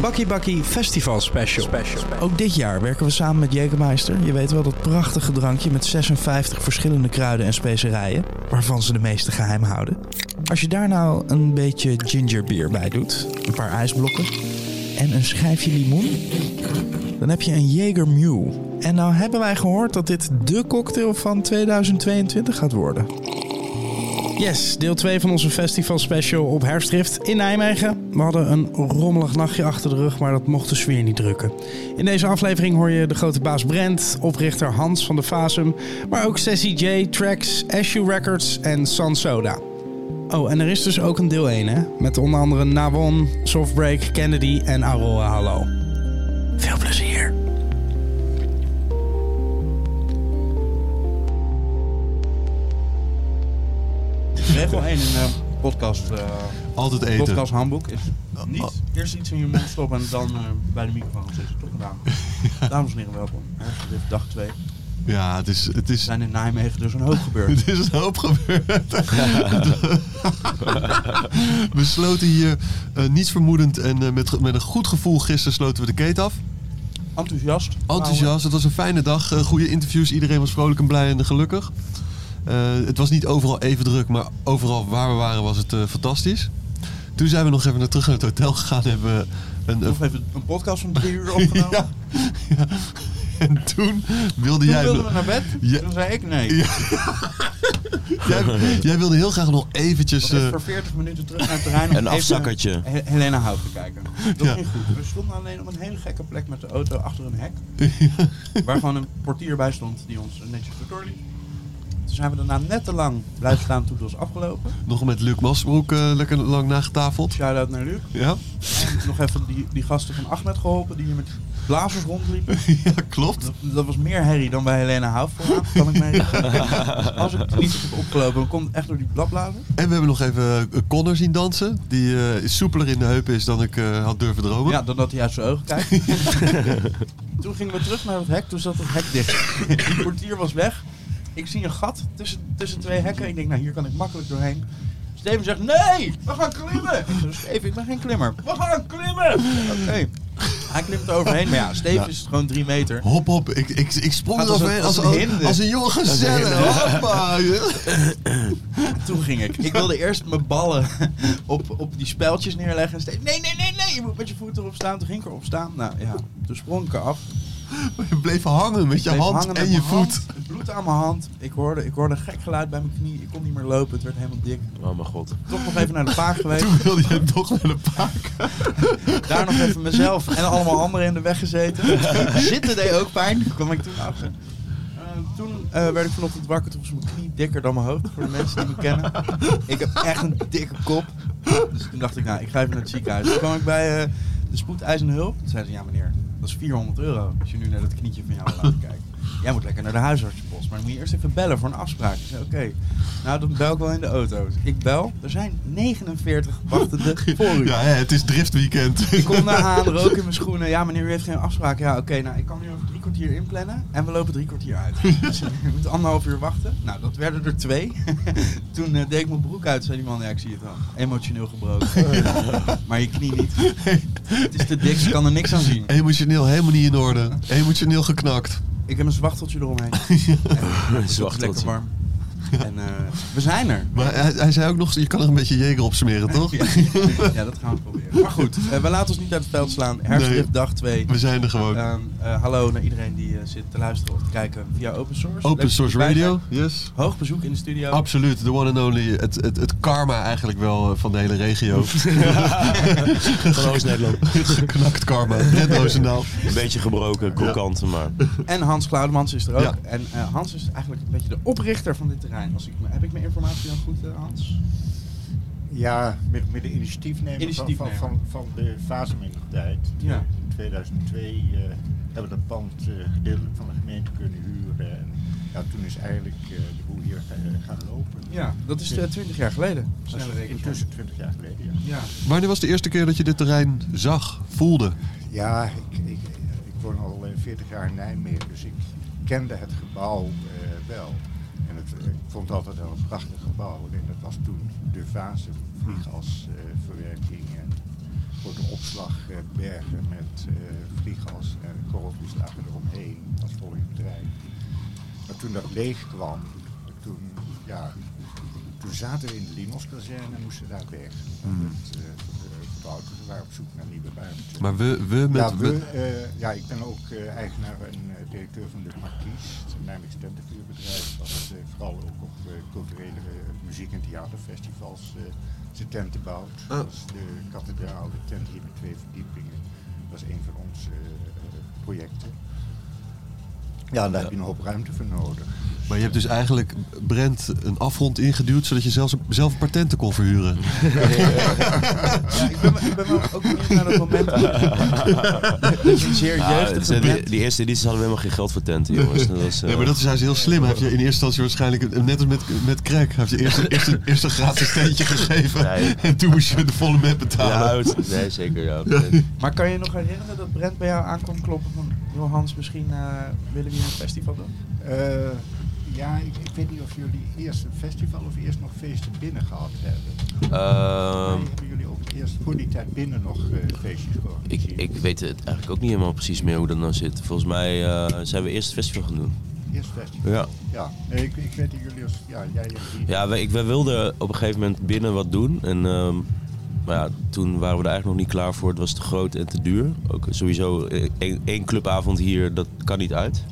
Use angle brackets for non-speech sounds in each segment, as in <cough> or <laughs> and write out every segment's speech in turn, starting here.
Bakkie Bakkie Festival Special. Ook dit jaar werken we samen met Jägermeister. Je weet wel dat prachtige drankje met 56 verschillende kruiden en specerijen, waarvan ze de meeste geheim houden. Als je daar nou een beetje gingerbeer bij doet, een paar ijsblokken en een schijfje limoen, dan heb je een Jaeger Mule. En nou hebben wij gehoord dat dit de cocktail van 2022 gaat worden. Yes, deel 2 van onze festival special op Herfstdrift in Nijmegen. We hadden een rommelig nachtje achter de rug, maar dat mocht de sfeer niet drukken. In deze aflevering hoor je de grote baas Brent, oprichter Hans van de Fasum, maar ook Sassy J, Tracks, Ashu Records en San Soda. Oh, en er is dus ook een deel 1, hè? Met onder andere Navon, Softbreak, Kennedy en Aurora Hallo. Veel plezier. Regel 1 in de podcast, eh Altijd eten. podcast handboek is niet eerst iets in je mond stoppen en dan eh, bij de microfoon zitten. Toch gedaan. Dames en heren, welkom. Herfstdrift dag 2. Er Ja, het is, het is, zijn in Nijmegen dus een hoop gebeurd. <laughs> het is een hoop gebeurd. <laughs> we sloten hier eh, niets vermoedend en eh, met, met een goed gevoel gisteren sloten we de keten af. Enthousiast. Enthousiast, het was een fijne dag. goede interviews, iedereen was vrolijk en blij en gelukkig. Eh, het was niet overal even druk, maar overal waar we waren was het eh, fantastisch. Toen zijn we nog even naar terug naar het hotel gegaan en hebben we een, even een podcast van drie uur <laughs> opgenomen. ja, ja. En toen wilde Toen jij... wilden we naar bed. Ja. Toen zei ik nee. Ja. jij, jij wilde heel graag nog eventjes... Ik was eh, voor 40 minuten terug naar het terrein. Een even afzakkertje. He- Helena Hout te kijken. Dat Ja. ging goed. We stonden alleen op een hele gekke plek met de auto achter een hek. Waar gewoon een portier bij stond die ons netjes doorliep. Toen zijn we daarna net te lang blijven staan toen het was afgelopen. nog met Luc Masbroek eh, lekker lang nagetafeld. Shout-out naar Luc. Ja? En nog even die, die gasten van Ahmed geholpen die hier met blazers rondliepen. <laughs> ja, klopt. Dat, dat was meer herrie dan bij Helena Hout vooraan, kan ik me. <laughs> Als ik het niet heb opgelopen, dan komt het echt door die bladblazers. En we hebben nog even eh, Connor zien dansen. Die eh, soepeler in de heupen is dan ik had durven dromen. Ja, dan dat hij uit zijn ogen kijkt. <laughs> toen gingen we terug naar het hek, toen zat het hek dicht. Die portier was weg. Ik zie een gat tussen, tussen twee hekken. Ik denk, nou hier kan ik makkelijk doorheen. Steven zegt, nee, we gaan klimmen. Ik zeg, Steven, ik ben geen klimmer. We gaan klimmen. Oké. Hij klimt er overheen, maar ja, Steven is gewoon drie meter. Hop, hop. Ik, ik, ik sprong Gaat als eroverheen een- als, als als, een hinde. als een jonge gezelle. Hoppa. Toen ging ik. Ik wilde eerst mijn ballen op, op die speltjes neerleggen. En Steven, nee, nee, nee, nee, je moet met je voet erop staan. Toen ging ik erop staan. Nou ja, toen sprong ik eraf. Je bleef hangen met je hand en je voet. Het bloed aan mijn hand. Ik hoorde, ik hoorde een gek geluid bij mijn knie. Ik kon niet meer lopen. Het werd helemaal dik. Oh mijn god. Toch nog even naar de paak <laughs> geweest. Toen wilde je toch naar de paak. <laughs> Daar nog even mezelf en allemaal anderen in de weg gezeten. <laughs> Zitten deed ook pijn. kwam ik toen achter. Eh, toen eh, werd ik vanochtend wakker. Toen was mijn knie dikker dan mijn hoofd. Voor de mensen die me kennen. Ik heb echt een dikke kop. Dus toen dacht ik, nou, ik ga even naar het ziekenhuis. Toen kwam ik bij eh, de spoedeisende hulp. Toen zeiden ze, ja meneer, dat is 400 euro. Als je nu naar dat knietje van jou laten kijken. Jij moet lekker naar de huisartsenpost. Maar dan moet je eerst even bellen voor een afspraak. Ik zei, oké. Nou, dan bel ik wel in de auto. Ik bel. Er zijn 49 wachtende <laughs> voor u. Ja, het is driftweekend. Ik kom daar aan, <laughs> rook in mijn schoenen. Ja, meneer, u heeft geen afspraak. Ja, oké, nou, ik kan nu over drie kwartier inplannen. En we lopen drie kwartier uit. Dus u <laughs> moet anderhalf uur wachten. Nou, dat werden er twee. Toen eh, deed ik mijn broek uit, zei die man. Ja, ik zie het wel. Emotioneel gebroken. maar je knie niet. Het is te dik, ze kan er niks aan zien. Emotioneel helemaal niet in orde. Emotioneel geknakt. Ik heb een zwachteltje eromheen. <laughs> Is Zwachteltje. lekker warm. <laughs> En eh, we zijn er. Maar hij, hij zei ook nog, je kan er een beetje jeger op smeren, <laughs> toch? Ja, <laughs> ja, dat gaan we proberen. Maar goed, eh, we laten ons niet uit het veld slaan. Herfstdrift Nee. dag 2. We zijn er gewoon. Ehm, eh, hallo naar iedereen die eh, zit te luisteren of te kijken via Open Source. Open Source Radio, yes. Hoog bezoek in de studio. Absoluut, the one and only. Het, het, het karma eigenlijk wel van de hele regio. Van Oost-Nederland. Geknakt karma. Red Roosendaal. Een beetje gebroken, krokant, maar... En Hans Klaudemans is er ook. Ja. En eh, Hans is eigenlijk een beetje de oprichter van dit terrein. Als ik, me- heb ik mijn informatie dan goed, eh, Hans? Ja, met, met de initiatiefnemer, Initiatiefnemer. Van, van, van de in de tijd. Ja. In 2002 eh, hebben we dat pand eh, gedeeltelijk van de gemeente kunnen huren. En ja, toen is eigenlijk eh, de boel hier ga- gaan lopen. Ja, dat is eh, 20 jaar geleden. Dat Snelle intussen 20 jaar geleden, ja. Ja. Wanneer was de eerste keer dat je dit terrein zag, voelde? Ja, ik, ik, ik woon al eh, 40 jaar in Nijmegen, dus ik kende het gebouw eh, wel. Het, ik vond het altijd wel een prachtig gebouw. En dat was toen de fase vlieggasverwerking en voor de opslag lag eh, bergen met eh vlieggas en korreltjes lagen eromheen als bedrijf. Maar toen dat leeg kwam, toen, ja, toen zaten we in de Limos-kazerne en moesten daar weg. Mhm. Het, eh, eh, we waren op zoek naar nieuwe ruimte. Maar we, we met... ja, we, eh, ja, ik ben ook eh, eigenaar en eh, directeur van de Marquise, het Eh, vooral ook op eh, culturele eh, muziek- en theaterfestivals zijn tenten bouwt. Ah. Is de kathedraal, de tent hier met twee verdiepingen. Dat is een van onze projecten. Ja, daar heb je een hoop ruimte voor nodig. Maar je hebt dus eigenlijk Brent een afgrond ingeduwd... zodat je zelfs, zelf patenten kon verhuren. Ja, ik ben, ik ben wel ook benieuwd naar dat moment. dat een zeer Ja, band. die, die eerste edities hadden we helemaal geen geld voor tenten, jongens. <laughs> Dat was, eh, Nee, maar dat is juist heel slim. Hij heeft je in eerste instantie waarschijnlijk, net als met, met crack... hij heeft je eerst, eerst, een- eerst een gratis tentje gegeven... Nee. en toen moest je de volle met betalen. ja, nee, zeker, ja. Maar kan je je nog herinneren dat Brent bij jou aankwam kloppen van... Hans, misschien eh, willen we hier een festival doen? Eh, ja, ik, ik weet niet of jullie eerst een festival of eerst nog feesten binnen gehad hebben. Ehm, hebben jullie ook eerst voor die tijd binnen nog eh, feestjes ik, georganiseerd? ik weet het eigenlijk ook niet helemaal precies meer hoe dat nou zit. Volgens mij eh, zijn we eerst het festival gaan doen. Eerst festival? Ja. Ja, nee, ik, ik weet dat jullie als... Ja, jij. Ja, wij, ik, wij wilden op een gegeven moment binnen wat doen. En, ehm, maar ja, toen waren we er eigenlijk nog niet klaar voor. Het was te groot en te duur. Ook sowieso eh, één, één clubavond hier, dat kan niet uit.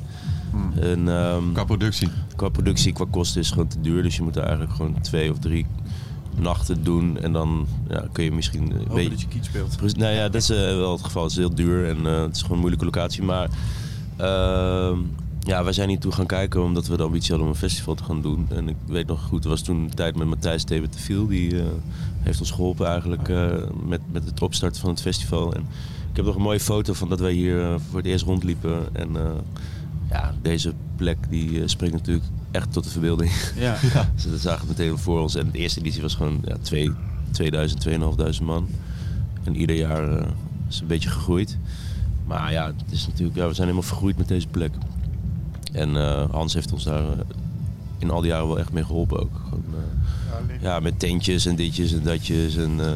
En ehm, Qua productie. qua productie, qua kosten is het gewoon te duur. Dus je moet er eigenlijk gewoon twee of drie nachten doen. En dan ja, kun je misschien een Hopen beetje... dat je kiet speelt. Nou ja, dat is eh, wel het geval. Het is heel duur en eh, het is gewoon een moeilijke locatie. Maar ehm, ja, wij zijn hier toe gaan kijken omdat we de ambitie hadden om een festival te gaan doen. En ik weet nog goed, er was toen een tijd met Matthijs veel. Die eh, heeft ons geholpen eigenlijk eh, met, met het opstarten van het festival. En ik heb nog een mooie foto van dat wij hier eh, voor het eerst rondliepen. En eh, ja, deze plek die spreekt natuurlijk echt tot de verbeelding. Ja. <laughs> Dus dat zagen we meteen voor ons. En de eerste editie was gewoon ja, twee, 2000, 2500 man. En ieder jaar is een beetje gegroeid. Maar ja, het is natuurlijk, ja, we zijn helemaal vergroeid met deze plek. En Hans heeft ons daar in al die jaren wel echt mee geholpen ook. Gewoon, Ja, met tentjes en ditjes en datjes. En eh,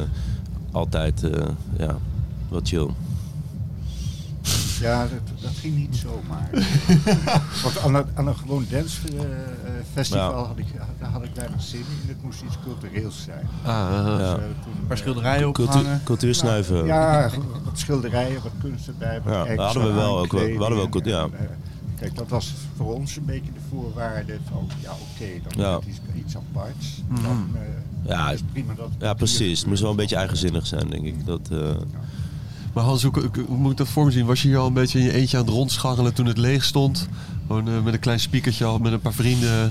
altijd eh, ja, wat chill. Ja, dat, dat ging niet zomaar. <laughs> Want aan een, aan een gewoon dancefestival Ja. had, ik, daar had ik weinig zin in. Het moest iets cultureels zijn. Ah. Dus, Ja. eh, toen, Een paar eh, schilderijen Cultuur, opgehangen. cultuur snuiven. Ja, wat schilderijen, wat kunst erbij. Wat Ja, hadden we wel ook wel- we hadden wel aankleding goed, ja. en, eh, Kijk, dat was voor ons een beetje de voorwaarde van, ja oké, dan Ja. is het iets, aparts. Mhm. Dan eh, Ja, is prima dat Ja, precies. Het moest wel een beetje eigenzinnig zijn, denk ik. Dat, eh, Maar Hans, hoe, moet ik dat voor me zien? Was je hier al een beetje in je eentje aan het rondscharrelen toen het leeg stond? Gewoon eh, met een klein speakertje al met een paar vrienden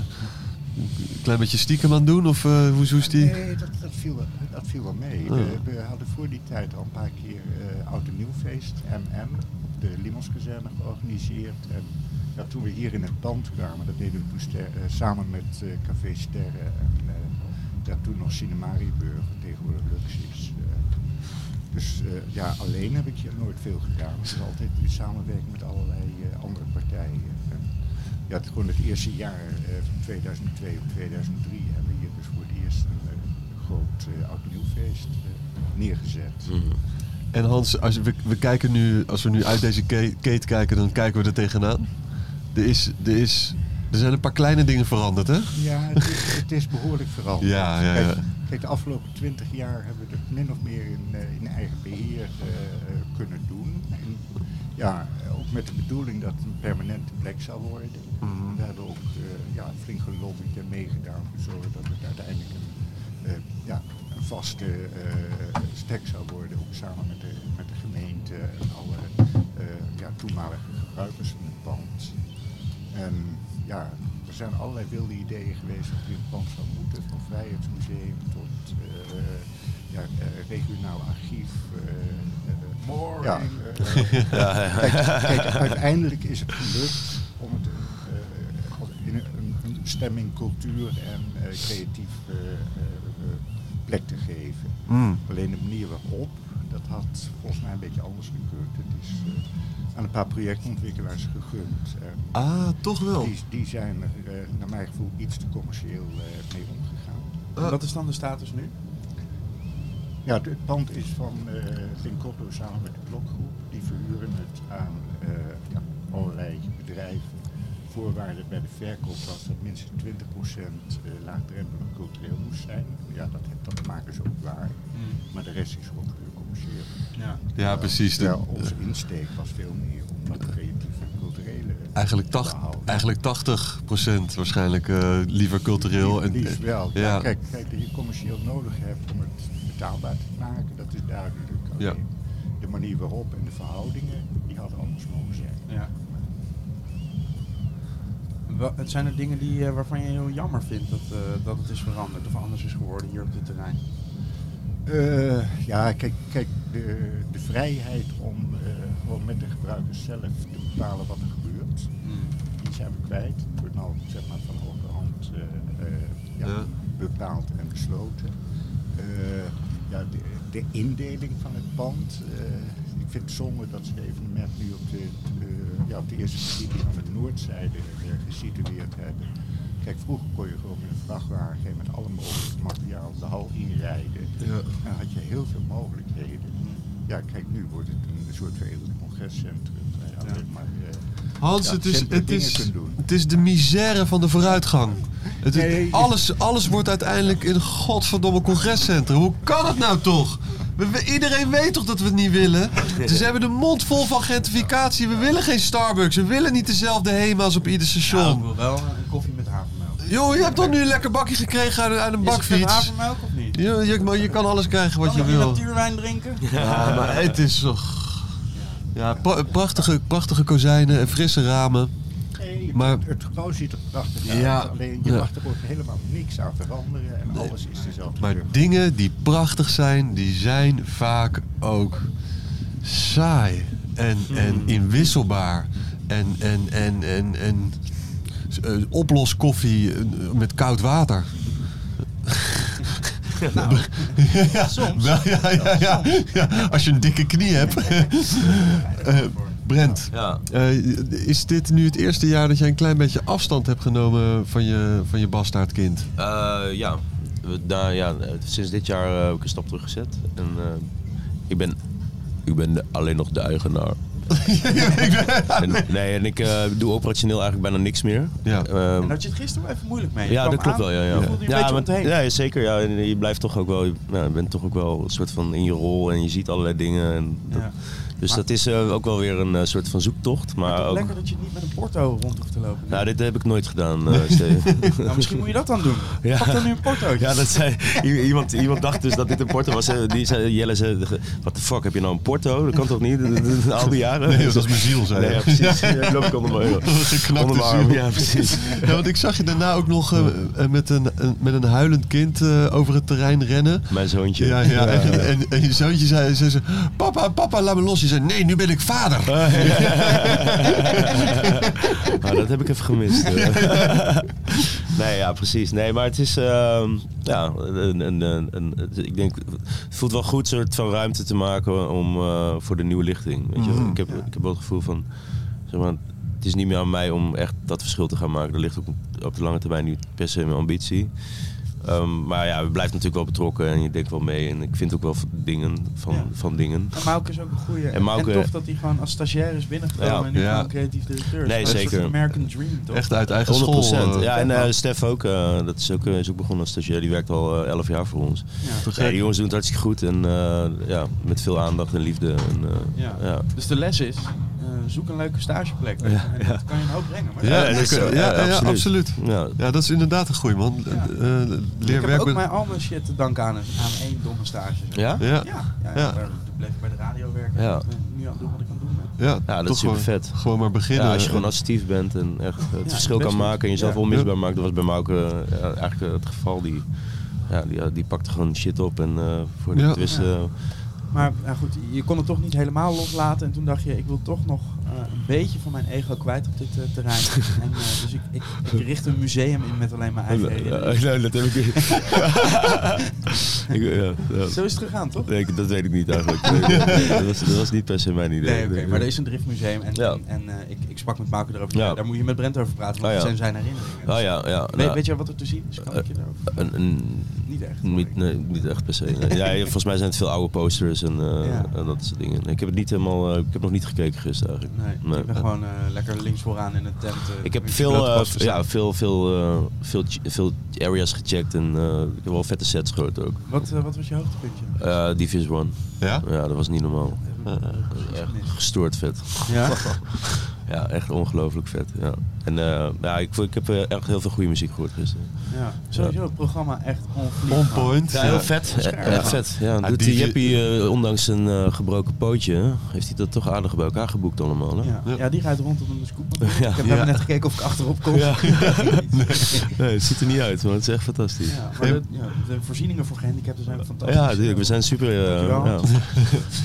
een klein beetje stiekem aan het doen? Of hoe hoe is die? Nee, dat, dat, viel, wel- dat viel wel mee. Oh. We, we hadden voor die tijd al een paar keer eh oud en nieuwfeest, MM, op de Limonskazerne georganiseerd. En toen we hier in het pand kwamen, dat deden we toen eh, samen met eh, Café Sterren en eh, ja, toen nog Cinemariëburg, wat tegenwoordig Lux is. Eh, dus eh, ja, alleen heb ik hier nooit veel gedaan. Het is altijd in samenwerking met allerlei eh, andere partijen. En, ja, het, gewoon het eerste jaar eh, van 2002 of 2003 hebben we hier dus voor het eerst een, eh, groot oud nieuwfeest eh, neergezet. mhm. En Hans, als we, we kijken nu, als we nu uit deze kate kijken, dan kijken we er tegenaan. Er, is, er, is, er zijn een paar kleine dingen veranderd, hè? Ja, het is, het is behoorlijk veranderd. Ja, ja, ja. Kijk, kijk, de afgelopen twintig jaar hebben we het min of meer in, eh, in eigen beheer eh, kunnen doen. En, ja, ook met de bedoeling dat het een permanente plek zou worden. Mhm. We hebben ook eh, ja, flink gelobbyd en meegedaan om te zorgen dat het uiteindelijk een, ja, een vaste stek zou worden. Ook samen met de, met de gemeente en alle ja, toenmalige gebruikers van het pand. En ja, er zijn allerlei wilde ideeën geweest wat er in het pand zou moeten. Van Vrijheidsmuseum tot eh, ja, eh, regionaal archief. eh, eh, ja, <laughs> ja, ja. Kijk, kijk, uiteindelijk is het gelukt om het in een, een, bestemming cultuur en creatief plek te geven. Mm. Alleen de manier waarop, dat had volgens mij een beetje anders gekund. Het is eh, aan een paar projectontwikkelaars gegund. En Ah, toch wel. die, die zijn er eh, naar mijn gevoel iets te commercieel eh, mee omgegaan. Wat is dan de status nu? Ja, het pand is van eh Linkotto samen met de Blokgroep. Die verhuren het aan eh, ja, allerlei bedrijven. Voorwaarde bij de verkoop was dat minstens 20% eh, laagdrempelig cultureel moest zijn. Ja, dat, dat maken ze ook waar. Maar de rest is gewoon Ja. Ja, precies. De- Terwijl onze insteek was veel meer om dat creatieve en culturele Eigenlijk, te tacht, eigenlijk 80% waarschijnlijk eh, liever cultureel. En, Liefst wel. Ja. ja. kijk, kijk, dat je commercieel nodig hebt om het betaalbaar te maken, dat is duidelijk. Ja. De manier waarop en de verhoudingen, die hadden anders mogen zijn. Ja. Het zijn er dingen die, eh, waarvan je heel jammer vindt dat, eh, dat het is veranderd of anders is geworden hier op dit terrein. Eh, ja, kijk, kijk de, de vrijheid om eh, gewoon met de gebruikers zelf te bepalen wat er gebeurt, die zijn we kwijt. Het wordt nou zeg maar van hogerhand eh, eh, ja, Ja. bepaald en besloten. Eh, ja, de, de indeling van het pand. eh, ik vind het zonde dat ze het evenement nu op de, eh, ja, op de eerste verdieping aan de noordzijde eh, gesitueerd hebben. Kijk, vroeger kon je gewoon met een vrachtwagen met alle mogelijke materiaal de hal inrijden. Ja. Dan had je heel veel mogelijkheden. Ja, kijk, nu wordt het een soort veredeld congrescentrum. maar, eh, Hans, Ja, het, is, het, is, het is de misère van de vooruitgang. Het is- Nee. alles, alles wordt uiteindelijk in een godverdomme congrescentrum. Hoe kan het nou toch? We- we- iedereen weet toch dat we het niet willen? Ze hebben de mond vol van gentrificatie. We willen geen Starbucks. We willen niet dezelfde HEMA's op ieder Ja, ik station. wil wel een koffie. Joh, je hebt toch nu een lekker bakje gekregen uit, uit een Is bakfiets? havermelk of niet? Jo, je, maar je kan alles krijgen wat Kan je wil. natuurwijn drinken? Ja, maar het is toch... Ja, pra- prachtige, prachtige kozijnen en frisse ramen. Nee, Maar- het, gebouw ziet er prachtig uit. Ja, Alleen je ja. mag er ook helemaal niks aan veranderen en alles is dezelfde Maar kleur. dingen die prachtig zijn, die zijn vaak ook saai en, en inwisselbaar. En, en, en, en, en eh, oploskoffie eh, met koud water. <laughs> Nou, ja, Wel, ja, ja, ja, ja, als je een dikke knie hebt. <laughs> Eh, Brent, Ja. is dit nu het eerste jaar dat jij een klein beetje afstand hebt genomen van je, van je bastaardkind? Eh, ja. We- nou, ja, sinds dit jaar heb ik een stap teruggezet. En ik ben, ik ben alleen nog de eigenaar. En, nee, en ik eh, doe operationeel eigenlijk bijna niks meer. Ja. Ehm, en had je het gisteren even moeilijk mee? Je ja, dat klopt aan, wel. Ja, ja. Je voelde je ja, maar- ja, zeker. Ja, En je blijft toch ook wel, nou, je bent toch ook wel een soort van in je rol en je ziet allerlei dingen. En dat- Ja. Dus Maar- dat is eh, ook wel weer een eh, soort van zoektocht. Maar ook, lekker dat je niet met een porto rond hoeft te lopen. nou, dit heb ik nooit gedaan, <laughs> eh Steven. Nou, misschien moet je dat dan doen. <laughs> Ja. Pak dan nu een portootje. Ja, dat zei, iemand, iemand dacht dus dat dit een porto was. Die zei, Jelle zei, wat de fuck, heb je nou een porto? Dat kan toch niet? Al die jaren? Nee, dat is mijn ziel, zei Nee, hij. ja, precies. <laughs> Ja, ik loop ik onder mijn, Geknakte onder mijn arm. ziel. Ja, precies. Ja, want ik zag je daarna ook nog met, een, een- met een huilend kind eh, over het terrein rennen. Mijn zoontje. Ja, ja. En, en, en je zoontje zei, zei ze, papa, papa, laat me los. Je nee, nu ben ik vader. Ah, <laughs> dat heb ik even gemist. eh. <laughs> nee, ja, precies. Nee, maar het is... ehm, ja, een, een, een, ik denk... Het voelt wel goed soort van ruimte te maken om, eh, voor de nieuwe lichting. Weet je? Mhm. Ik, heb, ik heb wel het gevoel van... Zeg maar, het is niet meer aan mij om echt dat verschil te gaan maken. Dat ligt ook op- op de lange termijn niet per se mijn ambitie. Ehm, maar ja, we blijven natuurlijk wel betrokken en je denkt wel mee. En ik vind ook wel van dingen. Van, Ja. van dingen. En Mauke is ook een goede. En Mauke- tof dat hij gewoon als stagiair is binnengekomen Ja. en nu Ja. gewoon creatief directeur is. Nee, Dat is een zeker. soort American Dream, toch? Echt uit eigen 100 school. eh. Ja, en eh, Stef ook. Eh, dat is ook, is ook begonnen als stagiair. Die werkt al eh, 11 jaar voor ons. Ja. Ja, die jongens doen het hartstikke goed. En ja, met veel aandacht en liefde. En, Ja. ja. Dus de les is, zoek een leuke stageplek. en dat kan je een hoop brengen. Maar Ja, Ja, dat is ja, ja, Ja, ja, absoluut. absoluut. Ja. Ja, dat is inderdaad een goeie, man. Ja. Eh, eh, ik heb ook met... mijn al mijn shit te danken aan, een- aan één domme stage. zeg. Ja? Ja, Ja, ja, ja, Ja. daar bleef ik bij de radio werken. Ja. En ik ben nu aan het doen wat ik aan het doen ben. ja, Ja, dat is super vet. Gewoon maar beginnen. Ja, als je gewoon assertief bent en echt het Ja, verschil kan maken en jezelf Ja. onmisbaar maakt. Dat was bij Mauke eh, ja, eigenlijk eh, het geval. Die, ja, die, die pakte gewoon shit op en eh, voor de Ja. Maar ja, goed, je kon het toch niet helemaal loslaten. En toen dacht je, ik wil toch nog eh, een beetje van mijn ego kwijt op dit eh, terrein. <laughs> en, eh, dus ik, ik, ik richt een museum in met alleen mijn eigen. Ja, <laughs> dat heb ik. <laughs> Zo is het gegaan, toch? Nee, dat weet ik niet eigenlijk. Nee, nee, dat, was, dat was niet per se mijn idee. Nee, oké, Nee, maar er is een driftmuseum en, Ja. en, en, ik, ik sprak met Mauke erover. Ja. Daar moet je met Brent over praten, want Ah, dat zijn zijn herinneringen. Oh ja, ja. weet, weet je wat er te zien is? Kan ik je daarover? een, een, Niet echt. niet, nee, niet echt per se. nee. <laughs> Ja, volgens mij zijn het veel oude posters en, eh, Ja. en dat soort dingen. Ik heb het niet helemaal, eh, ik heb nog niet gekeken gisteren eigenlijk. Nee, ik ben gewoon eh, lekker links vooraan in een tent. eh, Ik heb veel, ja, veel, veel, eh, veel, veel areas gecheckt en eh, ik heb wel vette sets gehoord ook. Wat, wat was je hoogtepuntje? Eh Division One. Ja? Ja, dat was niet normaal. Eh, Echt gestoord vet. Ja? <laughs> <laughs> Ja, echt ongelooflijk vet. Ja. En eh, ja, ik, ik heb eh, echt heel veel goede muziek gehoord gisteren. ja. Sowieso, het programma echt On point. Ja, heel vet. Scherp. Eh, Echt vet. Ja, Ja, doet die- Jeppie, eh, ondanks een eh, gebroken pootje, heeft hij dat toch aardig bij elkaar geboekt allemaal. Hè? Ja. Ja. ja, die rijdt rond op een scoop. <laughs> Ja. Ik heb Ja. even net gekeken of ik achterop kom. Ja. <laughs> <laughs> Nee, het ziet er niet uit, maar het is echt fantastisch. Ja, maar de, ja, de voorzieningen voor gehandicapten zijn fantastisch. Ja, natuurlijk. We zijn super... ja.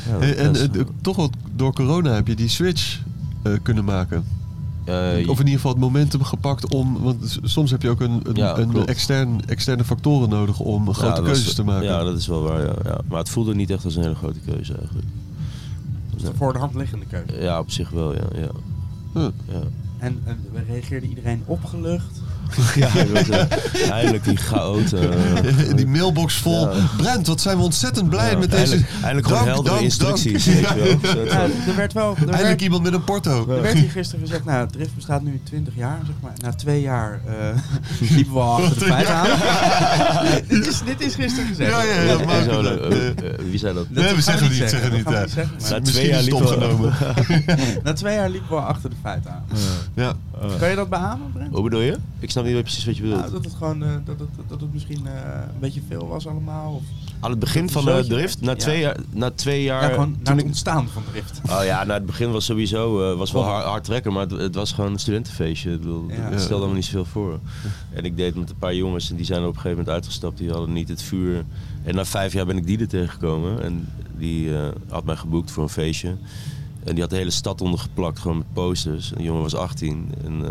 Ja, en eh, toch wat door corona heb je die switch eh, kunnen maken. eh, Of in ieder geval het momentum gepakt om. Want soms heb je ook een, een, Ja, een klopt. extern, externe factoren nodig om ja, grote was- keuzes te maken. Ja, dat is wel waar. Ja, ja. Maar het voelde niet echt als een hele grote keuze eigenlijk. De voor de hand liggende keuze. Ja, op zich wel, ja. ja. Huh. ja. En, en reageerde iedereen opgelucht? <laughs> Ja, eh, eindelijk die chaot. eh, <laughs> die mailbox vol. Ja. Brent, wat zijn we ontzettend blij ja, met deze. Eindelijk, eindelijk gewoon Dank, heldere dank, instructies. dank. Weet je wel. Er werd wel... Er Eindelijk werd, iemand met een porto. er werd hier gisteren gezegd, nou, het drift bestaat nu 20 jaar, zeg maar. Na twee jaar eh <laughs> liepen we al achter de feiten aan. dit, is, dit is gisteren gezegd. Ja, ja, ja, maar- zo, wie zei dat? dat Nee, we zeggen niet, zeggen Dat niet, gaan we ja. niet zeggen, maar- Na twee jaar is het liep wel- opgenomen. Na twee jaar liepen we al achter de feiten aan. Ja. Kan je dat beamen, Brent? Hoe bedoel je? Ik snap niet precies wat je bedoelt. Nou, dat het gewoon eh, dat, het, dat het misschien eh, een beetje veel was allemaal. Of, Aan het begin dat van de drift, na twee, Ja. jaar, na twee jaar... ja, gewoon naar toen het ik- ontstaan van drift. Oh ja, nou, het begin was sowieso eh, was wel hard, hard trekken, maar het, het was gewoon een studentenfeestje. Ik bedoel, Ja. Het stelde me niet zoveel voor. En ik deed met een paar jongens en die zijn op een gegeven moment uitgestapt. Die hadden niet het vuur. En na vijf jaar ben ik die er tegengekomen. En die had mij geboekt voor een feestje. En die had de hele stad ondergeplakt, gewoon met posters. En die jongen was 18. En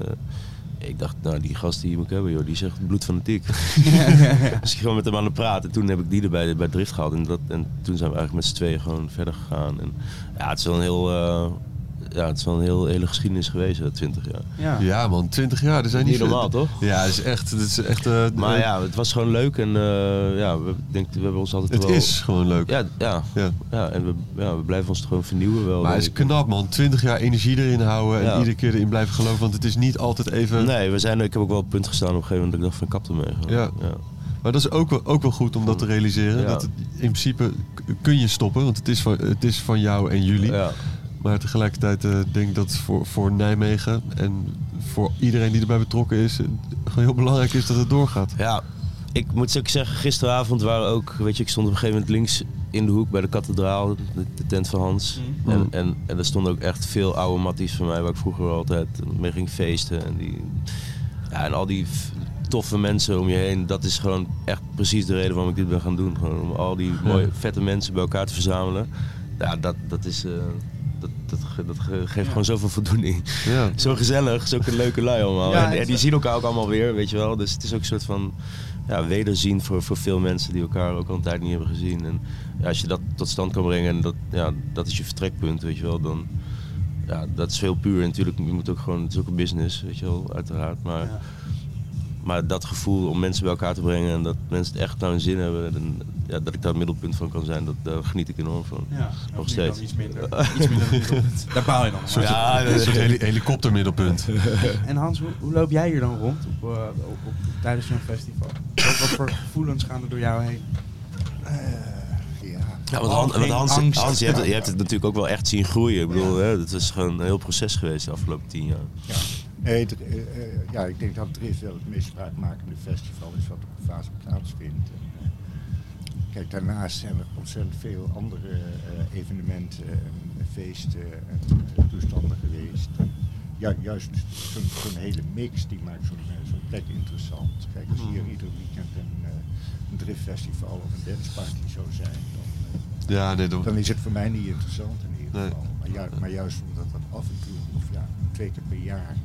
ik dacht, nou, die gast die moet ik hebben, joh. Die zegt bloedfanatiek. <laughs> <laughs> Dus ik gewoon met hem aan het praten. Toen heb ik die erbij bij Drift gehaald. En, dat, en toen zijn we eigenlijk met z'n tweeën gewoon verder gegaan. En ja, het is wel een heel... eh, ja, het is wel een heel, hele geschiedenis geweest, hè, 20 jaar. Ja. ja, man, 20 jaar. Er zijn niet Niet veel- normaal, toch? Ja, het is echt. Het is echt eh, <laughs> Maar eh, ja, het was gewoon leuk en eh, ja, we, denk, we hebben ons altijd het wel... is gewoon leuk. Ja, ja, Ja. ja, en we, ja, we blijven ons gewoon vernieuwen wel. Maar het is knap, man. 20 jaar energie erin houden en Ja. iedere keer erin blijven geloven. Want het is niet altijd even. Nee, we zijn, ik heb ook wel op het punt gestaan op een gegeven moment dat ik dacht van kap ermee. Ja. ja. Maar dat is ook wel, ook wel goed om dat te realiseren. Ja. Dat het, in principe kun je stoppen, want het is van, het is van jou en jullie. Ja. Maar tegelijkertijd eh, denk ik dat het voor, voor Nijmegen en voor iedereen die erbij betrokken is, gewoon heel belangrijk is dat het doorgaat. Ja, ik moet ook zeggen, gisteravond waren ook, weet je, ik stond op een gegeven moment links in de hoek bij de kathedraal, de, de tent van Hans. Mhm. En, en, en er stonden ook echt veel oude matties van mij, waar ik vroeger altijd mee ging feesten. En, die, ja, en al die toffe mensen om je heen, dat is gewoon echt precies de reden waarom ik dit ben gaan doen. Gewoon om al die mooie, vette mensen bij elkaar te verzamelen. Ja, dat, dat is... eh, dat, dat, ge- dat ge- geeft gewoon zoveel voldoening. Ja. Zo gezellig, zulke leuke lui allemaal. Ja, en, die zien elkaar ook allemaal weer, weet je wel. Dus het is ook een soort van ja, wederzien voor, voor veel mensen die elkaar ook al een tijd niet hebben gezien. En ja, als je dat tot stand kan brengen en dat, ja, dat is je vertrekpunt, weet je wel, dan... Ja, dat is heel puur. En natuurlijk, je moet ook gewoon, het is ook een business, weet je wel, uiteraard. Maar, Ja. Maar dat gevoel om mensen bij elkaar te brengen en dat mensen het echt naar hun zin hebben. En, ja, dat ik daar het middelpunt van kan zijn, dat, daar geniet ik enorm van. Ja, Nog steeds. Iets minder. Iets minder middelpunt. <laughs> Daar baal je dan van. Ja, Een soort heli- helikoptermiddelpunt. En Hans, hoe, hoe loop jij hier dan rond op, eh, op, op, tijdens zo'n festival? Wat, wat voor gevoelens gaan er door jou heen? Eh, ja. Ja, want Hans, want Hans. Hans je, hebt, je hebt het natuurlijk ook wel echt zien groeien. Ik bedoel, hè, het is gewoon een heel proces geweest de afgelopen tien jaar. Ja. Nee, het- eh, eh, ja, ik denk dat Drift wel het meest spraakmakende festival is wat op de fase plaatsvindt. En, eh, kijk, daarnaast zijn er ontzettend veel andere evenementen en feesten en toestanden geweest. Ja, juist zo'n hele mix die maakt zo'n plek interessant. Kijk, als hier ieder weekend een, een driftfestival of een danceparty zou zijn, dan, Ja, nee, dan is het voor mij niet interessant. En ieder Nee. geval. Maar, ju- maar juist omdat dat af en toe, of ja, twee keer per jaar,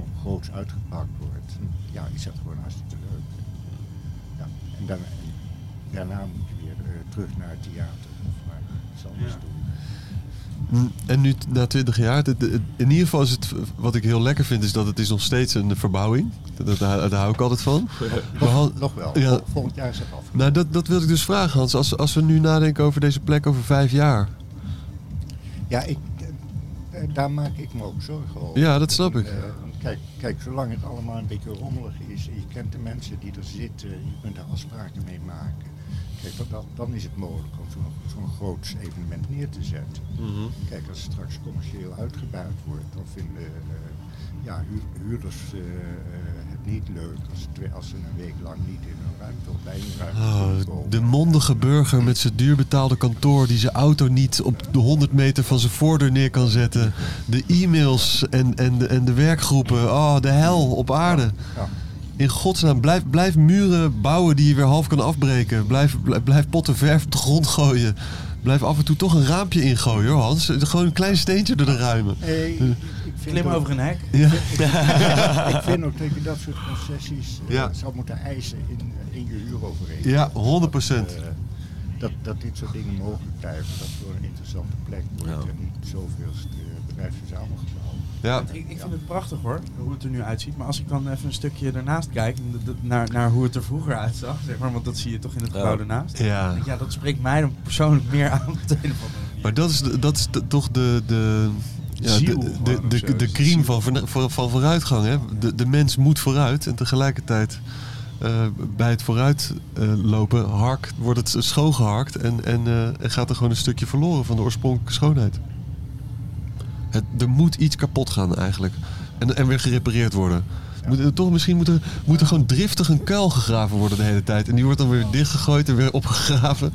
gewoon groots uitgepakt wordt, ja, is dat gewoon hartstikke leuk. Ja, en, dan, en daarna moet je weer eh, terug naar het theater of maar iets anders Ja. doen. Mm, En nu na 20 jaar, in ieder geval is het wat ik heel lekker vind, is dat het is nog steeds een verbouwing. Dat, daar, daar hou ik altijd van. <laughs> Nog wel, Ja. Volgend jaar is het af. nou, dat, dat wil ik dus vragen, Hans. Als, als we nu nadenken over deze plek over vijf jaar. Ja, ik, eh, daar maak ik me ook zorgen over. Ja, dat snap ik. Eh, kijk, kijk, zolang het allemaal een beetje rommelig is en je kent de mensen die er zitten, je kunt daar afspraken mee maken. Kijk, dan- dan, dan is het mogelijk om zo'n zo'n groot evenement neer te zetten. Kijk, als het straks commercieel uitgebuit wordt, dan vinden eh, ja, hu- huurders eh, eh, het niet leuk als, twee- als ze een week lang niet in een ruimte of bij een ruimte Oh, de mondige burger met zijn duurbetaalde kantoor die zijn auto niet op de 100 meter van zijn voordeur neer kan zetten. De e-mails en, en, de, en de werkgroepen. Oh, de hel op aarde. Ja. In godsnaam, blijf, blijf muren bouwen die je weer half kan afbreken. Blijf, blijf, blijf potten verf op de grond gooien. Blijf af en toe toch een raampje ingooien hoor Hans. Gewoon een klein steentje door de ruimen. Ik, Klim ook- over een hek. Ja. <laughs> ik vind ook dat je dat soort concessies eh, Ja. zou moeten eisen in, in je huurovereenkomst. Ja, 100%. Dat, eh, dat, dat dit soort dingen mogelijk blijven. Dat het gewoon een interessante plek wordt Ja. en niet zoveelste bedrijfsverzamelgebouw. Ja. Ik, ik vind het prachtig hoor, hoe het er nu uitziet. Maar als ik dan even een stukje ernaast kijk, naar, naar hoe het er vroeger uitzag, zeg maar, want dat zie je toch in het gebouw Ja. ernaast. Ja. Ik, ja, dat spreekt mij dan persoonlijk meer aan op de een of andere manier. Maar dat is, dat is de- toch de, de, ja, Ziel de, de, de, de, ziel? van, van, van vooruitgang. Hè? De, de mens moet vooruit en tegelijkertijd eh, bij het vooruitlopen hark, wordt het schoongeharkt en, en, eh, en gaat er gewoon een stukje verloren van de oorspronkelijke schoonheid. Het, er moet iets kapot gaan eigenlijk. En, en weer gerepareerd worden. Moet, er toch, misschien moet er, moet er gewoon driftig een kuil gegraven worden de hele tijd. En die wordt dan weer dichtgegooid en weer opgegraven.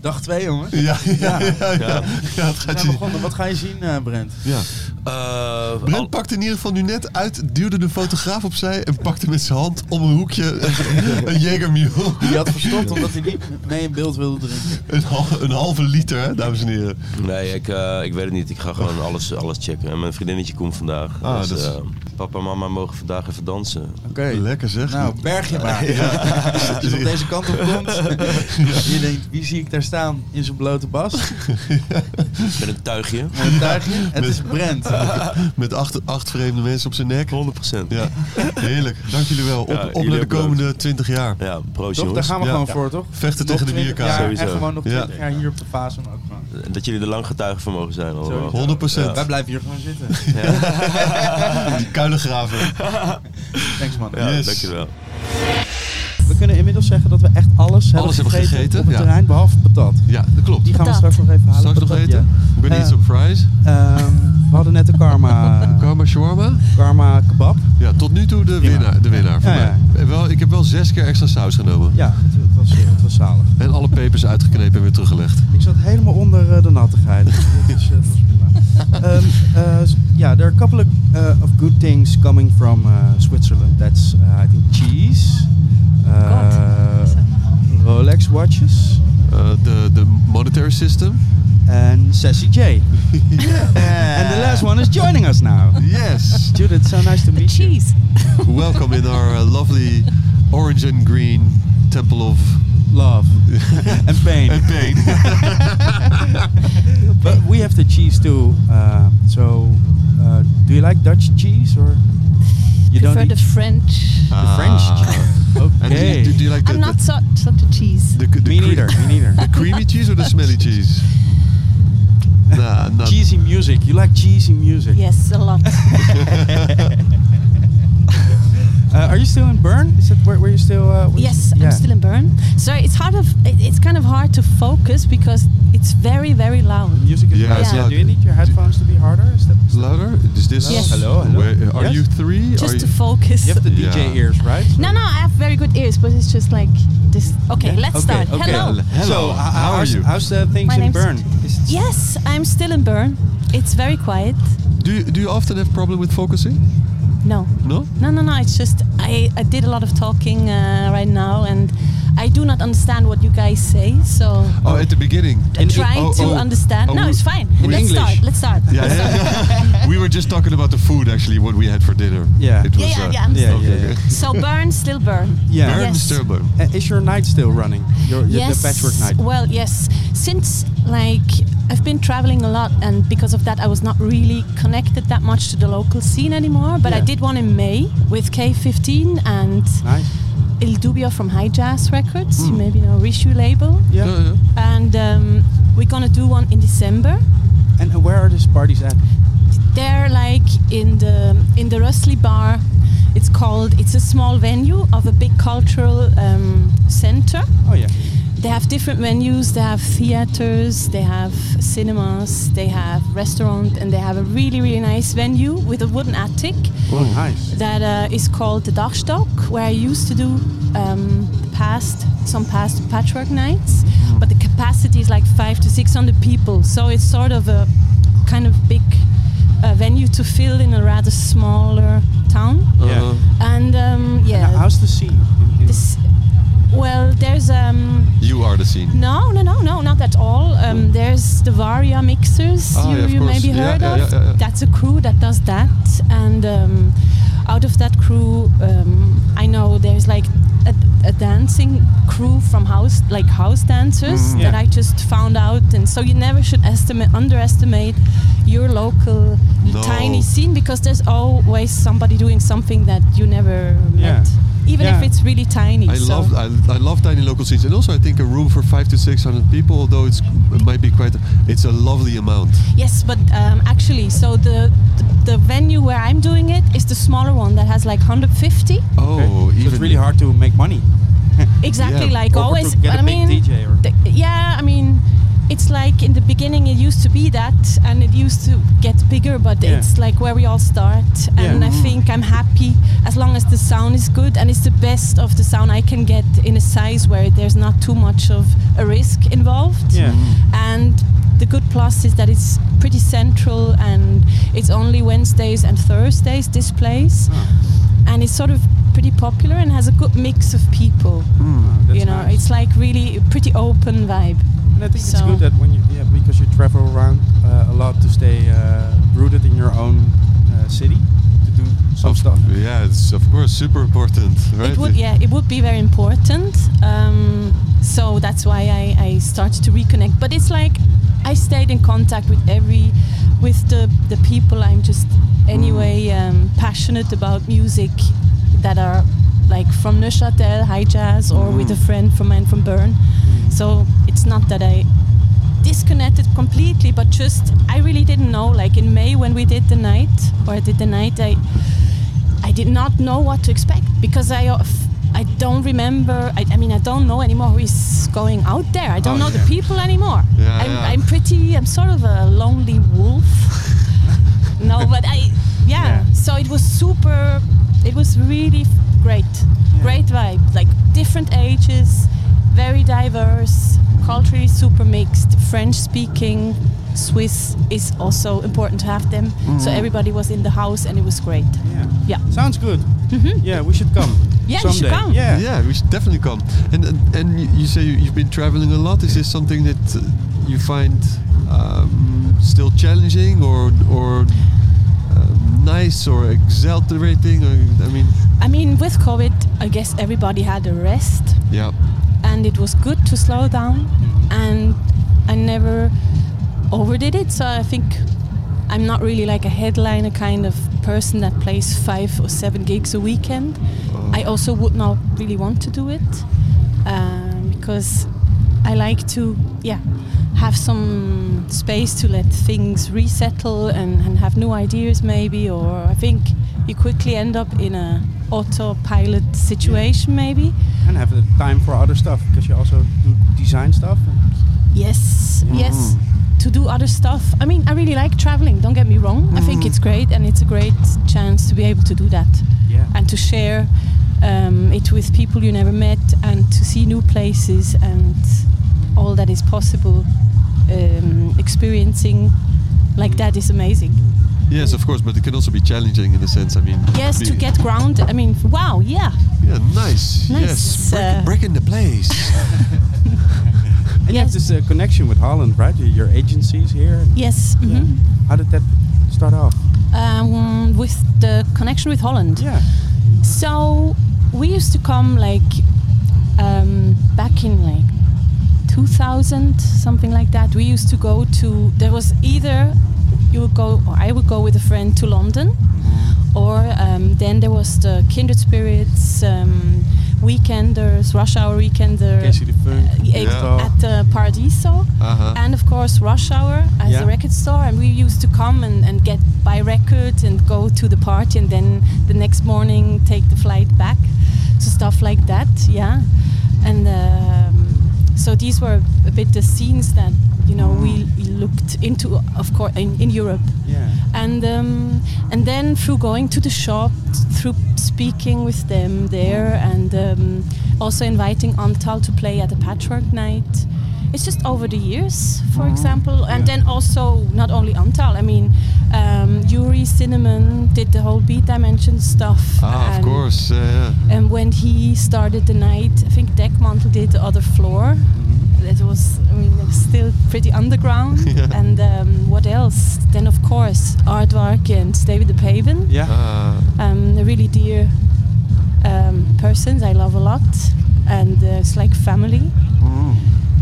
Dag 2 jongens. Ja, ja, ja. ja, ja. Ja. ja het We gaat zijn je... begonnen. Wat ga je zien, eh, Brent? Ja. Eh, Brent al- pakte in ieder geval nu net uit, duwde de fotograaf opzij en pakte met zijn hand om een hoekje <laughs> een Jägermule. Die had verstopt omdat hij niet mee in beeld wilde drinken. Een, hal- een halve liter, hè, dames en heren. Nee, ik, eh, ik weet het niet. Ik ga gewoon alles, alles checken. En mijn vriendinnetje komt vandaag. Ah, dus, dat is- eh, papa en mama mogen vandaag even dansen. Oké. Lekker zeg. Nou, berg je maar. <laughs> Als je op deze kant op komt, <laughs> je denkt, wie zie ik daar staan in zijn blote bas? <laughs> Met een tuigje. Met een tuigje. Het is Brent. Met acht, acht vreemde mensen op zijn nek. 100%. Ja, heerlijk. Dank jullie wel. Op, Ja, op naar de komende 20 jaar. Ja, proost? Daar gaan we Ja. gewoon Ja. voor, toch? Vechten Nog tegen de 20 bierkaart. En gewoon nog Ja. 20 jaar hier op de fase ook gewoon. Dat jullie er lang getuigen van mogen zijn allemaal. Sowieso. 100%. Wij blijven hier gewoon zitten. Kuilengraven. <laughs> Thanks man. Ja, Yes. dankjewel. We kunnen inmiddels zeggen dat we echt alles hebben, Alles hebben gegeten, gegeten, op het ja. terrein, behalve patat. Ja, dat klopt. Die gaan we straks nog even halen. Straks nog Patat, eten? Eh, niet op fries. ja. Ehm, we hadden net de karma, <laughs> Karma shawarma. karma kebab. Ja, tot nu toe de Prima. winnaar, de winnaar voor Ja, mij. ja. Wel, ik heb wel zes keer extra saus genomen. Ja, het, was, het was zalig. En alle pepers uitgeknepen en weer teruggelegd. Ik zat helemaal onder eh, de nattigheid. Dus <laughs> dat is, eh, dat is. Um, uh, yeah, there are a couple of, uh, of good things coming from uh, Switzerland. That's, uh, I think, cheese, uh, Rolex watches, Uh, De de monetary system. And Sassy J. <laughs> And the last one is joining us now. Yes. Judith, so nice to meet you. Cheese. <laughs> Welcome in our uh, lovely orange and green temple of Love <laughs> and pain. and pain. But we have the cheese too. Uh, so, uh, do you like Dutch cheese or you Prefer don't the eat French. the French Ah. cheese? And do, Okay. you, do you like the, I'm not the, so, such a cheese. the, the me neither. Me neither. the creamy cheese or the smelly cheese? Nah, not. cheesy music. You like cheesy music? Yes, a lot. <laughs> <laughs> Uh, are you still in Bern? Is it where, where you still? Uh, where- yes, yeah. I'm still in Bern. So it's hard of it, it's kind of hard to focus because it's very very loud. The music is Yeah, loud. it's Yeah. Do you need your headphones to be harder? Is that, is that- Louder? Is this? Yes. Hello, hello. Where, are Yes? you three? Just are to focus. You have the DJ Yeah. ears, right? no, no, I have very good ears, but it's just like this. Okay, Yeah? let's Okay, start. okay. Hello. Hello. So, h- How are you? How's the things My in Bern? Yes, I'm still in Bern. It's very quiet. do you, do you often have problem with focusing? No. No. No, no, no. It's just I, I did a lot of talking uh, right now, and I do not understand what you guys say, so Oh, at the beginning. I'm trying oh, to oh, understand. oh, no, it's fine. in Let's English. start. Let's start. Yeah, yeah. <laughs> we were just talking about the food actually, what we had for dinner. Yeah. It was, Yeah, yeah, uh, yeah. I'm Yeah, still- yeah, yeah. So burn, still burn. <laughs> Yeah. Burn Yes. still burn. Uh, is your night still running? Your, your yes. the patchwork night. Well, yes. Since like I've been traveling a lot, and because of that, I was not really connected that much to the local scene anymore. But I did one in May with K15 and Nice. Il Dubio from High Jazz Records. Hmm. You maybe know Rishu label. Yeah. Yeah, yeah. And um, we're gonna do one in December. And where are these parties at? They're like in the in the Rustley Bar. It's called. It's a small venue of a big cultural um, center. Oh yeah. They have different venues. They have theaters. They have cinemas. They have restaurant, and they have a really really nice venue with a wooden attic Oh, nice. that uh, is called the Dachstock, where I used to do um, past some past patchwork nights. But the capacity is like five to six hundred people, so it's sort of a kind of big uh, venue to fill in a rather smaller town. Yeah. Uh, And um, yeah, And how's the scene? In, in this. Well, there's um, you are the scene. no, no, no, no, not at all. Um, there's the Varia mixers Ah, you, yeah, of you maybe heard yeah, of. yeah, yeah, yeah. That's a crew that does that, and um, out of that crew, um, I know there's like a, a dancing crew from house, like house dancers, Mhm. that I just found out, and so you never should estimate, underestimate your local No. tiny scene because there's always somebody doing something that you never Yeah. met, even Yeah. if it's really tiny. I so. love I, I love tiny local scenes, and also I think a room for five to six hundred people, although it's it might be quite, it's a lovely amount. Yes, but um, actually, so the, the the venue where I'm doing it is the smaller one that has like 150. Oh, Okay. So it's really hard to make money. <laughs> Exactly, Yeah. like Or always. to get but a I big mean, DJ or the- yeah, I mean, it's like in the beginning it used to be that, and it used to get bigger. But Yeah. it's like where we all start, and Yeah. I mm. think I'm happy as long as the sound is good and it's the best of the sound I can get in a size where there's not too much of a risk involved. Yeah. Mm. And the good plus is that it's pretty central and it's only Wednesdays and Thursdays this place. Oh, ah. And it's sort of pretty popular and has a good mix of people. oh, that's you know, nice. it's like really a pretty open vibe. And I think it's good that when you, yeah, because you travel around uh, a lot to stay uh, rooted in your own uh, city to do some Of- stuff. Yeah, it's of course super important, <laughs> right? It would, yeah, it would be very important. Um, so that's why I, I started to reconnect. But it's like I stayed in contact with every, with the the people I'm just anyway um, passionate about music that are like from Neuchâtel, high jazz, or with mm. a friend from mine from Bern. Mm. So it's not that I disconnected completely, but just I really didn't know. Like in May when we did the night, or I did the night, I I did not know what to expect because I I don't remember. I, I mean, I don't know anymore who is going out there. I don't Oh, know yeah. the people anymore. Yeah, I'm, yeah. I'm pretty. I'm sort of a lonely wolf. <laughs> no, but I Yeah. So it was super. It was really f- great. Great vibe. Like different ages, very diverse, culturally super mixed. French speaking. Swiss is also important to have them. So everybody was in the house and it was great. Yeah. Yeah. Sounds good. Yeah, we should come. Yeah, you should someday. come. Yeah. Yeah, we should definitely come. And and, and you- you say you- you've been traveling a lot. Is this something that uh, you find um, still challenging or or nice or exhilarating? Or I mean, I mean, with COVID, I guess everybody had a rest, yeah, and it was good to slow down. And I never overdid it, so I think I'm not really like a headliner kind of person that plays five or seven gigs a weekend. I also would not really want to do it um, because I like to, yeah, have some space to let things resettle and, and have new ideas maybe. Or I think you quickly end up in a autopilot situation maybe. And have the time for other stuff because you also do design stuff. And Yes, yes. To do other stuff. I mean, I really like traveling. Don't get me wrong. I think it's great, and it's a great chance to be able to do that yeah. and to share um, it with people you never met, and to see new places and all that is possible. Um, experiencing like that is amazing. Yes, of course, but it can also be challenging in a sense. I mean, Yes, to get grounded. I mean, wow, yeah. Yeah, nice. Nice. Yes, break, Uh, break the place. <laughs> And you have this uh, connection with Holland, right? Your, your agencies here. Yes. Yeah. mhm. How did that start off? Um, with the connection with Holland. Yeah. So we used to come like um, back in like 2000, something like that. We used to go to. There was either you would go, or I would go with a friend to London, or um, then there was the Kindred Spirits, um, Weekenders, Rush Hour Weekender. Casey the Funk. uh, Yeah. at the Paradiso, Uh-huh. and of course Rush Hour as Yeah. a record store. And we used to come and, and get buy records and go to the party, and then the next morning take the flight back. So stuff like that, yeah. And um, so these were a bit the scenes that you know we, we looked into, of course, in, in Europe Yeah. and um, and then through going to the shop, through speaking with them there, and um, also inviting Antal to play at the Patchwork Night. It's just over the years, for example, and then also not only Antal. I mean, um, Yuri Cinnamon did the whole Beat Dimension stuff. ah, of course. Uh, yeah. And when he started the night, I think Deckmantel did the other floor. It was, I mean, it was still pretty underground. <laughs> Yeah. And um, what else? Then, of course, Aardvark and David de Paven. Yeah. Uh, Um, they're really dear um, persons I love a lot. And uh, it's like family. mm.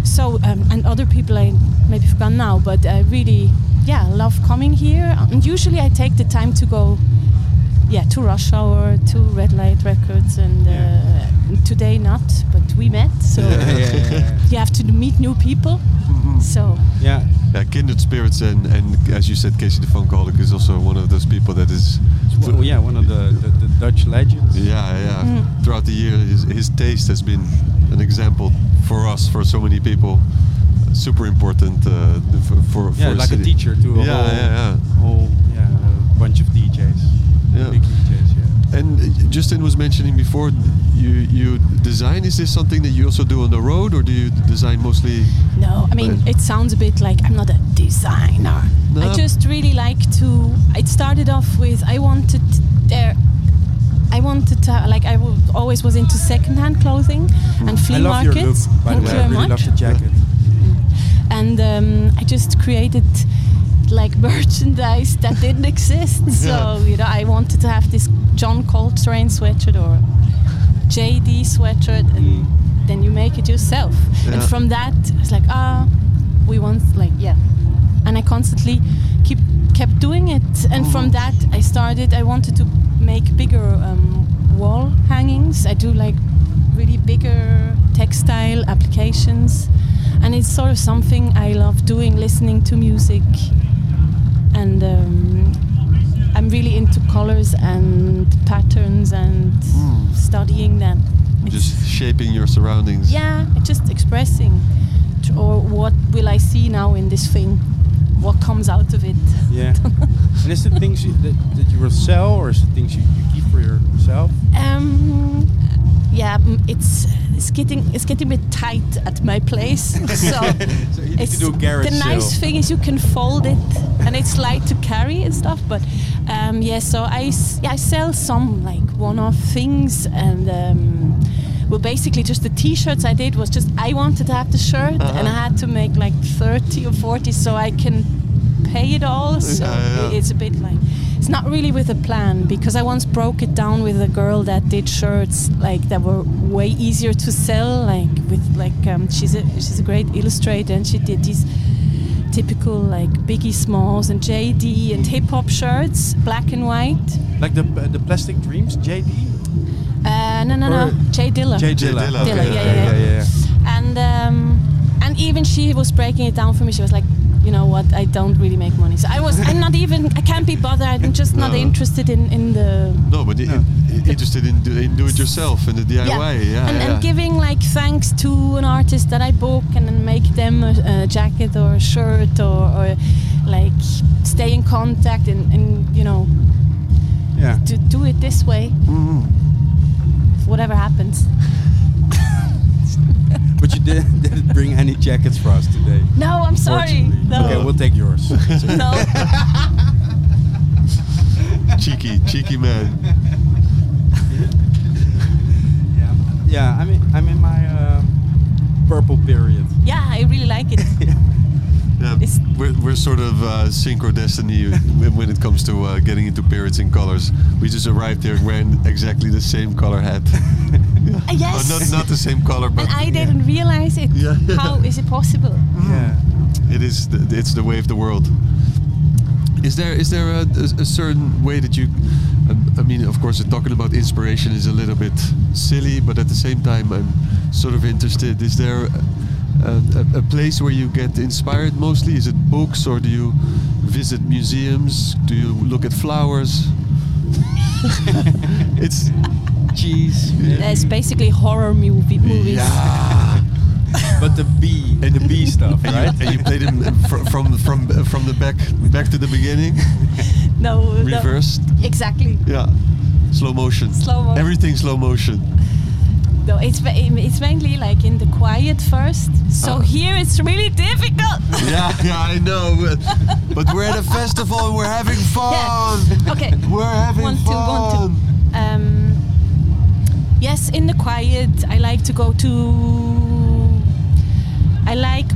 So, um, and other people I maybe forgot now, but I really, yeah, love coming here. And usually I take the time to go, yeah, to Rush Hour, to Red Light Records, and uh, today not, but we met. So <laughs> yeah, yeah, yeah. <laughs> you have to meet new people. So yeah. Yeah, kindred spirits, and, and as you said, Casey the Funkaholic is also one of those people that is. It's one- yeah, one of the, the, the Dutch legends. Yeah, yeah. Mm. Throughout the year, his, his taste has been an example for us, for so many people. Super important uh, for, for Yeah, for like a city. teacher to a Yeah, whole, yeah, yeah. whole yeah, a bunch of DJs. Yeah. Big DJs, yeah. And uh, Justin was mentioning before, you you design. Is this something that you also do on the road, or do you design mostly? no, I mean it sounds a bit like I'm not a designer. No. I just really like to. It started off with I wanted there. I wanted to like I w- always was into secondhand clothing and flea I love your look, markets. by Thank the way. you very really much. love the jacket. <laughs> and um, I just created like <laughs> merchandise that didn't exist. <laughs> So you know, I wanted to have this John Coltrane sweatshirt or JD sweatshirt, and then you make it yourself. And from that, it's like ah, we want like yeah, and I constantly keep kept doing it. And from that, I started. I wanted to make bigger um, wall hangings. I do like really bigger textile applications and it's sort of something I love doing, listening to music, and um, I'm really into colors and patterns and studying them. It's- Just shaping your surroundings. yeah, just expressing, or what will I see now in this thing? What comes out of it? Yeah. <laughs> and is it things you, that, that you will sell, or is it things you, you keep for yourself? Um, yeah, mm, it's it's getting it's getting a bit tight at my place. <laughs> So, So you need to it's do a garage the nice thing is you can fold it and it's light to carry and stuff. But um, yeah, so I yeah, I sell some like one-off things and. Um, well, basically, just the T-shirts I did was just I wanted to have the shirt, and I had to make like thirty or forty so I can pay it all. So Yeah, yeah. it's a bit like it's not really with a plan because I once broke it down with a girl that did shirts like that were way easier to sell. Like with like um, she's a she's a great illustrator and she did these typical like Biggie Smalls and JD and hip hop shirts, black and white. Like the uh, the plastic dreams, JD. No, no, no, Jay J Dilla. J J Dilla. Dilla, Dilla, okay. yeah, yeah, yeah, yeah. and um, and even she was breaking it down for me. She was like, you know what, I don't really make money. So I was, I'm not even, I can't be bothered. I'm just not interested in in the No, but i- i- interested in, do, in do it yourself and the DIY. Yeah, yeah. and, and giving like thanks to an artist that I book and then make them a, a jacket or a shirt or, or like stay in contact and, and you know Yeah. to do it this way. Whatever happens. <laughs> But you did, didn't bring any jackets for us today. No, I'm sorry. No. Okay, we'll take yours. <laughs> no. <laughs> cheeky, cheeky man. Yeah. Yeah. I'm in, I'm in my uh, purple period. Yeah, I really like it. Yeah, It's- we're, we're sort of uh, synchro destiny when when it comes to uh, getting into periods and colors. We just arrived here wearing exactly the same color hat. <laughs> Uh, yes. Oh, not, not the same color, but and I didn't realize it. Yeah. <laughs> How is it possible? Yeah. it is. The, it's the way of the world. Is there is there a, a, a certain way that you? um, I mean, of course, talking about inspiration is a little bit silly, but at the same time, I'm sort of interested. Is there a, a, a place where you get inspired mostly? Is it books, or do you visit museums? Do you look at flowers? <laughs> it's Cheese. It's basically horror movie movies. yeah. <laughs> But the B and the B stuff, And right? you, and you played them <laughs> fr- from from from the back back to the beginning, No, no. reversed. Exactly. Yeah, slow motion. Slow motion. Everything slow motion. No, it's it's mainly like in the quiet first. So Ah. here it's really difficult. <laughs> Yeah, yeah, I know. But, but we're at a festival and we're having <laughs> fun. Yeah. Okay. We're having One, fun. one, two. Um, yes, in the quiet, I like to go to. I like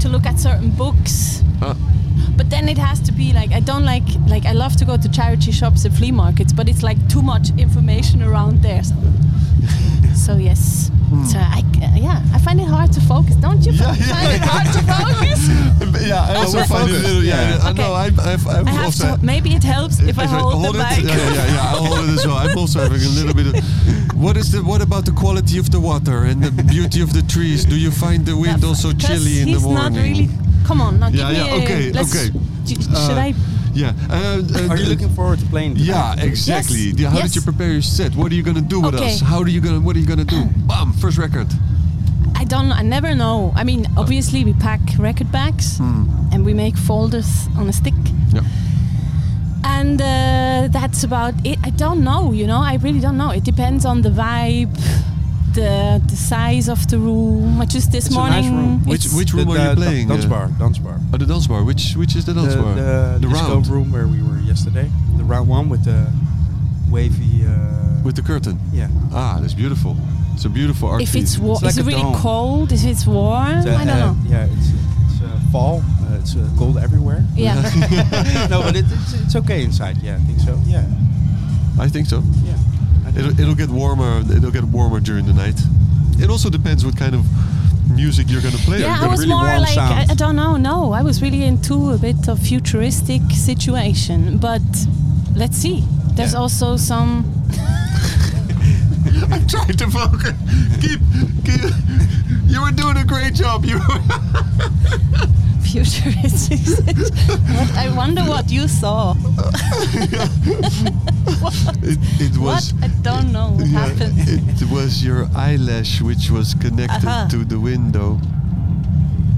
to look at certain books, but then it has to be like I don't like like I love to go to charity shops and flea markets, but it's like too much information around there. So, <laughs> so yes, so I uh, yeah I find it hard to focus. Don't you Hmm. Yeah, find yeah, it hard to focus? <laughs> yeah, I also we're find it little. Yeah, Yeah. I know. Okay. I've, I've, I've I have also. to. Maybe it helps if I If hold, the it? mic. Yeah, yeah, yeah. I'll hold it as well. I'm also having a little bit of. What is the? What about the quality of the water and the beauty of the trees? Do you find the wind also chilly in the he's morning? not really. Come on, now Yeah, give yeah, me a- okay, let's- okay. d- should Uh, I? Yeah. Uh, uh, Are you looking forward to playing? tonight? Yeah, exactly. Yes, Yeah, How yes. did you prepare your set? What are you gonna do with Okay. us? How are you gonna? What are you gonna do? <clears throat> Bam! First record. I don't. I never know. I mean, obviously we pack record bags and we make folders on a stick, Yeah. and uh, that's about it. I don't know. You know, I really don't know. It depends on the vibe, the the size of the room. I just this It's a morning. nice room. Which which room The- are you playing? Dance uh? bar. Dance bar. Oh, the dance bar. Which which is the dance the, bar? the, the disco round room where we were yesterday. The round one with the wavy. Uh, with the curtain. yeah. Ah, that's beautiful. It's a beautiful art if piece. it's warm, like is it really dome. cold? If it's warm, It's, uh, I don't uh, know. Yeah, it's it's uh, fall. Uh, it's uh, cold everywhere. <laughs> Yeah. <laughs> no, but it, it's it's okay inside. Yeah, I think so. Yeah. I think so. Yeah. It'll, it'll get warmer. It'll get warmer during the night. It also depends what kind of music you're gonna play. Yeah, I was really more like I. I don't know. No, I was really into a bit of futuristic situation, but let's see. There's Yeah. also some. <laughs> I'm trying to focus. keep, keep. You were doing a great job. You. <laughs> Futuristic. <laughs> I wonder what you saw. <laughs> it, it was. what? I don't know what yeah, happened. it was your eyelash which was connected Aha. to the window.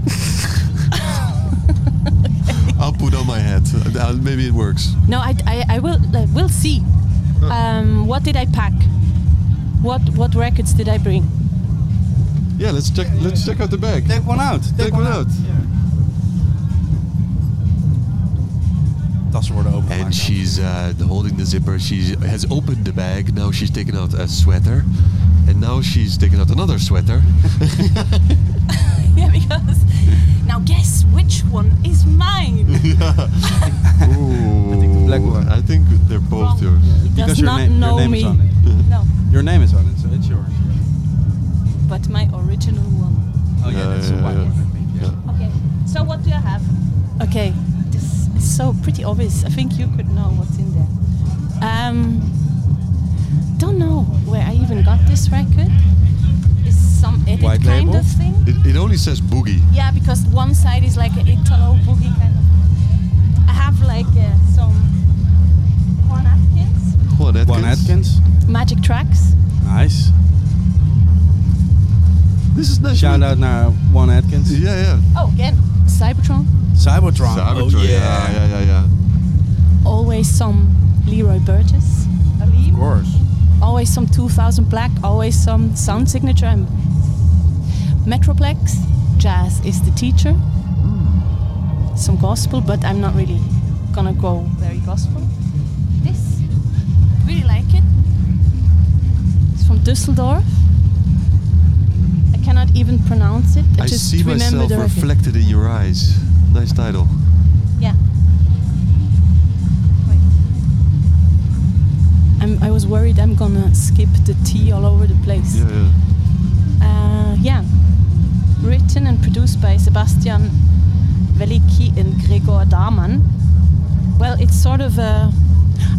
<laughs> I'll put on my hat. Uh, maybe it works. No, I, I, I will. Uh, we'll see. Um, what did I pack? What what records did I bring? Yeah, let's check. Let's check out the bag. Take one out. Take one out. Tassen worden opengemaakt. And she's uh, holding the zipper. She has opened the bag. Now she's taken out a sweater. And now she's taken out another sweater. <laughs> yeah, because now guess which one is mine. <laughs> <laughs> Ooh, I think the black one. I think they're both Wrong. yours. He Because does your, not na- your name me. is on it. No, Your name is on it, so it's yours. but my original one. Oh yeah, Yeah, that's yeah, the white yeah. one. I think. Yeah. Okay, so what do I have? Okay, this is so pretty obvious. I think you could know what's in there. Um, don't know where I even got this record. Is some edit White kind label? of thing? It, it only says boogie. Yeah, because one side is like an Italo boogie kind of. I have like uh, some Juan Atkins Juan Atkins. Juan Atkins. magic tracks. Nice. This is nice. Shout out naar Juan Atkins. Yeah, yeah. Oh, again, Cybertron. Cybertron. Cybertron. Oh yeah. yeah, yeah, yeah, yeah. Always some Leroy Burgess. Aleem. Of course. always some 2000 black, always some sound signature. I'm Metroplex, jazz is the teacher. Hmm. Some gospel, but I'm not really gonna go very gospel. This, really like it. It's from Düsseldorf. I cannot even pronounce it. I, I just see remember myself the record. reflected in your eyes. Nice title. Yeah. Wait. I'm, I was worried I'm gonna skip the T all over the place. Yeah, yeah. Uh, yeah. Written and produced by Sebastian Veliki and Gregor Daman. Well, it's sort of a.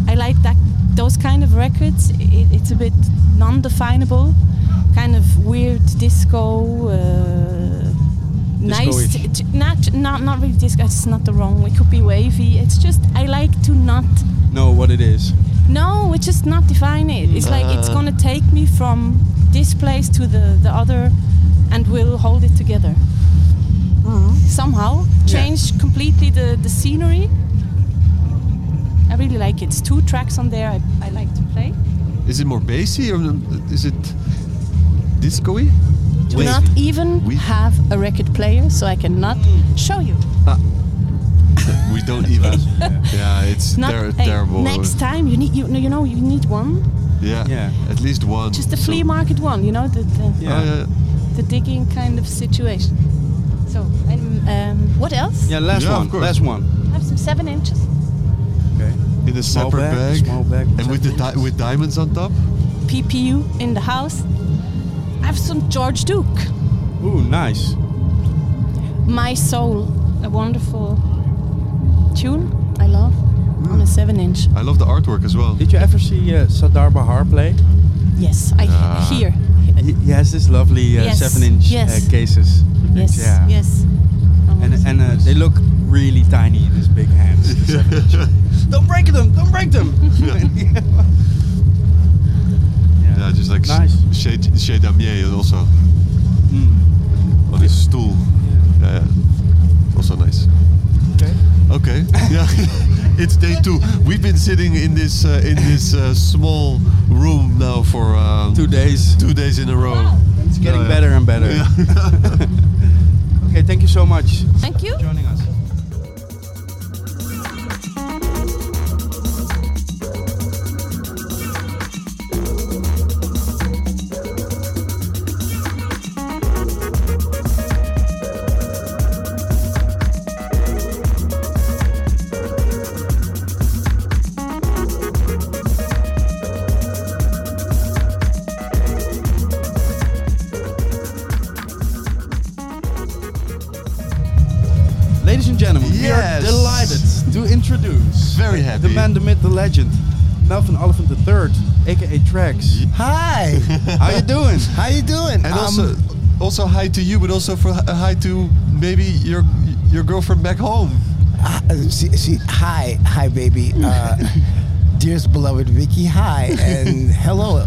I like that those kind of records. It, it's a bit non-definable, kind of weird disco. Uh, nice, Disco-ish. t- t- not not not really disco. It's not the wrong. It could be wavy. It's just I like to not Know what it is. no, it's just not define it. It's like it's Uh. gonna take me from this place to the, the other and we'll hold it together. Somehow. Change completely the, the scenery. I really like it. It's two tracks on there I, I like to play. Is it more bassy or is it disco-y? Do Wait. not even We- have a record player, so I cannot show you. <laughs> We don't even. <laughs> yeah, it's Not ter- hey, terrible. next time you need you know you know you need one. Yeah, Yeah. at least one. Just the So- flea market one, you know, the, the Oh, yeah. the digging kind of situation. So, and, um, what else? Yeah, last Yeah, of one. course. Last one. I have some seven inches. Okay. In a Small separate bag, bag, small bag, and with the di- with diamonds on top. PPU in the house. I have some George Duke. Ooh, nice. My Soul, a wonderful tune I love on a seven inch. I love the artwork as well. Did you ever see uh, Sadar Bahar play? Yes, I Ah. hear. He, he has this lovely uh, Yes, seven-inch yes. uh, cases. Yes, Yeah. yes. And and uh, they look really tiny in his big hands. the seven inch. <laughs> don't break them! Don't break them! <laughs> Yeah, just like Nice. Chez, Chez Damier also Mm. on his stool. Yeah, yeah. Also nice. Okay. Okay. <laughs> yeah. <laughs> it's day two. We've been sitting in this uh, in this uh, small room now for um, Two days. two days in a row. It's getting Oh, yeah. better and better. <laughs> okay, thank you so much Thank you. for joining us. Legend, Melvin Oliphant III, aka Trax. Hi, How you doing? <laughs> how you doing? And Um, also, also hi to you, but also for uh, hi to maybe your your girlfriend back home. uh, she, she, hi, hi, baby. Uh, <laughs> dearest beloved Vicky, hi, and <laughs> hello,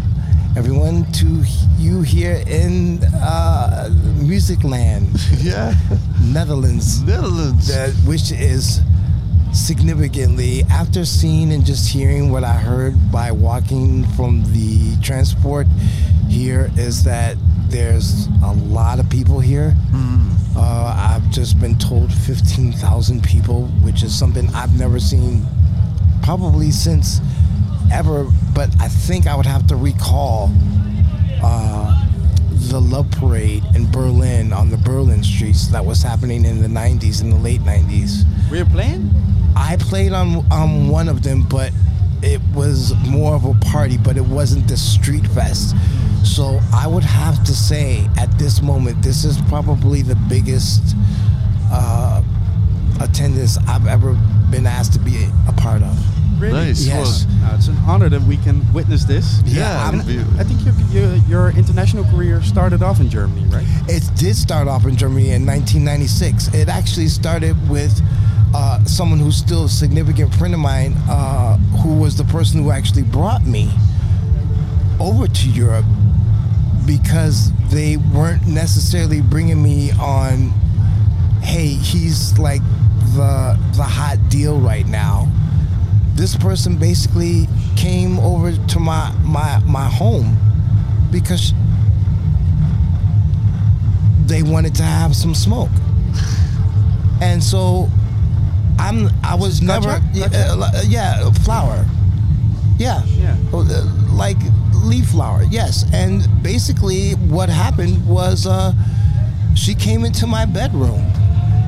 everyone, to you here in uh, Music Land, Yeah, Netherlands, Netherlands. that, which is significantly after seeing and just hearing what I heard by walking from the transport here is that there's a lot of people here. Uh, I've just been told 15,000 people, which is something I've never seen probably since ever. But I think I would have to recall uh, the Love Parade in Berlin on the Berlin streets that was happening in the 90s, in the late 90s. Were you playing? I played on um, one of them, but it was more of a party, but it wasn't the street fest. So I would have to say at this moment, this is probably the biggest uh, attendance I've ever been asked to be a part of. Really? Nice. Yes. Uh, it's an honor that we can witness this. Yeah, And we- I think your, your, your international career started off in Germany, right? It did start off in Germany in 1996. It actually started with uh, someone who's still a significant friend of mine, uh, who was the person who actually brought me over to Europe because they weren't necessarily bringing me on. Hey, he's like the the hot deal right now. This person basically came over to my my my home because they wanted to have some smoke. And so I'm I was never yeah, Gotcha. uh, yeah flower. Yeah. Yeah. Uh, Like leaf flower. Yes. And basically what happened was uh, she came into my bedroom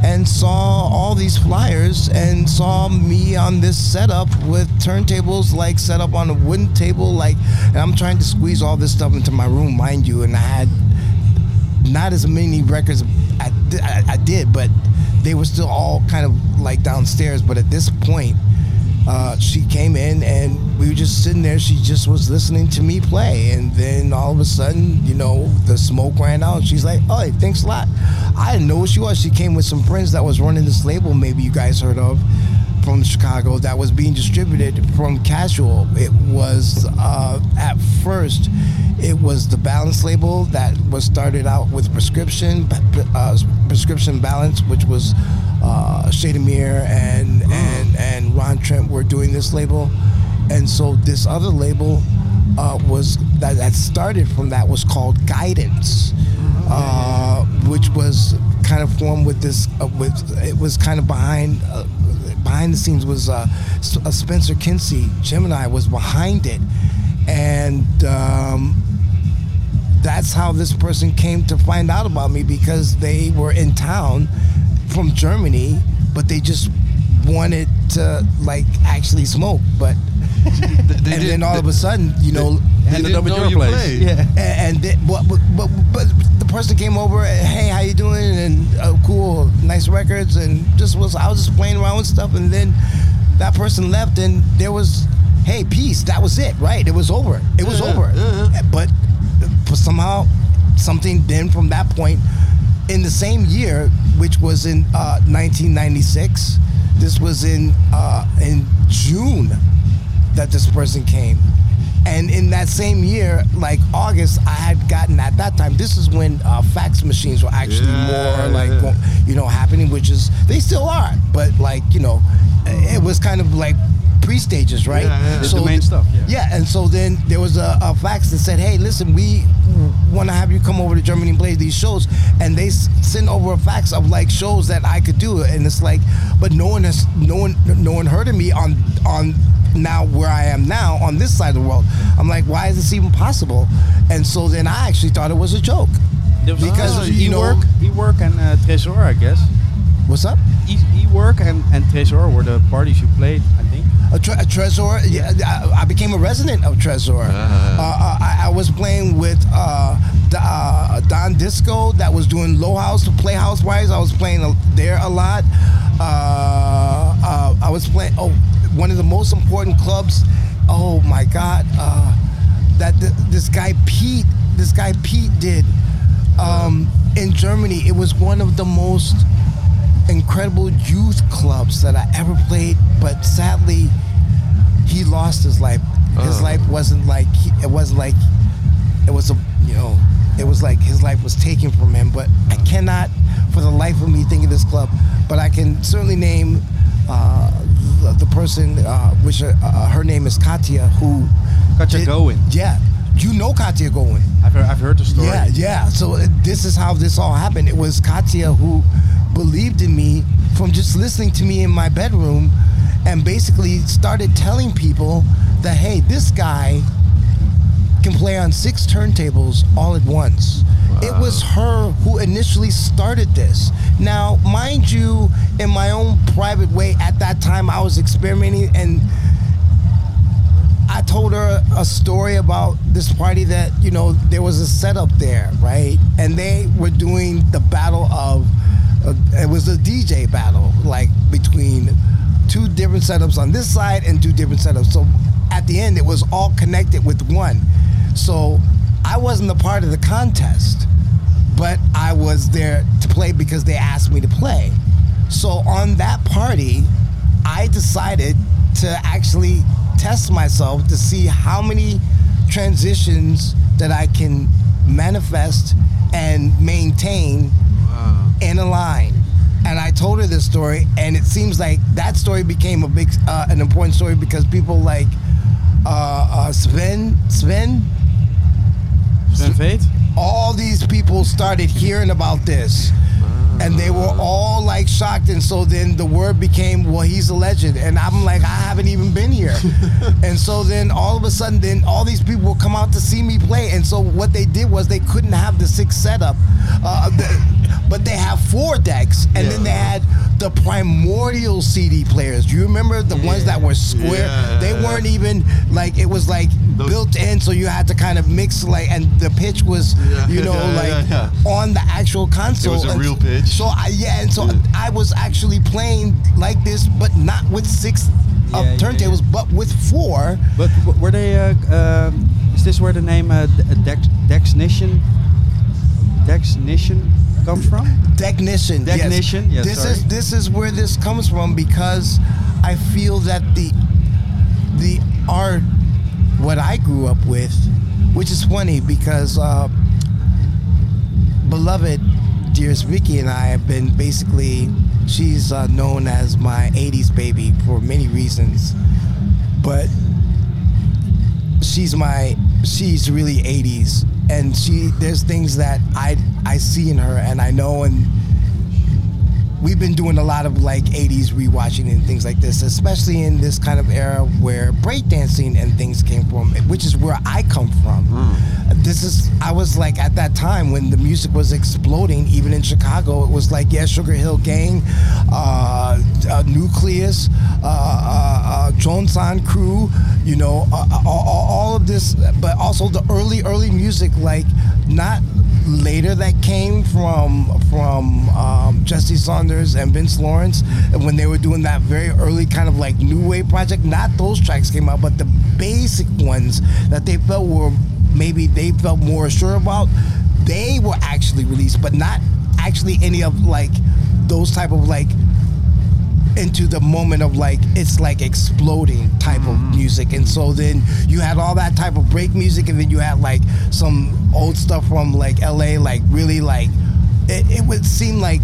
and saw all these flyers and saw me on this setup with turntables like set up on a wooden table like and I'm trying to squeeze all this stuff into my room mind you and I had not as many records I, I, I did, but they were still all kind of like downstairs. But at this point, uh, she came in and we were just sitting there. She just was listening to me play, and then all of a sudden, you know, the smoke ran out. She's like, "Oh, hey, thanks a lot." I didn't know who she was. She came with some friends that was running this label. Maybe you guys heard of. From Chicago, that was being distributed from Casual. It was uh, at first, it was the Balance label that was started out with Prescription, uh, Prescription Balance, which was uh, Shademir and and and Ron Trent were doing this label, and so this other label uh, was that, that started from that was called Guidance, uh, which was kind of formed with this uh, with it was kind of behind. Uh, behind the scenes was uh, uh, Spencer Kinsey, Gemini was behind it, and um, that's how this person came to find out about me because they were in town from Germany, but they just wanted to like actually smoke. But <laughs> They and then all of a sudden, you know, they ended up at your you place. played. Yeah. and, and they, but, but, but, but the person came over and hey how you doing and uh, cool nice records and just was I was just playing around with stuff and then that person left and there was hey peace that was it right it was over it was Yeah, over yeah. but uh, somehow something then from that point in the same year which was in uh, 1996 this was in uh, in June that this person came. And in that same year, like August, I had gotten at that time. This is when uh, fax machines were actually Yeah, more like, you know, happening, which is they still are, but like you know, it was kind of like pre-stages, right? Yeah, yeah. The main stuff, yeah. Yeah, and so then there was a, a fax that said, "Hey, listen, we want to have you come over to Germany and play these shows," and they s- sent over a fax of like shows that I could do, and it's like, but no one has, no one, no one heard of me on on now where I am now on this side of the world. I'm like, why is this even possible? And so then I actually thought it was a joke. Because, uh, you know- E-work, E-work and uh, Tresor, I guess. What's up? E- E-work and, and Tresor were the parties you played, I. A, tre- a Trezor. Yeah, I, I became a resident of Trezor. Uh, uh, I, I was playing with uh, D- uh, Don Disco that was doing Low House, to Playhouse wise. I was playing there a lot. Uh, uh, I was playing. Oh, one of the most important clubs. Oh my God. Uh, that th- this guy Pete. This guy Pete did um, in Germany. It was one of the most incredible youth clubs that I ever played, but sadly, he lost his life. His Oh. life wasn't like it wasn't like it was a you know it was like his life was taken from him. But I cannot, for the life of me, think of this club. But I can certainly name uh, the, the person, uh, which uh, uh, her name is Katya, who Katja did-. Yeah, you know Katya Goin. I've heard, I've heard the story. Yeah, yeah. So uh, this is how this all happened. It was Katya who believed in me from just listening to me in my bedroom and basically started telling people that, hey, this guy can play on six turntables all at once. It was her who initially started this. Now, mind you, in my own private way, at that time I was experimenting and I told her a story about this party that, you know, there was a setup there, right? And they were doing the battle of, Uh, it was a DJ battle, like between two different setups on this side and two different setups. So at the end, it was all connected with one. So I wasn't a part of the contest, but I was there to play because they asked me to play. So on that party, I decided to actually test myself to see how many transitions that I can manifest and maintain in a line. And I told her this story, and it seems like that story became a big, uh, an important story because people like uh, uh, Sven, Sven, Sven Veet? all these people started hearing about this. And they were all like shocked. And so then the word became, well, he's a legend. And I'm like, I haven't even been here. <laughs> and so then all of a sudden, then all these people will come out to see me play. And so what they did was they couldn't have the six setup, uh, the, but they have four decks, and then they had the primordial CD players. Do you remember the ones that were square? Yeah. They weren't even like it was like Those- built in, so you had to kind of mix like, and the pitch was, Yeah. you know, <laughs> Yeah, like yeah, on the actual console. It was a real pitch. So I, yeah, and so Yeah. I was actually playing like this, but not with six uh, Yeah, yeah, turntables, but with four. But were they? Uh, um, is this where the name uh, D- Dex Dexnation Dexnation comes from? Technician. yes. Technician, yes, this sorry. is this is where this comes from because I feel that the the art what I grew up with, which is funny because uh, beloved dearest Vicky and I have been basically she's uh, known as my 80s baby for many reasons, but she's my she's really 80s and she there's things that I I see in her and I know and we've been doing a lot of like 80s rewatching and things like this especially in this kind of era where breakdancing and things came from which is where I come from. This is I was like at that time when the music was exploding even in Chicago it was like yeah Sugar Hill Gang uh, uh, Nucleus uh, uh, uh, Crew you know uh, all, all of this but also the early early music like not later that came from from um, Jesse Saunders and Vince Lawrence when they were doing that very early kind of like new wave project not those tracks came out but the basic ones that they felt were maybe they felt more sure about they were actually released but not actually any of like those type of like into the moment of like it's like exploding type of music. And so then you had all that type of break music and then you had like some old stuff from like LA like really like it, it would seem like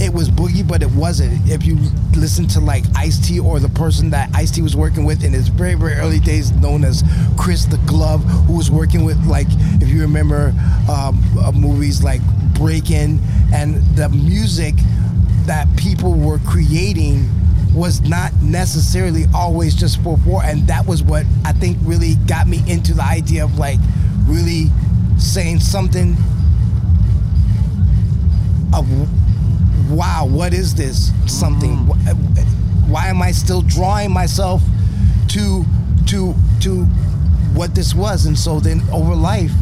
it was boogie but it wasn't. If you listen to like Ice-T or the person that Ice-T was working with in his very very early days known as Chris the Glove who was working with like if you remember um, uh, movies like Breakin' and the music that people were creating was not necessarily always just for four and that was what i think really got me into the idea of like really saying something of wow what is this something? Mm-hmm. Wh- why am i still drawing myself to to to what this was? And so then over life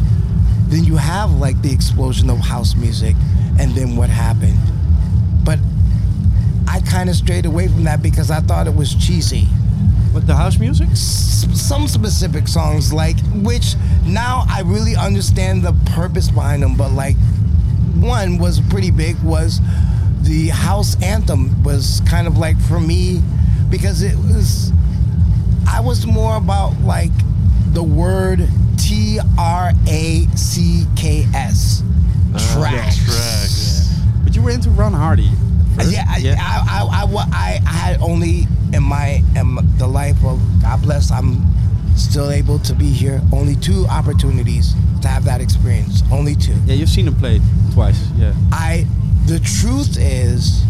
then you have like the explosion of house music and then what happened. But I kind of strayed away from that because I thought it was cheesy. With the house music? S- some specific songs, like which now I really understand the purpose behind them, but like one was pretty big was the house anthem was kind of like for me because it was I was more about like the word T R A C K S ah. tracks. Tracks. But you were into Ron Hardy. First? Yeah, I, I, I, I, I, I had only in my in the life of God bless. I'm still able to be here. Only two opportunities to have that experience. Only two. Yeah, you've seen him play twice. Yeah. I. The truth is,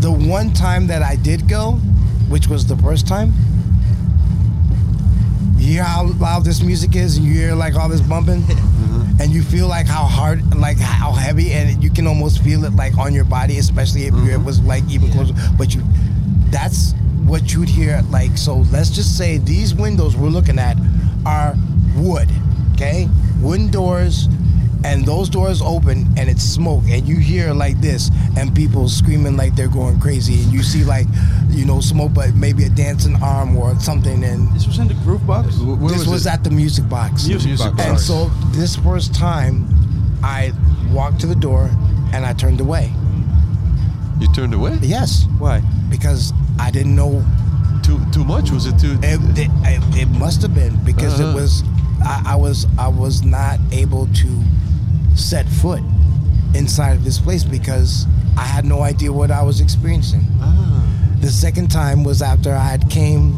the one time that I did go, which was the first time. You hear how loud this music is, and you hear like all this bumping, <laughs> and you feel like how hard, like how heavy, and you can almost feel it like on your body, especially if it mm-hmm. was like even closer. But you, that's what you'd hear. Like so, let's just say these windows we're looking at are wood, okay, wooden doors, and those doors open and it's smoke, and you hear like this, and people screaming like they're going crazy, and you see like, you know, smoke, but maybe a dancing arm or something, and This was in the Groove Box? Where this was, it? at the music box. Music Music Box. And so this first time, I walked to the door and I turned away. You turned away? Yes, Why? because I didn't know. Too too much? Was it too? It, it, it, it must have been because Uh-huh. it was. I, I was I was not able to set foot inside of this place because I had no idea what I was experiencing. ah. The second time was after I had came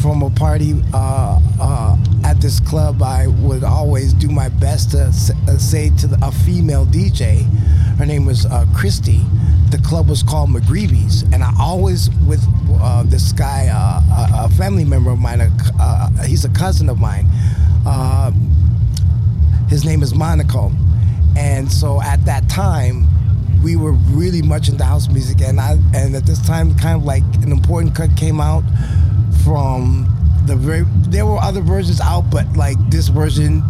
from a party uh, uh, at this club. I would always do my best to uh, say to the, a female DJ, Her name was uh, Christy. The club was called McGreevy's, and I always with uh, this guy, uh, a, family member of mine. Uh, he's a cousin of mine. His name is Monaco, and so at that time, we were really much into house music, and I and at this time, kind of like an important cut came out from the very. There were other versions out, but like this version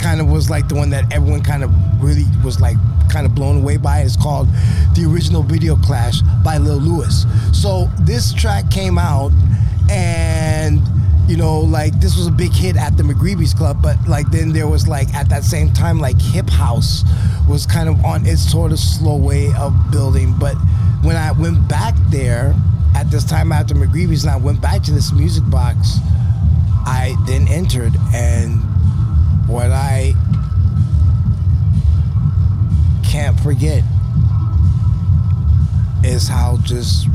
kind of was like the one that everyone kind of really was like kind of blown away by. It's called The Original Video Clash by Lil Lewis. So this track came out and you know like this was a big hit at the McGreevy's club but like then there was like at that same time like hip house was kind of on its sort of slow way of building but when I went back there at this time after McGreevy's and I went back to this music box I then entered and what I can't forget is how just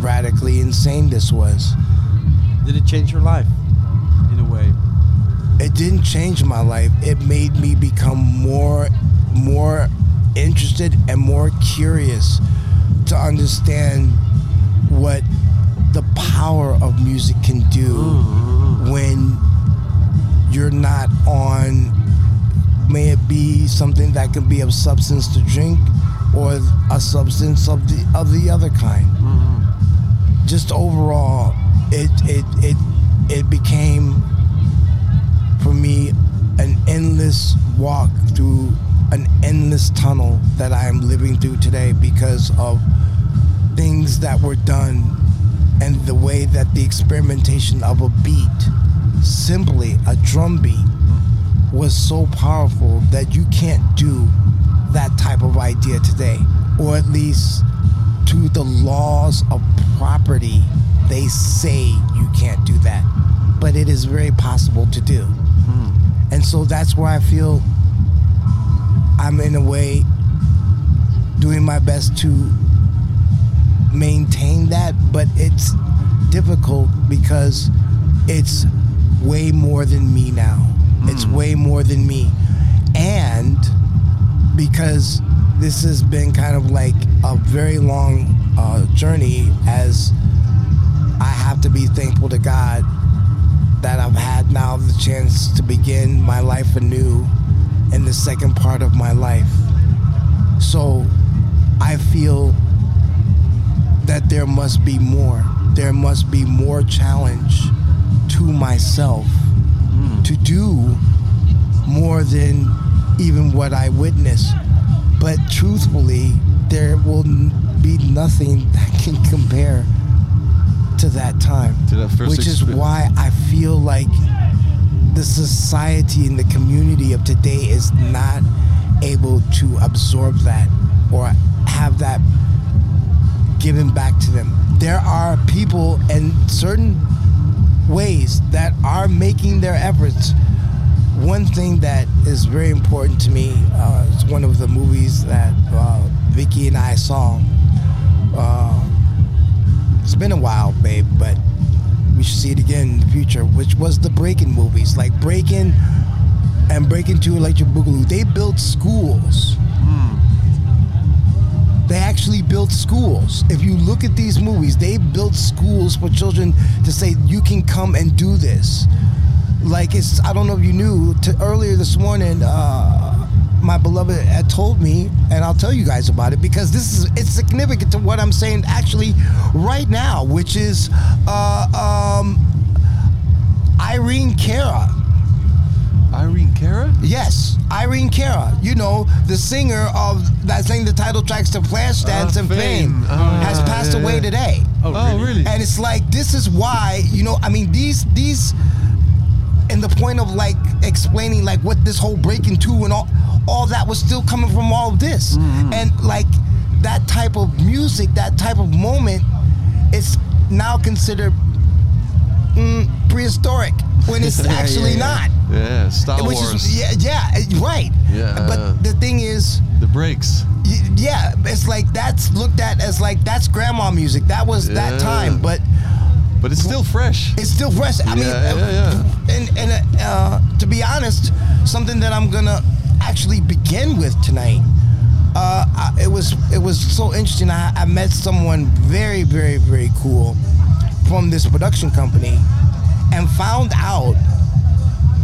radically insane this was. Did it change your life in a way? It didn't change my life. It made me become more more interested and more curious to understand what the power of music can do mm, mm, mm. when you're not on may it be something that can be of substance to drink or a substance of the of the other kind just overall it it it it became for me an endless walk through an endless tunnel that I am living through today because of things that were done and the way that the experimentation of a beat simply a drum beat was so powerful that you can't do that type of idea today or at least to the laws of property they say you can't do that but it is very possible to do. And so that's where i feel i'm in a way doing my best to maintain that but it's difficult because it's way more than me now. It's way more than me. And because this has been kind of like a very long uh, journey as I have to be thankful to God that I've had now the chance to begin my life anew in the second part of my life. So I feel that there must be more. There must be more challenge to myself mm. to do more than even what I witnessed. But truthfully, there will be nothing <laughs> that can compare to that time. To that first which is why I feel like the society and the community of today is not able to absorb that or have that given back to them. There are people in certain ways that are making their efforts. One thing that is very important to me uh, is one of the movies that uh, Vicky and I saw. Uh, it's been a while, babe, but we should see it again in the future, which was the Breaking movies. Like Breaking and Breaking 2 Electric Boogaloo. They built schools. They actually built schools. If you look at these movies, they built schools for children to say, you can come and do this. Like it's, I don't know if you knew, to earlier this morning, uh, my beloved had told me, and I'll tell you guys about it because this is, it's significant to what I'm saying actually right now, which is uh, um, Irene Cara. Irene Cara? Yes, Irene Cara. You know, the singer of that sang the title tracks to Flashdance Ah, and Fame, Fame. Ah, has passed yeah, away yeah. today. Oh, really? And it's like this is why you know. I mean, these these, and the point of like explaining like what this whole breaking two and all all that was still coming from all of this, Mm-hmm. and like that type of music, that type of moment, it's now considered mm, prehistoric when it's <laughs> Yeah, actually yeah, not. Yeah, Star Which Wars. is yeah, yeah, right. Yeah. But the thing is, the breaks. yeah, it's like that's looked at as like that's grandma music. That was Yeah. that time, but But it's still fresh. it's still fresh. I mean, Yeah, yeah, yeah. and and uh, to be honest, something that I'm gonna actually begin with tonight uh, I, it was it was so interesting. I, I met someone very, very, very cool from this production company, and found out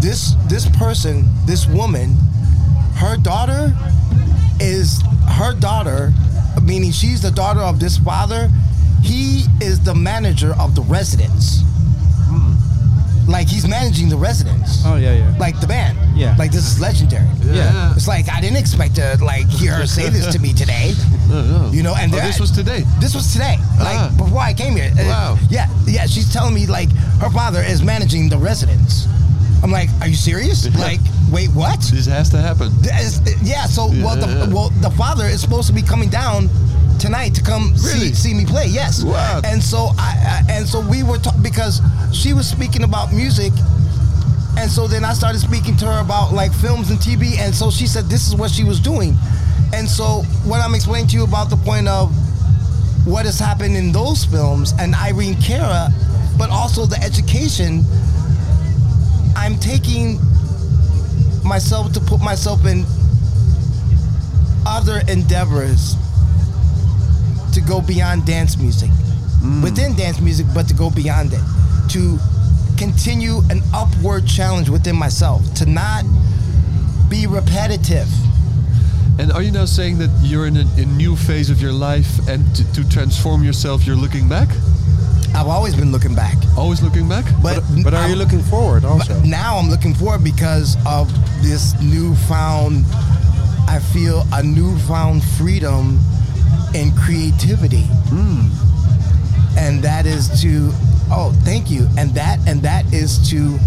this this person, this woman, her daughter is her daughter, meaning she's the daughter of this father. He is the manager of the residence. Like he's managing the residence. Oh yeah, yeah. Like the band. Yeah. Like this is legendary. Yeah. It's like I didn't expect to like hear her say this to me today. <laughs> No, no. You know, and Oh, this was today. This was today, like Ah. before I came here. Uh, Wow. Yeah, yeah. She's telling me like her father is managing the residence. I'm like, are you serious? Like, wait, what? This has to happen. Yeah. So, well, Yeah. well, the father is supposed to be coming down tonight to come Really? see see me play. Yes. Wow. And so I, I and so we were talking because she was speaking about music. And so then I started speaking to her about like films and TV, and so she said this is what she was doing. And so what I'm explaining to you about the point of what has happened in those films and Irene Cara, but also the education, I'm taking myself to put myself in other endeavors to go beyond dance music. Mm. Within dance music, but to go beyond it. To continue an upward challenge within myself. To not be repetitive. And are you now saying that you're in a, a new phase of your life and to, to transform yourself, you're looking back? I've always been looking back. Always looking back? But, But are you I'm- looking forward also? Now I'm looking forward because of this newfound, I feel a newfound freedom and creativity. And that is to, oh, thank you. And that, and that is to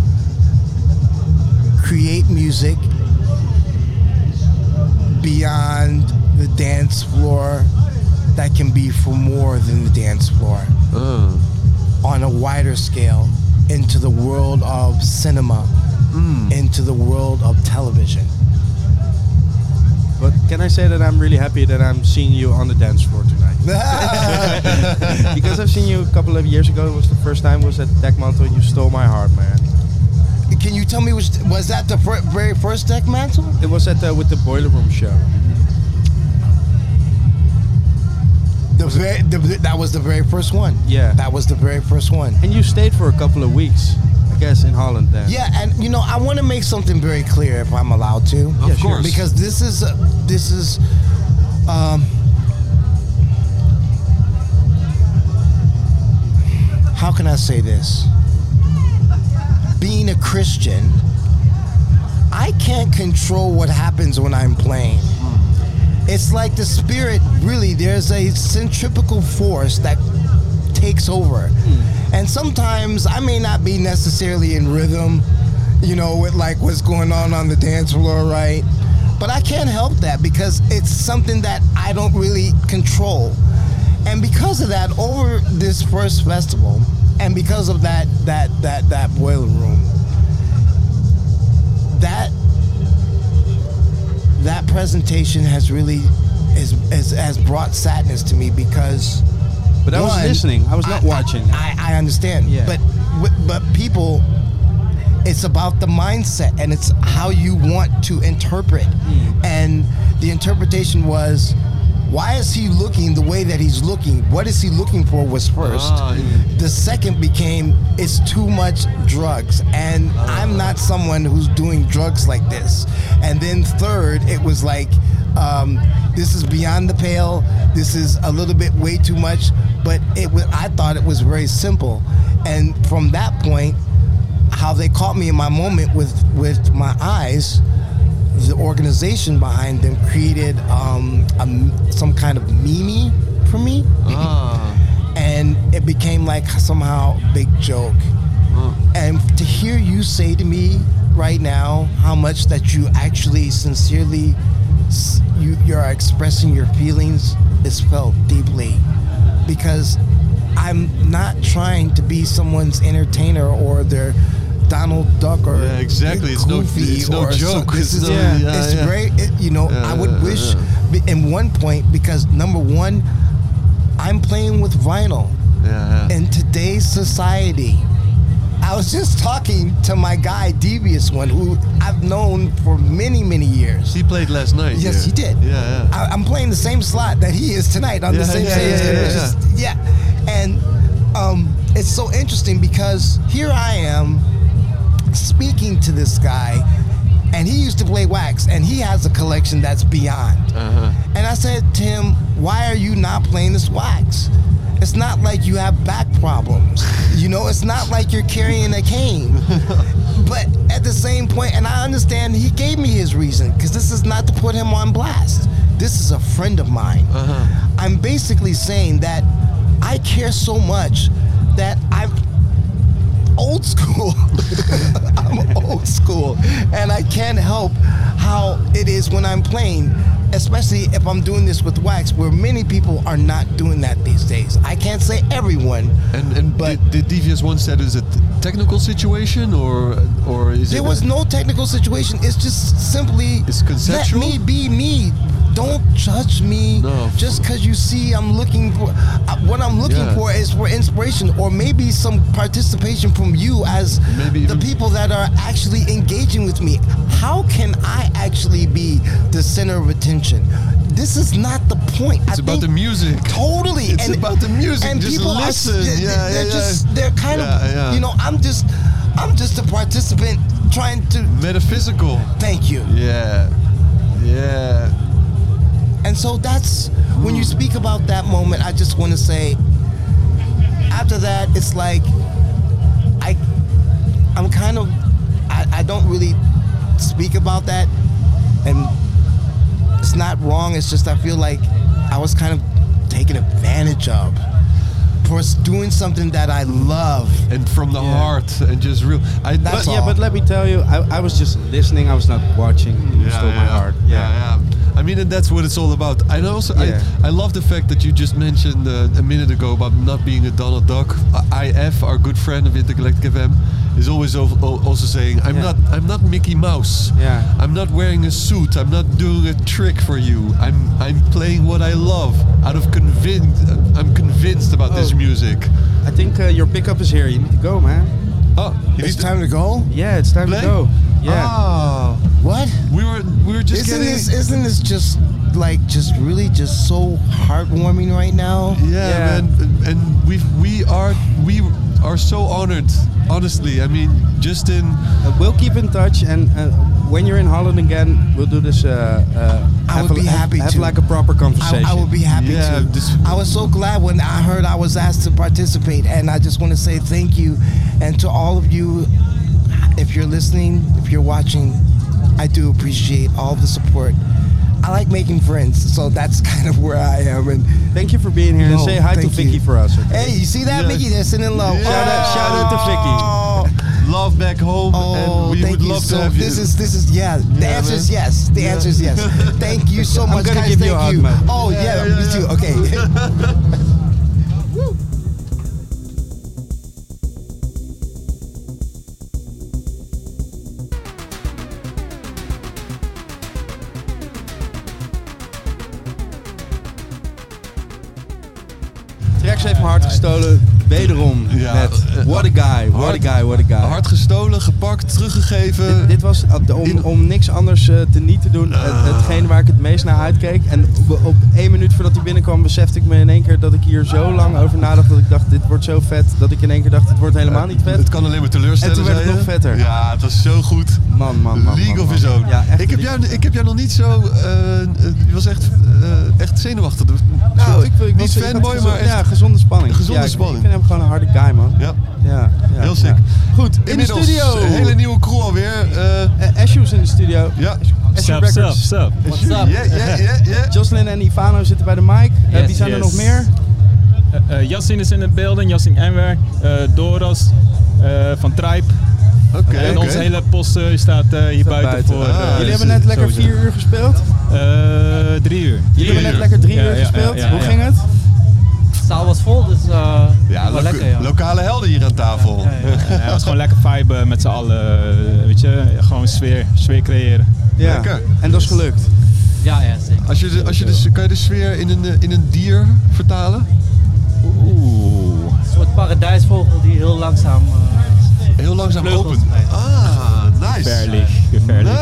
create music beyond the dance floor that can be for more than the dance floor Uh, on a wider scale into the world of cinema, into the world of television. But can I say that I'm really happy that I'm seeing you on the dance floor tonight? <laughs> <laughs> because I've seen you a couple of years ago. It was the first time was at Deck Mantle and you stole my heart, man. Can you tell me which was that the fir- very first deck mantle? It was at the, with the Boiler Room show. The very, the, that was the very first one. Yeah. that was the very first one. And you stayed for a couple of weeks, guess, in Holland then. Yeah, and you know, I want to make something very clear, if I'm allowed to. Of Yeah, course. because this is uh, this is um how can I say this? Being a Christian, I can't control what happens when I'm playing. It's like the spirit really there's a centripetal force that takes over. And sometimes I may not be necessarily in rhythm, you know, with like what's going on on the dance floor, right? But I can't help that because it's something that I don't really control. And because of that, over this first festival, and because of that that that that boiler room, that that presentation has really is, is has brought sadness to me because But I was listening. I was not watching. I, I understand. Yeah. But but people, it's about the mindset and it's how you want to interpret. Hmm. And the interpretation was, why is he looking the way that he's looking? What is he looking for? Was first. Ah, yeah. The second became it's too much drugs, and I'm not someone who's doing drugs like this. And then third, it was like. Um, this is beyond the pale. This is a little bit way too much, but it was. I thought it was very simple, and from that point, how they caught me in my moment with with my eyes, the organization behind them created um, a some kind of meme for me, ah, and it became like somehow a big joke. And to hear you say to me right now how much that you actually sincerely s- you you're expressing your feelings is felt deeply because I'm not trying to be someone's entertainer or their Donald Duck or Yeah, exactly. It's no- it's no some- joke. This It's is no- Yeah. yeah, it's yeah. very it, you know I would wish in one point because number one I'm playing with vinyl in today's society, I was just talking to my guy Devious One, who I've known for many, many years. He played last night. Yes, here. he did. Yeah, yeah. I, I'm playing the same slot that he is tonight on Yeah, the same yeah, stage. yeah, yeah, just- yeah. And um, it's so interesting because here I am speaking to this guy, and he used to play wax, and he has a collection that's beyond. Uh-huh. And I said to him, Why are you not playing this wax? It's not like you have back problems. You know, it's not like you're carrying a cane. <laughs> but at the same point, and I understand he gave me his reason, because this is not to put him on blast. This is a friend of mine. Uh-huh. I'm basically saying that I care so much that I'm old school. <laughs> I'm old school. And I can't help how it is when I'm playing, especially if I'm doing this with wax, where many people are not doing that these days. I can't say everyone. And and But- the, did Devious One said is it technical situation or or is There it was no technical situation. It's just simply It's conceptual? let me be me. Don't judge me No. just because you see I'm looking for uh, what I'm looking Yeah. for is for inspiration or maybe some participation from you as Maybe the people that are actually engaging with me. How can I actually be the center of attention? This is not the point. It's I about the music. Totally. It's about the music. And Just people listen. are, they're, Yeah, they're yeah, just yeah. they're kind Yeah, of you know, I'm just I'm just a participant trying to metaphysical? thank you. Yeah. Yeah. And so that's when you speak about that moment, I just want to say after that it's like I I'm kind of I, I don't really speak about that and it's not wrong, it's just I feel like I was kind of taken advantage of for s- doing something that I love. And from the Yeah. heart and just real. I That's But, yeah, but let me tell you, I, I was just listening. I was not watching. You yeah, stole my yeah, heart. Yeah, yeah. I mean, and that's what it's all about. And also, Yeah. I, I love the fact that you just mentioned uh, a minute ago about not being a Donald Duck. IF, our good friend of Intergalactic FM, is always al- al- also saying, "I'm Yeah. not, I'm not Mickey Mouse. Yeah. I'm not wearing a suit. I'm not doing a trick for you. I'm, I'm playing what I love. Out of convinced, I'm convinced about this Oh. music. I think uh, your pickup is here. You need to go, man. Oh, It's need to time to go? Yeah, it's time play? to go. Yeah. Ah, What? we were, we were just Isn't getting. this isn't this just like just really just so heartwarming right now? Yeah, Yeah. man, and- and we we are we are so honored. Honestly, I mean, just in Uh, we'll keep in touch, and uh, when you're in Holland again, we'll do this. Uh, uh, I have would a- be have- happy have, to. like a proper I, conversation. I would be happy Yeah, to. this- I was so glad when I heard I was asked to participate, and I just want to say thank you, and to all of you, if you're listening, if you're watching, I do appreciate all the support. I like making friends, so that's <laughs> kind of where I am. And Thank you for being here, and say hi to Vicky you. for us. okay? hey, you see that, Yeah. Mickey? They're sitting low. Shout out- shout out to Vicky. Oh, love back home, Oh, and we thank would you love so. to have this you. is this is yeah. The Yeah, answer is yes. The answer is yes. <laughs> Thank you so much, I'm gonna guys. give you thank a hug, you. man. Oh yeah, Yeah, yeah, me too. yeah. Okay. <laughs> Trax heeft mijn hart gestolen, wederom. Ja, met eh, what a guy, what hard- a guy, what a guy. Hard gestolen, gepakt, teruggegeven. Dit, dit was uh, om, in- om niks anders eh, te niet te doen. Het, hetgene waar ik het meest naar uitkeek. En op, op één minuut voordat hij binnenkwam, besefte ik me in één keer dat ik hier zo lang over nadacht. Dat ik dacht, dit wordt zo vet. Dat ik in één keer dacht, het wordt helemaal niet vet. Het kan alleen maar teleurstellen. En toen werd het je? nog vetter. Ja, het was zo goed. Man, man, man. League man, of his own. Ja, echt ik, heb jou, ik heb jou nog niet zo. eh, eh, je was echt, eh, echt zenuwachtig. Nou, ik, ik niet ik had fanboy, maar echt. Ja, gezonde spanning. Gezonde Ja, spanning. Hem gewoon een harde guy, man. Ja, Ja, ja, heel sick. ja. Goed, in de Inmiddels studio. Een hele nieuwe crew alweer. eh Eh, Ashu's in de studio. ja. Ashu Records. What's up? Ja, ja, ja, ja. Jocelyn en Ivano zitten bij de mic. Eh, Yes, wie zijn er nog meer? Uh, uh, Yassin is in de building, Yassin Enwer, uh, Doros uh, van Tribe. Oké, en onze hele post uh, staat uh, hier Staat buiten, voor. Ah, uh, Jullie hebben net lekker sowieso. vier uur gespeeld. Uh, drie uur. Jullie hebben net lekker drie Ja, uur ja, gespeeld. ja, ja, Hoe ja. ging het? De zaal was vol, dus uh, Ja, lekker ja. lokale helden hier aan tafel. Ja, ja, ja. Ja, het was gewoon lekker vibe met z'n allen, uh, weet je, gewoon sfeer, sfeer creëren. Ja. Lekker. En dat is gelukt. Ja, ja, zeker. Als je de, als je de, kan je de sfeer in een, eh, in een dier vertalen? Oeh. Een soort paradijsvogel die heel langzaam... Heel langzaam open. Ah, nice.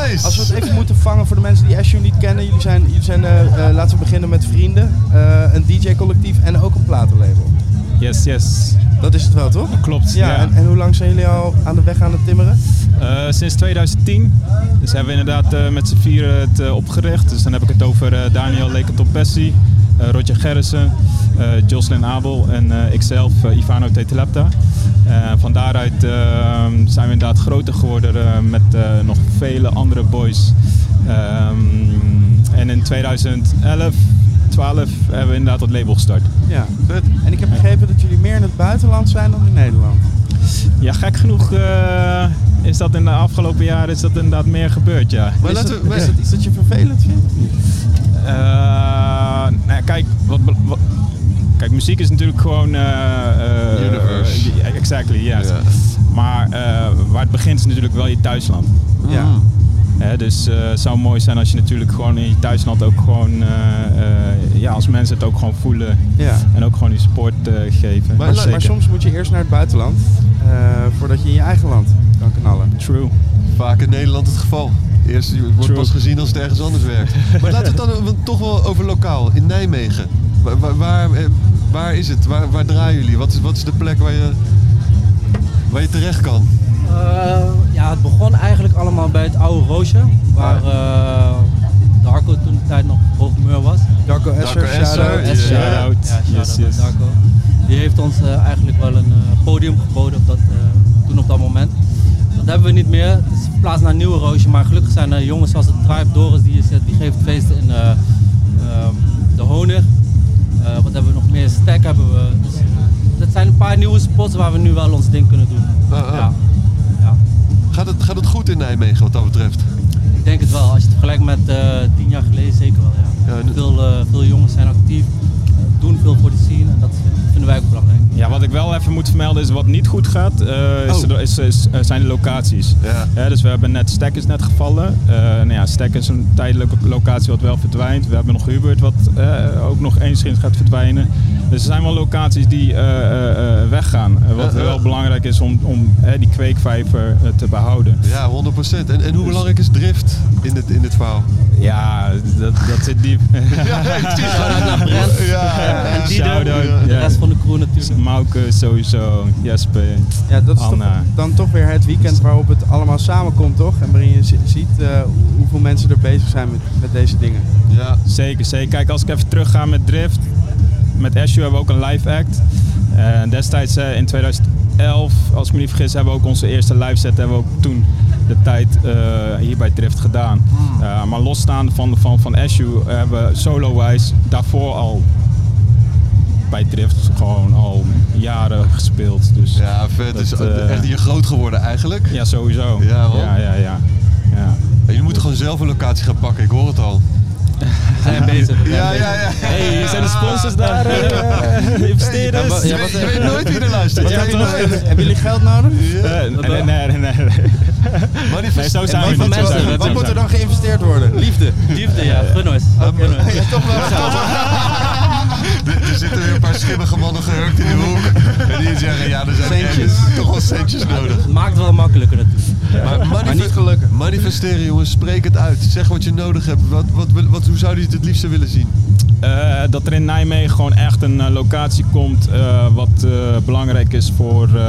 Nice. Als we het even moeten vangen voor de mensen die Ashu niet kennen. Jullie zijn, jullie zijn eh, eh, laten we beginnen met vrienden. eh, een DJ-collectief en ook een platenlabel. Yes, yes. Dat is het wel, toch? Klopt, Ja, ja. En, en hoe lang zijn jullie al aan de weg aan het timmeren? Eh, sinds 2010. Dus hebben we inderdaad eh, met z'n vieren het eh, opgericht. Dus dan heb ik het over eh, Daniel Lekatopessi, eh Roger Gerritsen, eh Jocelyn Abel en eh, ikzelf, eh, Ivano Tetelepta. Eh, van daaruit eh, zijn we inderdaad groter geworden eh, met eh, nog vele andere boys. Ehm, en in 2011, 12 hebben we inderdaad het label gestart. Ja. En ik heb begrepen dat jullie meer in het buitenland zijn dan in Nederland. Ja, gek genoeg eh, is dat in de afgelopen jaren is dat inderdaad meer gebeurd, ja. Maar is, dat, we... is dat iets dat je vervelend vindt? Eh, nou, kijk, wat, wat- kijk, muziek is natuurlijk gewoon. eh, eh, Universe. eh, exactly, yes. Ja. Maar eh, waar het begint is natuurlijk wel je thuisland. Ja. Hè, dus eh, het zou mooi zijn als je natuurlijk gewoon in je thuisland ook gewoon, eh, eh, ja, als mensen het ook gewoon voelen ja. en ook gewoon die support eh, geven. Maar Maar, maar soms moet je eerst naar het buitenland eh, voordat je in je eigen land kan knallen. True. Vaak in Nederland het geval. Eerst je wordt True. pas gezien als het ergens anders werkt. Maar laten we het dan toch wel over lokaal, in Nijmegen. Waar, waar, waar, eh, waar is het? Waar, waar draaien jullie? Wat is, wat is de plek waar je, waar je terecht kan? Eh, ja, het begon eigenlijk allemaal bij het oude Roosje, waar eh Darko toen de tijd nog programmeur was. Darko Esser, Darko Esser, shout-out. ja. Esser. Shout-out. Ja, shout-out Yes, naar yes. Darko. Die heeft ons eigenlijk wel een eh, podium geboden op dat, eh, toen op dat moment. Dat hebben we niet meer. Het is verplaatst naar een nieuwe Roosje, maar gelukkig zijn er jongens zoals het Tribe Doris, die, is, die geeft feesten in eh, ehm, de Honig. Eh, wat hebben we nog meer? Stack hebben we. Dus, eh, dat zijn een paar nieuwe spots waar we nu wel ons ding kunnen doen. Ah, ah. Ja. ja. Gaat het, gaat het goed in Nijmegen wat dat betreft? Ik denk het wel. Als je het vergelijkt met eh, tien jaar geleden, zeker wel. Ja. Ja, en- veel, eh, veel jongens zijn actief, doen veel voor de scene en dat vinden wij ook belangrijk. Ja, wat ik wel even moet vermelden is wat niet goed gaat, eh, is, Oh. is, is- zijn de locaties. Ja. dus we hebben net Stek is net gevallen. Eh nou ja, Stek is een tijdelijke locatie wat wel verdwijnt. We hebben nog Hubert wat ook nog eens gaat verdwijnen. Dus er zijn wel locaties die eh, eh, eh, weggaan. Wat wel belangrijk is om, om die kweekvijver te behouden. Ja, 100%. En, en hoe belangrijk is drift in dit, in dit verhaal? Ja, dat, dat zit diep. <laughs> Ja, precies. Brent. Ja, ja. En Shout-out, de rest van de crew natuurlijk. Mauke sowieso, Jesper. Ja, dat is toch, dan toch weer het weekend waarop het allemaal samenkomt, toch? En waarin je zi- ziet eh, hoeveel mensen er bezig zijn met, met deze dingen. Ja. Zeker, zeker. Kijk, als ik even terug ga met Drift. Met Ashu hebben we ook een live act. Destijds eh, in 2011, als ik me niet vergis, hebben we ook onze eerste live set hebben we ook toen de tijd eh, hier bij Drift gedaan. Eh, maar losstaande van, van, van Ashu hebben we solo-wise daarvoor al bij Drift gewoon al jaren gespeeld. Dus ja, Ja, vet. Dat, is eh, echt hier groot geworden eigenlijk. sowieso. Ja, man. ja, ja, ja. ja. En jullie moeten gewoon zelf een locatie gaan pakken, ik hoor het al. We zijn bezig. we zijn Ja, bezig. ja, ja. Hey, zijn de sponsors daar? eh, investeerders? Je weet, je weet nooit wie er luistert. Ja. Hebben jullie geld nodig? Ja. Eh, nee, nee, nee, nee. Zo zijn wat we niet. Wat moet er dan geïnvesteerd worden? Liefde. Liefde, ja. Gun ons. Gun ons. Ja, toch wel. <laughs> <laughs> <laughs> Er, zitten weer een paar schimmige mannen gehurkt in de hoek. En die zeggen, ja, er zijn Centjes. toch wel centjes nodig. Maakt het wel makkelijker natuurlijk. Maar, Maar niet gelukkig. manifesteren jongens, spreek het uit. Zeg wat je nodig hebt. Wat, wat, wat, hoe zou je het het liefste willen zien? Eh, dat er in Nijmegen gewoon echt een eh, locatie komt eh, wat belangrijk is voor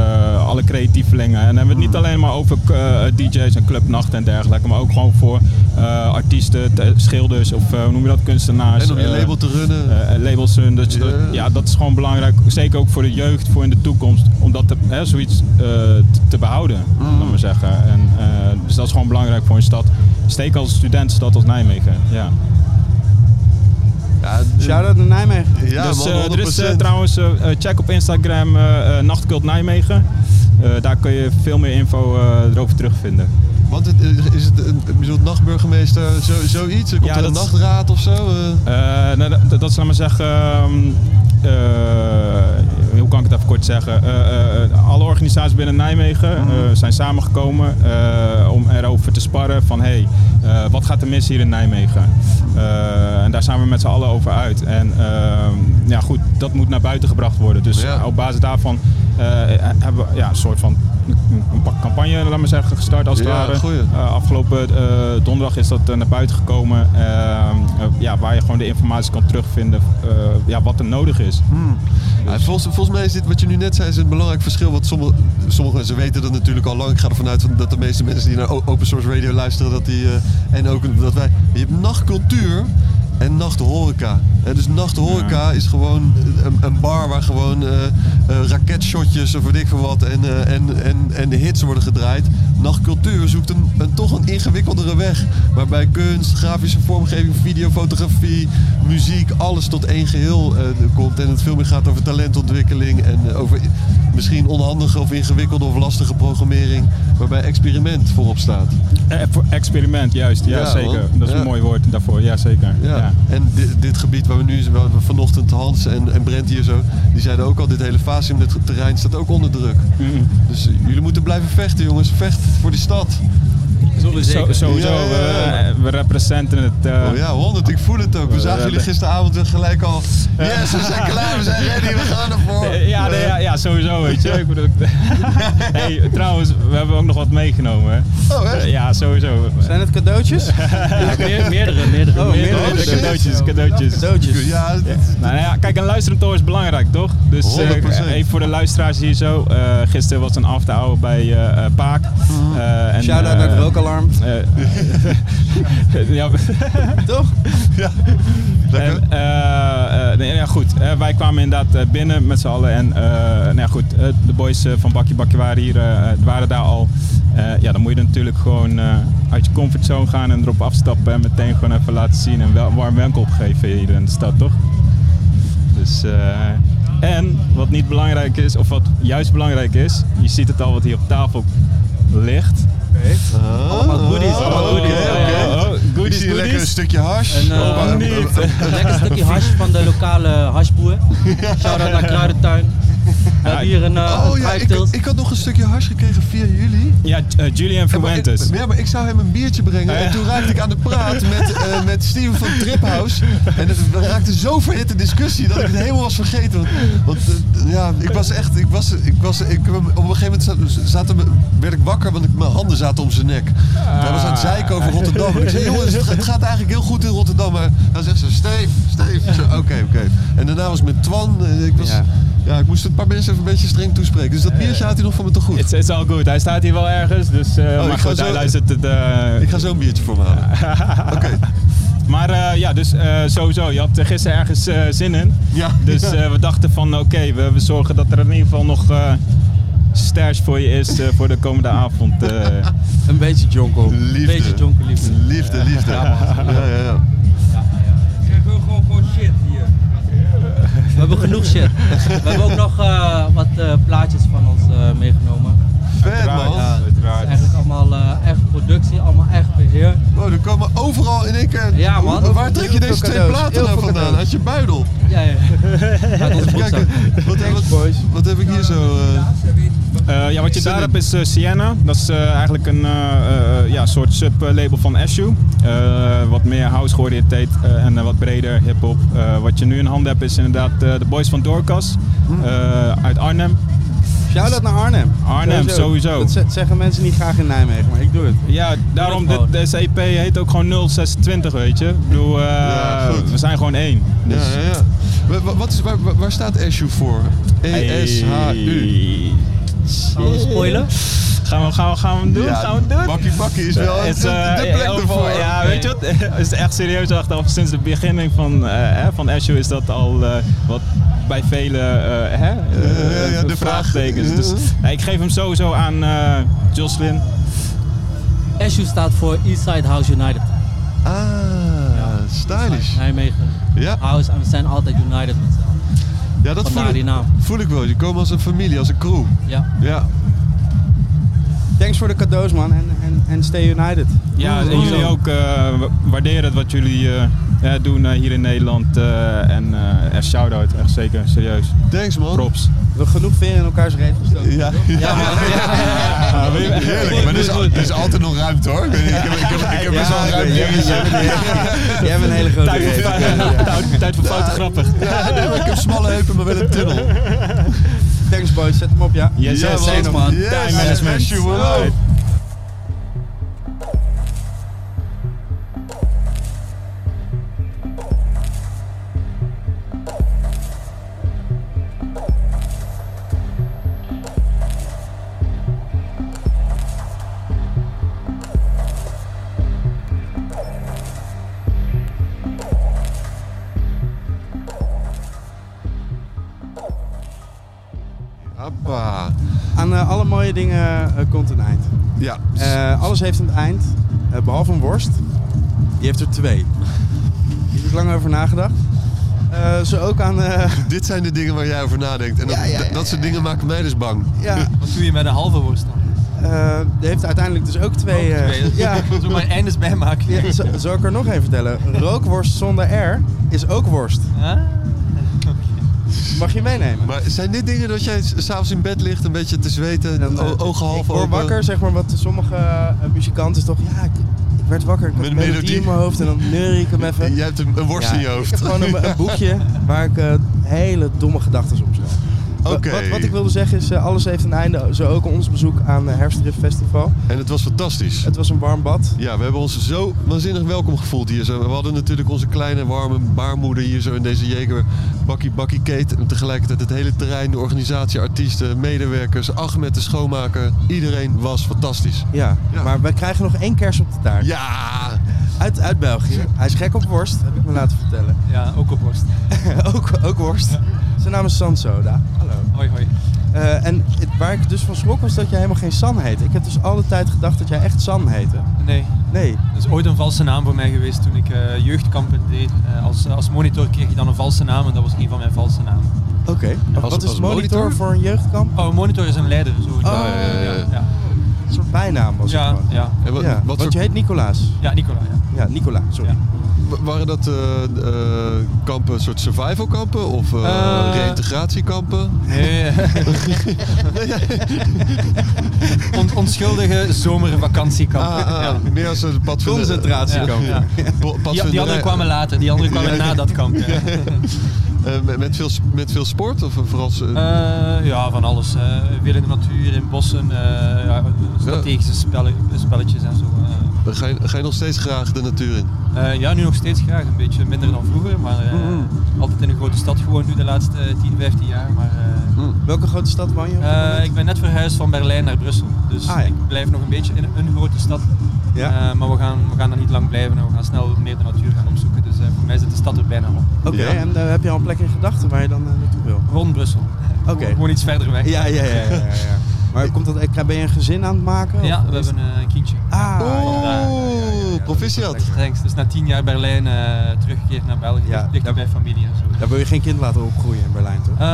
alle creatievelingen. En dan hebben we het niet alleen maar over DJ's en clubnachten en dergelijke, maar ook gewoon voor artiesten, te- schilders of hoe noem je dat, kunstenaars. En om je label te runnen. labels hun. Dat Ja. dat is gewoon belangrijk. Zeker ook voor de jeugd, voor in de toekomst. Om dat te, hè, zoiets te, behouden, Mm. laat maar zeggen. En, dus dat is gewoon belangrijk voor een stad. Steek als studentenstad als Nijmegen. Ja. Ja, Shout-out naar Nijmegen. ja dus man, eh, er is 100%. eh, trouwens, eh, check op Instagram Nachtcult Nijmegen. Eh, daar kun je veel meer info eh, erover terugvinden. Want het, is het een, nachtburgemeester, zo, zoiets? Komt Ja, er een nachtraad of zo? nou, dat, dat is, laat maar zeggen, ehm, eh, hoe kan ik het even kort zeggen? Eh, eh, eh, alle organisaties binnen Nijmegen eh, zijn samengekomen eh, om erover te sparren van hey, eh, wat gaat er mis hier in Nijmegen? Eh, en daar zijn we met z'n allen over uit. En ehm, ja, goed, dat moet naar buiten gebracht worden. Dus Ja. op basis daarvan eh, hebben we ja, een soort van een pa- campagne, laat maar zeggen, gestart als het Ja, ware. goeie. Eh, afgelopen eh, donderdag is dat eh, naar buiten gekomen. Ehm, eh, ja, waar je gewoon de informatie kan terugvinden eh, ja, wat er nodig is. Ja, volgens, volgens mij is dit wat je nu net zei is een belangrijk verschil. Want sommige, sommige mensen weten dat natuurlijk al lang. Ik ga ervan uit dat de meeste mensen die naar open source radio luisteren, dat die, eh, en ook dat wij. Je hebt nachtcultuur en nachthoreca. En dus nachthoreca is gewoon een, een bar waar gewoon eh, eh, raketshotjes of weet ik veel wat en, eh, en, en, en de hits worden gedraaid. Nachtcultuur zoekt een, een toch een ingewikkeldere weg. Waarbij kunst, grafische vormgeving, video, fotografie, muziek, alles tot één geheel eh, komt. En het veel meer gaat over talentontwikkeling en over misschien onhandige of ingewikkelde of lastige programmering. Waarbij experiment voorop staat. Experiment, juist. Ja, Ja, zeker. man. Dat is Ja. een mooi woord daarvoor. Ja, zeker. Ja. Ja. En dit, dit gebied waar we nu zijn, waar we vanochtend Hans en, en Brent hier zo, die zeiden ook al, dit hele Fasium, dit terrein staat ook onder druk. Mm. Dus jullie moeten blijven vechten jongens, vecht voor die stad. Zo, sowieso, Ja, ja, ja. We, we representen het. eh, Oh ja, 100, ik voel het ook. We zagen jullie gisteravond weer gelijk al, yes, we zijn klaar, we zijn ready, we gaan ervoor. Eh, Ja, nee, ja, ja, sowieso, weet je. Ik bedoel, <laughs> hey, trouwens, we hebben ook nog wat meegenomen. Hè. Oh, echt? Eh, Ja, sowieso. Zijn het cadeautjes? <laughs> Ja, meer- meerdere, meerdere. Oh, Meerdere meerdere shit. cadeautjes, cadeautjes. Cadeautjes. Ja, Nou ja, kijk, een luisterend oor is belangrijk, toch? Dus eh, 100%. even voor de luisteraars hier zo. eh, gisteren was een after hour bij Paak. Eh, en, Shout-out naar het rookalarm. eh, <laughs> ja, <laughs> Toch? lekker. En, eh, eh, nee, ja, goed. Wij kwamen inderdaad binnen met z'n allen. En nou ja, goed, de boys van Bakje Bakje waren hier, waren daar al. Ja, dan moet je natuurlijk gewoon uit je comfortzone gaan en erop afstappen. En meteen gewoon even laten zien en wel warm welkom geven hier in de stad, toch? Dus, en wat niet belangrijk is, of wat juist belangrijk is, je ziet het al wat hier op tafel ligt. Allemaal goodies, allemaal goodies. zie lekker een stukje hash. En, eh, Oh. Een lekker stukje hash van de lokale hashboer. <laughs> Shout-out naar Kruidentuin. <laughs> We hebben hier een, uh, Oh ja, ik, ik had nog een stukje hash gekregen via jullie. Ja, eh, Julian Ja, maar, ik, Fuentes. ja, maar ik zou hem een biertje brengen. En toen raakte ik aan de praat <laughs> met, eh, met Steven van Triphouse. En het, we raakten zo verhitte discussie dat ik het helemaal was vergeten. Want, want, eh, ja, ik was echt... Ik was, ik was, ik, op een gegeven moment zaten, werd ik wakker, want ik, mijn handen zaten om zijn nek. Hij was aan het zeiken over Rotterdam. En ik zei, jongens, het, het <laughs> gaat eigenlijk heel goed in Rotterdam. Maar hij zegt zo, Steve, Steve. Ik Oké, oké. En daarna was het met Twan. eh, Ik, was, ja. Ja. ik moest een paar mensen even een beetje streng toespreken. Dus dat biertje had hij nog van me te goed. It's, it's all good. Hij staat hier wel ergens, dus eh, ik maar ga goed, zo- hij luistert het. eh, Ik ga zo een biertje voor me halen. <laughs> Oké. Maar eh, ja, dus eh, sowieso, je had er gisteren ergens zin in. Ja. Dus eh, we dachten van oké, we, we zorgen dat er in ieder geval nog eh stash voor je is eh, voor de komende avond. eh. <laughs> Een beetje jonkel. Liefde. Beetje jonker liefde. Liefde, liefde. Ja, ja, ja. We hebben genoeg shit. We hebben ook nog eh, wat eh, plaatjes van ons eh, meegenomen. Vet man. Ja, het is eigenlijk allemaal eh, echt productie, allemaal echt beheer. Oh, er komen overal in één keer. Ja, man. Hoe- Waar trek je deze twee platen nou vandaan? Uit je buidel. Ja, ja. <laughs> Uit onze Kijk, broekzak. wat, heb, wat, boys. wat heb ik hier zo? eh? Eh, ja, wat je daar hebt is Sienna. Dat is eh, eigenlijk een eh, eh, ja, soort sublabel van Issue. Eh, wat meer house georiënteerd en wat breder hip-hop. Eh, wat je nu in handen hebt is inderdaad eh, de boys van Doorkas eh, uit Arnhem. Shout-out naar Arnhem. Arnhem, sowieso. Dat ze- zeggen mensen niet graag in Nijmegen, maar ik doe het. Ja, daarom, dit, deze EP heet ook gewoon 026, weet je. Ik bedoel, eh, Ja, goed. we zijn gewoon één. Dus, Ja, ja, ja. Wa- wa- Wat is, waar, staat Eshu voor? E E-S-H-U. Hey. Gaan we spoilen? Gaan we, gaan we, gaan we hem doen? Ja, gaan we het doen? Bakkie Bakkie is wel Het is, de, eh, de plek ervoor. Ja, weet je wat? <laughs> Het is echt serieus achteraf. Sinds de beginning van, eh hè, van Azure is dat al eh, wat bij velen eh, hè, ja, ja, eh, de vraagtekens. Dus ik geef hem sowieso aan eh Jocelyn. SU staat voor Eastside House United. Ah, stylish. Nijmegen. Ja, House en we zijn altijd united met z'n allen. ja dat voel ik, naam. voel ik wel. Je komen als een familie, als een crew. Ja. Ja. Thanks voor de cadeaus, man. En, en, en stay united. Ja, en jullie ook eh, wa- waarderen het wat jullie eh, eh, doen hier in Nederland. eh, en eh, echt shout-out, echt zeker, serieus. Thanks man. Props. We genoeg veren in elkaars reet gestoken. Ja, Ja, man. Ja. heerlijk. Maar er is, al- er is altijd nog ruimte hoor. Ik, weet niet, ik heb, ik heb, ik heb best wel jij, bent- een hele grote Tijd voor, tijd- <laughs> tijd voor fouten grappig. Ja, ik heb smalle heupen, maar wel een tunnel. Thanks boys, zet hem op ja. Yes, yes, man. thanks, man. Yes, Time management. yes, Ja, Eh, alles heeft een eind, eh, behalve een worst. Die heeft er twee. Hier heb ik lang over nagedacht. Eh, zo ook aan... eh, <laughs> dit zijn de dingen waar jij over nadenkt. En dat, Ja, ja, ja, dat soort dingen maken mij dus bang. ja, <laughs> Wat doe je met een halve worst dan? eh, die heeft uiteindelijk dus ook twee... eh, Twee. <laughs> ja, Zo maar eindes bijmaken. ja, zo- zal ik er nog even vertellen? Rookworst zonder R is ook worst. Ah. Mag je meenemen? Maar zijn dit dingen dat jij s- s'avonds in bed ligt, een beetje te zweten, Dan, eh, ogen half ik word open? wakker, zeg maar, wat sommige eh, muzikanten toch... Ja, ik, ik werd wakker, ik had Met een melodie in mijn hoofd en dan neurie ik hem <laughs> even. Jij hebt een, een worst Ja, in je hoofd. Ik heb gewoon een, een boekje waar ik eh, hele domme gedachten op schrijf. Wat, wat ik wilde zeggen is, eh, alles heeft een einde. Zo ook ons bezoek aan het Herfstdrift Festival. En het was fantastisch. Het was een warm bad. Ja, we hebben ons zo waanzinnig welkom gevoeld hier. Zo. We hadden natuurlijk onze kleine warme baarmoeder hier zo in deze Jeger Bakkie Bakkie Kate. En tegelijkertijd het hele terrein, de organisatie, artiesten, medewerkers, Ahmed de schoonmaker. Iedereen was fantastisch. Ja, Ja. maar we krijgen nog één kers op de taart. Ja! Uit, uit België. Hij is gek op worst, heb ik me laten vertellen. Ja, ook op worst. <laughs> ook, ook worst. Zijn naam is Sansoda. Hallo. Hoi hoi. Eh, en het, waar ik dus van schrok was dat jij helemaal geen San heette. Ik heb dus alle tijd gedacht dat jij echt San heette. Nee, Nee. dat is ooit een valse naam voor mij geweest toen ik eh, jeugdkampen deed. Eh, als, als monitor kreeg je dan een valse naam en dat was een van mijn valse namen. Oké. Als- Wat is monitor, monitor? voor een jeugdkamp? Oh, monitor is een leider. Zo. Oh, ja, ja, ja. ja. Een soort bijnaam was Ja, het gewoon. ja. En wat, Ja, wat want je heet Nicolaas. Ja, Nicola, ja. Ja, Nicola, sorry. Waren dat eh, kampen, een soort survival kampen of eh Eh, reïntegratiekampen? Nee. <laughs> On- onschuldige zomervakantiekampen. Ah, ah, Ja. meer als een Concentratiekamp. Ja, ja. po- Die, anderen kwamen later, die anderen kwamen na dat kamp. <laughs> Met, veel, met veel sport of vooral... ja van alles. veel in de natuur, in bossen, ja, strategische spelle- spelletjes en zo. ga, je, ga je nog steeds graag de natuur in? Eh, ja, nu nog steeds graag. Een beetje minder dan vroeger, maar eh, Mhm. altijd in een grote stad gewoond nu de laatste 10, 15 jaar. Maar, eh, Welke grote stad woon je? eh, ik ben net verhuisd van Berlijn naar Brussel. Dus Ah, ja. ik blijf nog een beetje in een grote stad. Ja. Eh, maar we gaan, we gaan daar niet lang blijven en we gaan snel meer de natuur gaan opzoeken. Dus eh, voor mij zit de stad er bijna op. Oké, Ja. en eh, heb je al een plek in gedachten waar je dan eh, naartoe wil? Rond Brussel. Oké. Gewoon iets verder weg. Ja, ja, ja. ja, ja, ja. <laughs> Maar komt dat, eh, ben je een gezin aan het maken? Ja, of we hebben een eh, kindje. Ah, Oh, proficiat. Thanks. Dus na tien jaar Berlijn eh, teruggekeerd naar België. Ja, bij familie en zo. Daar wil je geen kind laten opgroeien in Berlijn, toch? Eh,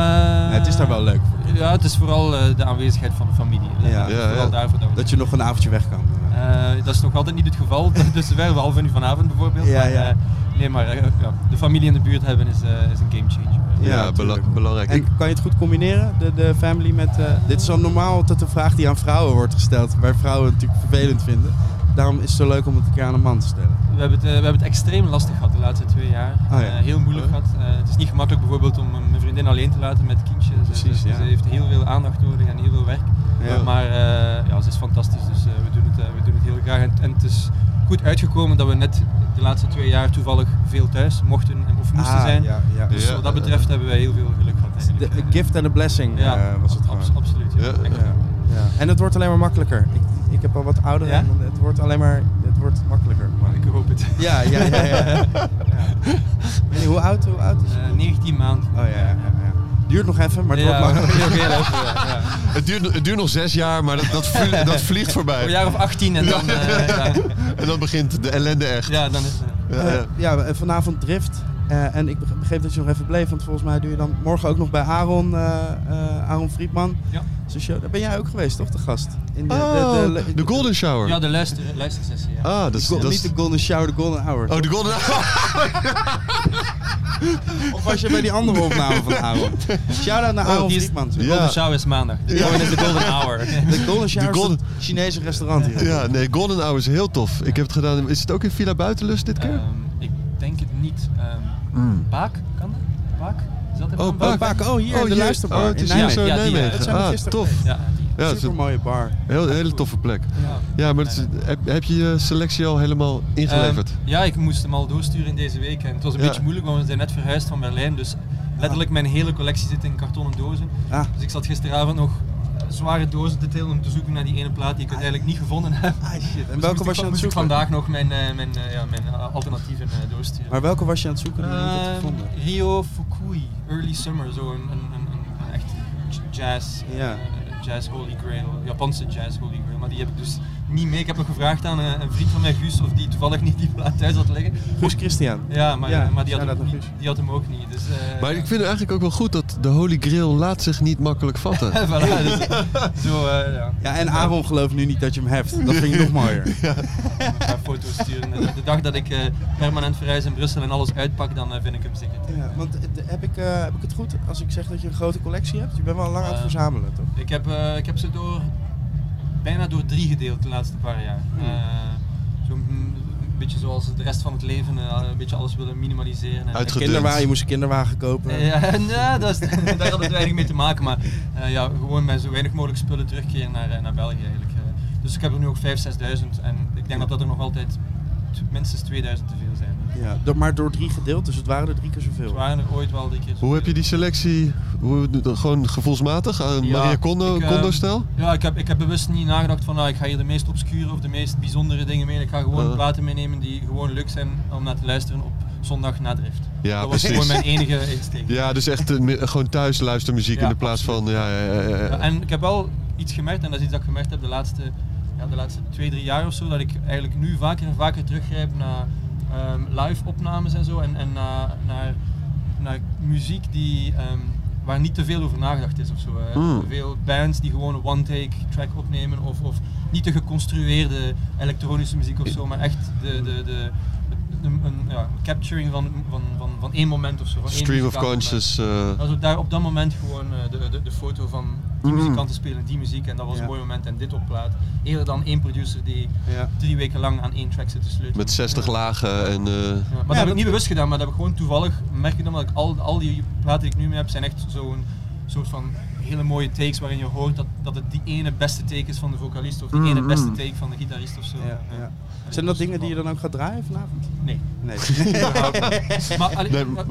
Nee, het is daar wel leuk voor. Ja, het is vooral eh, de aanwezigheid van de familie. Ja. Ja, Ja, vooral ja. daarvoor dat we Dat je nog een avondje weg kan. Eh, dat is nog altijd niet het geval. <laughs> <laughs> dus we behalve nu vanavond bijvoorbeeld. Ja, maar, ja. eh, nee, maar ja, de familie in de buurt hebben is, eh, is een game changer. Ja, Ja, bela- tuurlijk. belangrijk. En kan je het goed combineren, de, de family met... eh, dit is al normaal altijd een vraag die aan vrouwen wordt gesteld, waar vrouwen het natuurlijk vervelend vinden. Daarom is het zo leuk om het een keer aan een man te stellen. We hebben, het, eh, we hebben het extreem lastig gehad de laatste twee jaar. Oh, ja. Eh, heel moeilijk Ja. gehad. Eh, het is niet gemakkelijk bijvoorbeeld om mijn vriendin alleen te laten met kindje. Ze- Precies, ze, ja. ze heeft heel veel aandacht nodig en heel veel werk. Ja. Maar eh, ja, ze is fantastisch, dus eh, we, doen het, eh, we doen het heel graag. En, en het is goed uitgekomen dat we net de laatste twee jaar toevallig veel thuis mochten en of moesten Ah, zijn. Ja, ja. Dus Ja, wat dat betreft hebben wij heel veel geluk gehad De, eigenlijk. a gift and a blessing ja, was het gewoon. absoluut. Ja. Ja, Echt. Ja, ja. En het wordt alleen maar makkelijker. Ik, ik heb al wat ouder Ja? en het wordt alleen maar het wordt makkelijker. Maar Ik hoop het. Ja, ja, ja. ja. <laughs> je, hoe oud, hoe oud is Eh, 19 maanden. Oh ja, ja, ja. Duurt nog even, maar het Ja, wordt <laughs> makkelijker. Het, duurt, het duurt nog zes jaar, maar dat, dat, vlie- <laughs> dat vliegt voorbij. Een jaar of 18 en dan, eh, ja. En dan begint de ellende echt. ja, dan is het. Ja, Eh, ja. ja, eh, vanavond Drift. Eh, en ik beg- begreep dat je nog even bleef, want volgens mij doe je dan morgen ook nog bij Aaron, eh, eh, Aaron Friedman. Ja. Zijn show. Daar ben jij ook geweest, toch, de gast? In Oh, de Golden Shower. Ja, de luister, luistersessie. Ja. Ah, dat is... Dat niet de Golden Shower, de Golden Hour. Oh, de Golden <laughs> Of was je bij die andere opname van Aaron? Shout-out naar Oh, Aaron is- Friedman. De Ja. Golden Shower is maandag. De Golden is de Golden Hour. <laughs> De Golden Shower De Golden- is het Chinese restaurant hier. Ja, nee, Golden Hour is heel tof. Ik heb het gedaan. Is het ook in Villa Buitenlust dit keer? Ehm, ik denk het niet. Ehm Mm. Baak, kan dat? Baak? Is dat in Oh. Baak, oh hier, Oh, de hier. luisterbar Oh, het in is hier Nijmegen. zo in die, eh, Nijmegen. we Ah, tof. Ja. Ja, Super een mooie bar. heel, hele toffe plek. Ja. Ja, maar is- heb, heb je je selectie al helemaal ingeleverd? Ehm, ja, ik moest hem al doorsturen in deze week. En het was een Ja. beetje moeilijk, want we zijn net verhuisd van Berlijn. Dus letterlijk mijn hele collectie zit in kartonnen dozen. Ah. Dus ik zat gisteravond nog zware dozen te tillen om te zoeken naar die ene plaat die ik uiteindelijk niet gevonden heb. Ah, shit. En Dus welke was je aan het moest ik zoeken? vandaag nog mijn, eh, mijn, eh, ja, mijn eh, alternatieven doorsturen. Maar welke was je aan het zoeken? Gevonden. Rio Fukui, Early Summer, zo een, een, een, echt jazz, Ja. jazz holy grail, Japanse jazz holy grail. Maar die heb ik dus niet mee. Ik heb nog gevraagd aan een, een vriend van mij, Guus, of die toevallig niet die plaat thuis had liggen. Guus Christian. Ja, maar, Ja, maar die, had hem, niet- die had hem ook niet. Dus, eh, Maar ik vind het eigenlijk ook wel goed dat de Holy Grail laat zich niet makkelijk vatten. <laughs> voilà, dus, zo, eh, ja. Ja, en Aaron gelooft nu niet dat je hem hebt. Dat vind je nog mooier. <laughs> een paar foto's sturen. De, de dag dat ik eh, permanent verhuis in Brussel en alles uitpak, dan eh, vind ik hem zeker. Ja, want eh, heb ik, eh, heb ik het goed als ik zeg dat je een grote collectie hebt? Je bent wel lang aan het Eh, verzamelen, toch? Ik heb, eh, ik heb ze door, bijna door drie gedeeld de laatste paar jaar. Hmm. Eh, Zo'n een beetje zoals de rest van het leven, eh, een beetje alles willen minimaliseren. En- Uitgedund. Kinderwagen, je moest een kinderwagen kopen. Ja, <laughs> nou, dat is, <laughs> daar had het weinig mee te maken, maar eh, ja, gewoon met zo weinig mogelijk spullen terugkeren naar, naar België eigenlijk. Dus ik heb er nu ook 5.000, 6.000 en ik denk dat dat er nog altijd minstens 2000 te veel zijn. Ja, maar door drie gedeeld, dus het waren er drie keer zoveel. Het waren er ooit wel drie keer Hoe heb je die selectie, hoe, gewoon gevoelsmatig, aan Ja, Maria Kondo, ik, eh, Kondo-stijl? Ja, ik heb, ik heb bewust niet nagedacht van nou, ik ga hier de meest obscure of de meest bijzondere dingen mee. Ik ga gewoon platen meenemen die gewoon leuk zijn om naar te luisteren op zondag na drift. Ja, dat was precies. gewoon mijn enige <laughs> insteek. Ja, dus echt eh, gewoon thuis luistermuziek Ja, in de plaats van... Ja, ja, ja, ja, ja. Ja, en ik heb wel iets gemerkt, en dat is iets dat ik gemerkt heb de laatste, ja, de laatste twee, drie jaar of zo, dat ik eigenlijk nu vaker en vaker teruggrijp naar ehm, live opnames en zo, en, en naar, naar, naar muziek die, ehm, waar niet te veel over nagedacht is of zo. hè. Mm. Veel bands die gewoon een one-take track opnemen, of, of niet de geconstrueerde elektronische muziek of zo, maar echt de, de, de, een, een, ja, capturing van, van, van, van één moment of zo. Van Stream of conscious. eh, Also daar op dat moment gewoon eh, de, de, de foto van die Mhm. muzikanten spelen die muziek en dat was Ja. een mooi moment en dit op plaat. Eerder dan één producer die Ja. drie weken lang aan één track zit te sleutelen. met 60 Ja. lagen en... eh, Ja, maar dat heb ik niet bewust gedaan, maar dat heb ik gewoon toevallig, merk ik dan dat ik al, al die platen die ik nu mee heb, zijn echt zo'n soort van hele mooie takes waarin je hoort dat, dat het die ene beste take is van de vocalist of die ene Mhm. beste take van de gitarist of zo. Ja, ja. Zijn dat dingen die je dan ook gaat draaien vanavond? Nee. Nee. <laughs> <laughs> maar, allee, Nee, maar-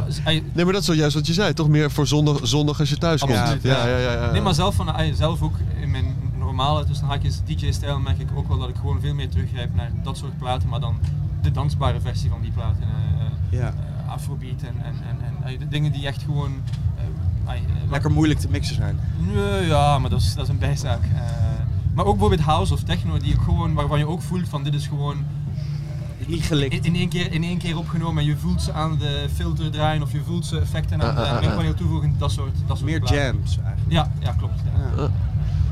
Nee, dat is wel juist wat je zei, toch? Meer voor zondag, zondag als je thuis komt. Absoluut, ja, ja, ja, ja. Nee, maar zelf, van, zelf ook in mijn normale tussen haakjes DJ-stijl merk ik ook wel dat ik gewoon veel meer teruggrijp naar dat soort platen, maar dan de dansbare versie van die platen. eh, Ja. eh, Afrobeat en, en, en, en ah, de dingen die echt gewoon... eh, eh, Lekker moeilijk te mixen zijn. Nee, ja, maar dat is, dat is een bijzaak. Maar ook bijvoorbeeld house of techno, die ook gewoon, waarvan je ook voelt van dit is gewoon Niet gelikt. in, in, één keer, in één keer opgenomen en je voelt ze aan de filter draaien of je voelt ze effecten aan Ah, ah, de ah, mengpaneel toevoegen, dat soort, dat soort Meer platen. jams eigenlijk. Ja, ja klopt. Ja. Ja.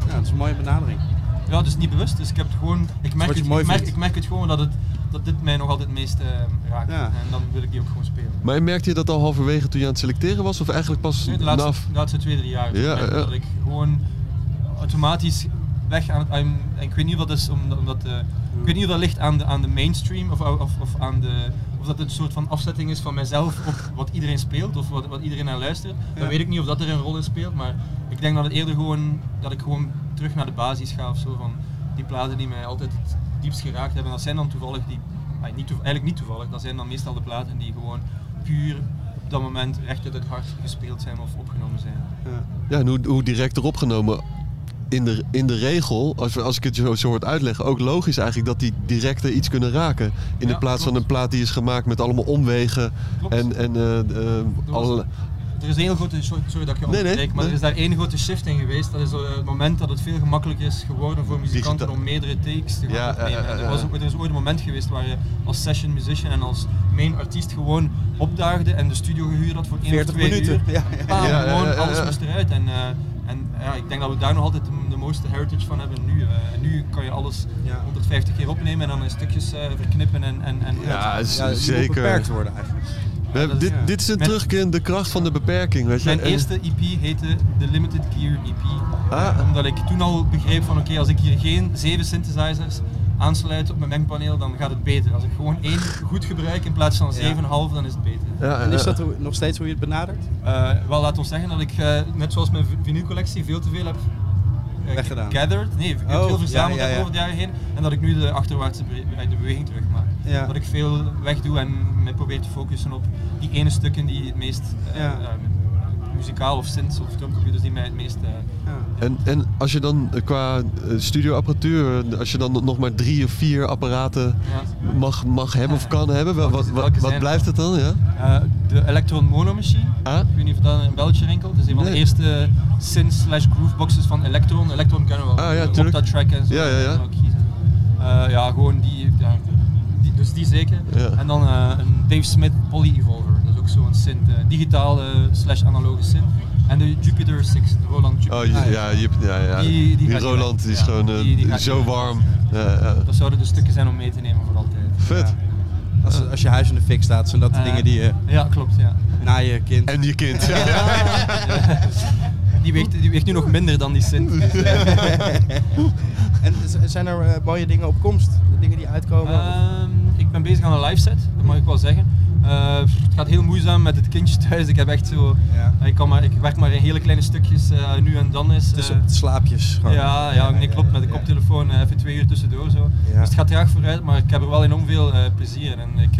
Ja, dat is een mooie benadering. Ja, dus niet bewust. Dus ik heb het gewoon. Ik merk, het, ik, merk, vindt. ik merk het gewoon dat, het, dat dit mij nog altijd het meest eh, raakt. Ja. En dan wil ik die ook gewoon spelen. Maar merkte je dat al halverwege toen je aan het selecteren was? Of eigenlijk pas Nu, de laatste, na... de laatste twee, drie jaar. Ja, ja. Dat ik gewoon automatisch weg aan het. en ik weet niet of dat is omdat. omdat eh, ik weet niet of dat ligt aan de, aan de mainstream of, of, of aan de. Of dat het een soort van afzetting is van mijzelf op wat iedereen speelt of wat, wat iedereen naar luistert. Ja. Dan weet ik niet of dat er een rol in speelt, maar ik denk dat het eerder gewoon dat ik gewoon terug naar de basis ga of zo van die platen die mij altijd het diepst geraakt hebben. Dat zijn dan toevallig die, ah, niet eigenlijk niet toevallig, dat zijn dan meestal de platen die gewoon puur op dat moment recht uit het hart gespeeld zijn of opgenomen zijn. Ja, en hoe, hoe direct erop genomen. In de, in de regel, als, we- als ik het zo, zo hoort uitleggen, ook logisch eigenlijk dat die directer iets kunnen raken. In Ja, de plaats van een plaat die is gemaakt met allemaal omwegen Klopt. en, en eh, eh, alle- er is één heel grote, sorry, sorry dat ik je Nee, maar nee. er is daar één grote shift in geweest. Dat is eh, het moment dat het veel gemakkelijker is geworden voor muzikanten Digita- om meerdere takes te gaan Ja, opnemen. eh, eh, er, was, ook- er is ooit een moment geweest waar je als session musician en als main artiest gewoon opdaagde en de studio gehuurd had voor één 40 of twee minuten. uur. Ja, ja. Bam, Ja, ja, gewoon ja, ja, alles ja. moest eruit. En, eh, en ja, ik denk dat we daar nog altijd mooiste heritage van hebben nu. eh. en nu kan je alles Ja. 150 keer opnemen en dan in stukjes eh, verknippen en, en, en Ja, zeker. beperkt worden eigenlijk. We hebben, dit, ja. dit is een terugkerende kracht van de beperking, weet je. Mijn En- eerste EP heette de Limited Gear EP. Ah. Omdat ik toen al begreep van oké, als ik hier geen zeven synthesizers aansluit op mijn mengpaneel, dan gaat het beter. Als ik gewoon één goed gebruik in plaats van Ja. 7,5, dan is het beter. Ja, En is dat nog steeds hoe je het benadert? Eh, wel, laat ons zeggen dat ik, eh, net zoals mijn vinylcollectie, veel te veel heb eh, Weggedaan. gathered. Nee, heel Oh, veel verzameld ja, ja, heb ja. over de jaren heen. En dat ik nu de achterwaartse be- de beweging terug maak. Dat ik veel wegdoe en me probeer te focussen op die ene stukken die het meest eh, Ja. eh, muzikaal of synths of drumcomputers die mij het meest... eh, Ja. En, en als je dan eh, qua eh, studioapparatuur, als je dan nog maar drie of vier apparaten ja. mag, mag hebben of kan hebben, wel- wat, wat, wat blijft het dan? Ja? Eh, de Electron Mono Machine. Ah? Ik weet niet of dat in België rinkelt. Het is een van de eerste synth slash grooveboxes van Electron. Electron kennen we wel. Ah, ja, Op dat track en zo. Ja, ja, ja. kan ook kiezen. Eh, ja, gewoon die, ja, die. Dus die zeker. Ja. En dan eh, een Dave Smith Poly Evolver. Ook zo'n synth. eh, digitale slash analoge synth. En de Jupiter 6, de Roland Jupiter. Oh, je- ja, je, ja, ja. Die- Roland die is Ja, gewoon eh, die- die gaat zo warm. Ja, ja. Dat zouden de stukken zijn om mee te nemen voor altijd. Vet. Als, als je huis in de fik staat, zijn dat de Eh, dingen die je Ja, klopt. Ja. na je kind... En je kind. <laughs> Die, weegt, die weegt nu nog minder dan die eh, <laughs> En zijn er eh, mooie dingen op komst? Dingen die uitkomen? Ehm, ik ben bezig aan een live set, dat mag ik wel zeggen. Eh, het gaat heel moeizaam met het kindje thuis. Ik heb echt zo. Ja. Ik, kan maar, ik werk maar in hele kleine stukjes eh, nu en dan is. Dus eh, slaapjes gewoon. ja, ja, nee, klopt. Met de koptelefoon even twee uur tussendoor zo. Dus het gaat graag vooruit, maar ik heb er wel enorm veel plezier in. En ik,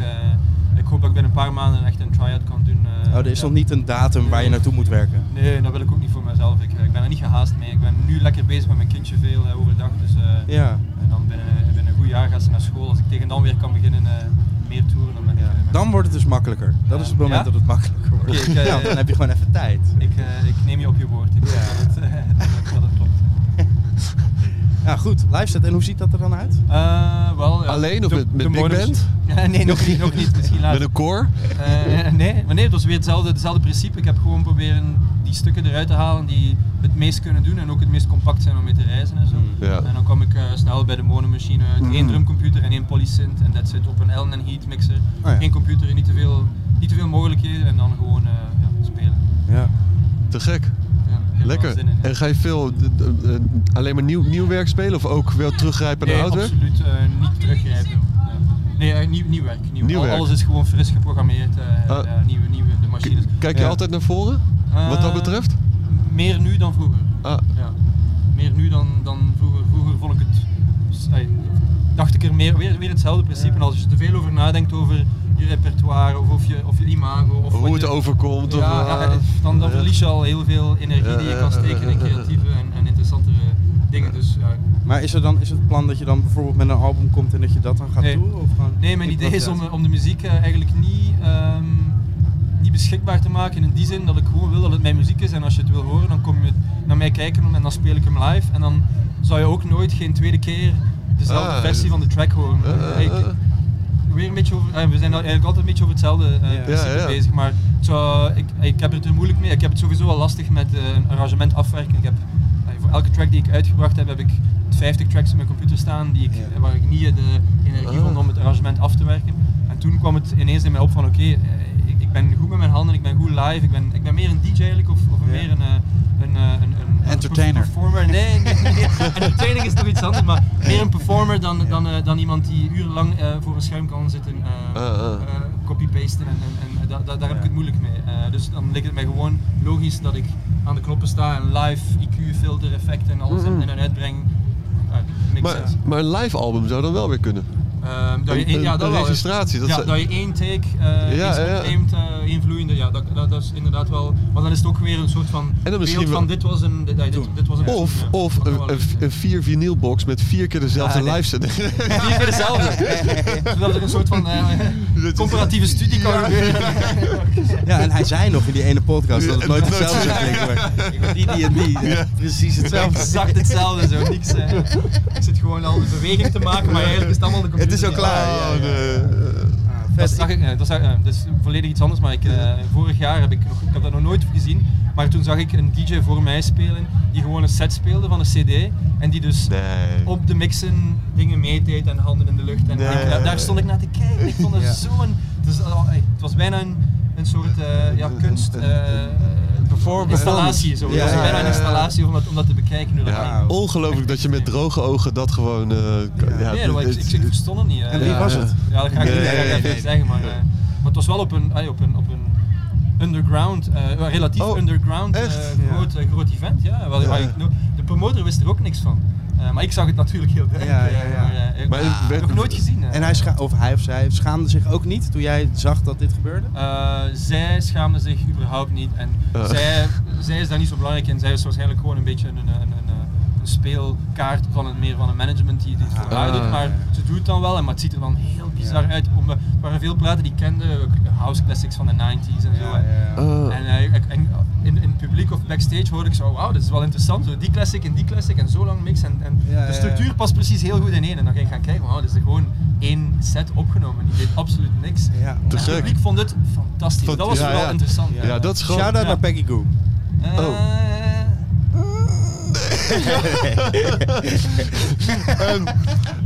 ik hoop dat ik binnen een paar maanden echt een try-out kan doen. Oh, er is nog niet een datum waar je naartoe moet werken. Nee, dat wil ik ook niet voor mezelf. Ik, ik ben er niet gehaast mee. Ik ben nu lekker bezig met mijn kindje veel overdag. Dus, Ja. En dan binnen, binnen een goed jaar gaat ze naar school. Als ik tegen dan weer kan beginnen meer toeren, dan wordt het dus makkelijker. Dat is het moment Ja? dat het makkelijker wordt. Ik, eh, <laughs> ja, dan heb je gewoon even tijd. Ik, eh, ik neem je op je woord. Ik hoop dat, eh, dat, dat klopt. <laughs> Ja, goed. Live set. En hoe ziet dat er dan uit? Eh, wel, ja, Alleen of de- met- met de big modus- band? <laughs> Ja, nee, nog niet, nog niet. Misschien later. Met een koor? Eh, nee, maar nee, het was weer hetzelfde, hetzelfde principe. Ik heb gewoon proberen die stukken eruit te halen die het meest kunnen doen en ook het meest compact zijn om mee te reizen en zo. Ja. En dan kwam ik eh, snel bij de monomachine, Mm. één drumcomputer en één polysynth en dat zit op een Allen Heat mixer. Oh ja. Geen computer, niet te, veel, niet te veel mogelijkheden en dan gewoon eh, ja, spelen. Ja. Te gek. Er Lekker. zin in, ja. En ga je veel eh, alleen maar nieuw, nieuw werk spelen of ook wel teruggrijpen naar Nee, oud werk? absoluut eh, niet teruggrijpen. Nee, nieuw, nieuw werk. Nieuw. Nieuw werk. Alles is gewoon fris geprogrammeerd, ja, nieuwe, nieuwe de machines. Kijk je Ja. altijd naar voren? Wat dat Eh, betreft? Meer nu dan vroeger. Ah, Ja. Meer nu dan, dan vroeger. Vroeger vond ik het. dacht ik er meer, weer, weer hetzelfde principe. En als je te veel over nadenkt over je repertoire of, of, je, of je imago. Of hoe wat het je- overkomt? Of, Ja, ja, dan, dan verlies je al heel veel energie die je kan steken in creatieve en, en interessantere dingen. Dus, ja. Maar is, er dan, is het plan dat je dan bijvoorbeeld met een album komt en dat je dat dan gaat Nee. doen? Of Nee, mijn idee is om de muziek eh, eigenlijk niet, ehm, niet beschikbaar te maken in die zin dat ik gewoon wil dat het mijn muziek is en als je het wil horen dan kom je naar mij kijken en dan speel ik hem live en dan zou je ook nooit geen tweede keer dezelfde Ah, versie van de track horen. Eh, Ik- eh, eh. weer een beetje over, eh, we zijn eigenlijk altijd een beetje over hetzelfde eh, Ja. principe Ja, ja. bezig, maar het zou- ik, ik heb het er moeilijk mee. Ik heb het sowieso al lastig met eh, een arrangement afwerken. Ik heb, voor elke track die ik uitgebracht heb, heb ik 50 tracks op mijn computer staan die ik, Ja. waar ik niet de energie Ah. vond om het arrangement af te werken. En toen kwam het ineens in mij op van oké, ben goed met mijn handen, ik ben goed live, ik ben, ik ben meer een DJ eigenlijk of, of een meer een, eh, een, eh, een, een Entertainer. performer. Nee, nee, nee. <laughs> entertaining is toch iets anders, maar meer een performer dan, dan, eh, dan iemand die urenlang voor een scherm kan zitten, Ah, ah. copy-pasten en, en, en da- da- daar heb ik het moeilijk mee. Dus dan lijkt het mij gewoon logisch dat ik aan de knoppen sta en live IQ, filter, effecten en alles in, in en uitbreng. Uh, makes Maar, maar een live album zou dan wel weer kunnen. Ehm, dat je, Een- ja, dat registratie, dat ja, dat je één take, eh Ja, ja, ja. opneemt, eh, één vloeiende, ja, dat, dat, dat is inderdaad wel... Maar dan is het ook weer een soort van En dan misschien beeld van dit was een... Dit, dit, dit was een Of, ja. of een, een, een vier vinylbox met vier keer dezelfde live set. <laughs> Vier <laughs> keer dezelfde. Zodat er een soort van eh, <laughs> comparatieve studie kan gebeuren. Ja, en hij zei nog in die ene podcast dat het nooit hetzelfde zou klinken. Die, die en die. Precies hetzelfde. Exact hetzelfde, zo niks. eh. ik zit gewoon al een beweging te maken, maar eigenlijk is het allemaal de computer. Het is al klaar. Oh, ja, ja. nee. Dat zag ik, nee, dat, zag, eh, dat is volledig iets anders, maar ik, eh, vorig jaar heb ik, nog, ik heb dat nog nooit gezien, maar toen zag ik een DJ voor mij spelen die gewoon een set speelde van een CD en die dus Nee. op de mixen dingen meedeed en handen in de lucht. En Nee. ik- daar- daar stond ik naar te kijken. Ik vond het Ja. zo'n. Het, het was bijna een, een soort eh, ja, kunst. Eh, installatie. Zo. Ja, het was ja, bijna een installatie om dat, om dat te bekijken. Dat ging. ongelooflijk dat je met droge ogen dat gewoon... eh, kan- ja, nee, dat- ik, ik, ik verstond het niet. eh. En wie Ja, was het? Ja, dat ga ik Nee, niet, zeggen, maar, eh, maar het was wel op een, op een, op een underground, eh, relatief Oh, underground eh, groot, groot event. Ja, no- de promotor wist er ook niks van. Eh, maar ik zag het natuurlijk heel duidelijk. Ja, ja, ja. Maar, eh, ik Maar heb het het werd- nog nooit gezien. eh. En hij, scha of hij of zij schaamde zich ook niet toen jij zag dat dit gebeurde? Eh, zij schaamde zich überhaupt niet. En Uh. zij, zij is daar niet zo belangrijk in. Zij is waarschijnlijk gewoon een beetje een, een speelkaart van een, meer van een management die dit voor haar Ah. doet. Maar ze doet het dan wel, en, maar het ziet er dan heel bizar uit. Om, er waren veel platen die ik kende, ook house classics van de 90s en zo. Oh. En, eh, en in, in het publiek of backstage hoorde ik zo, wauw, dit is wel interessant. Zo, die classic en die classic en zo lang mix. En, en de structuur past precies heel goed in één. En dan ging ik gaan kijken, wauw, dit is er gewoon één set opgenomen. Die deed absoluut niks. Ja. Te En het publiek vond het fantastisch. Dat was ja, vooral ja. interessant. Ja, dat is gewoon... Shout-out Ja. naar Peggy Goo. Eh, Oh. Ehm,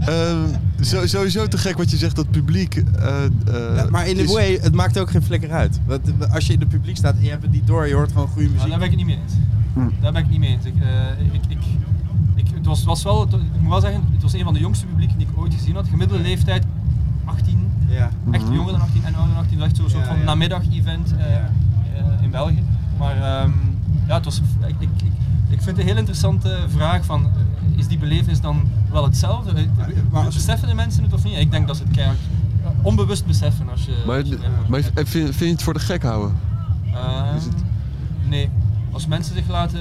ehm, zo- sowieso te gek wat je zegt, dat publiek... eh, eh, Ja, maar in is- way, het maakt ook geen flikker uit. Want als je in het publiek staat en je hebt het niet door, je hoort gewoon goede muziek. daar ben ik het niet mee eens. Hm. Daar ben ik het niet mee eens. Ik, eh, ik, ik, ik, het was, was wel, het- ik moet wel zeggen, het was een van de jongste publieken die ik ooit gezien had. Gemiddelde leeftijd 18, Ja. echt Mhm. jonger dan 18 en ouder dan 18. Dat is echt zo'n soort Ja, van ja. namiddag-event eh, Ja. eh, in België. Maar ehm, ja, het was, ik, ik, ik, vind het een heel interessante vraag van, eh, is die belevenis dan wel hetzelfde? Eh, als- beseffen de mensen het of niet? Ik denk dat ze het keihard eh, onbewust beseffen als je... Maar, als je maar vind, vind je het voor de gek houden? Ehm, Is het- Nee. Als mensen zich laten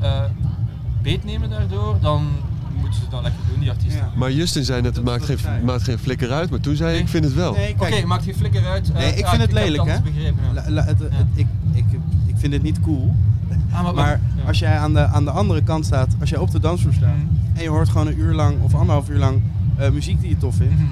eh beetnemen daardoor, dan moeten ze dat lekker doen, die artiesten. Ja. Maar Justin zei net, het maakt geen, zei. maakt geen flikker uit, maar toen zei Nee. ik vind het wel. Nee, Oké, maakt geen flikker uit. Eh, nee, ik ja, vind het ik heb lelijk, hè? ja. Het- het- ik, ik, ik vind het niet cool. Ah, maar, Maar ja. als jij aan de, aan de andere kant staat, als jij op de dansvloer staat Mhm. en je hoort gewoon een uur lang of anderhalf uur lang eh, muziek die je tof vindt, Mhm.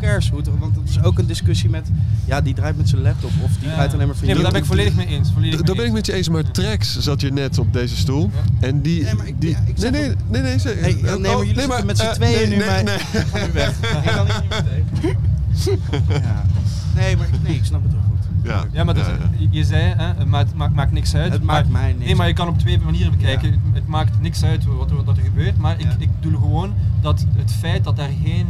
cares? Hoe het- want dat is ook een discussie met, ja, die draait met zijn laptop of die Ja. draait alleen maar van Nee, maar daar ben ik volledig mee eens. Volledig Daar mee ben ik met je eens, maar Trax zat hier net op deze stoel. Ja. En die... Nee, maar ik- die ja, ik nee, nee, nee, nee, zeg- Nee, nee, maar oh, jullie zitten met z'n eh, tweeën nee, nu nee, nee. Ik ga nu weg. ik kan hier niet meteen. <laughs> Ja. Nee, maar ik, nee, ik snap het ook. Ja, Ja, maar dat, ja, ja. je zei, hè, het maakt, maakt, maakt niks uit. Het maar, maakt mij niks Nee, maar je kan op twee manieren bekijken. Ja. Het, maakt niks uit wat er, wat er gebeurt, maar ik, Ja. ik bedoel gewoon dat het feit dat daar geen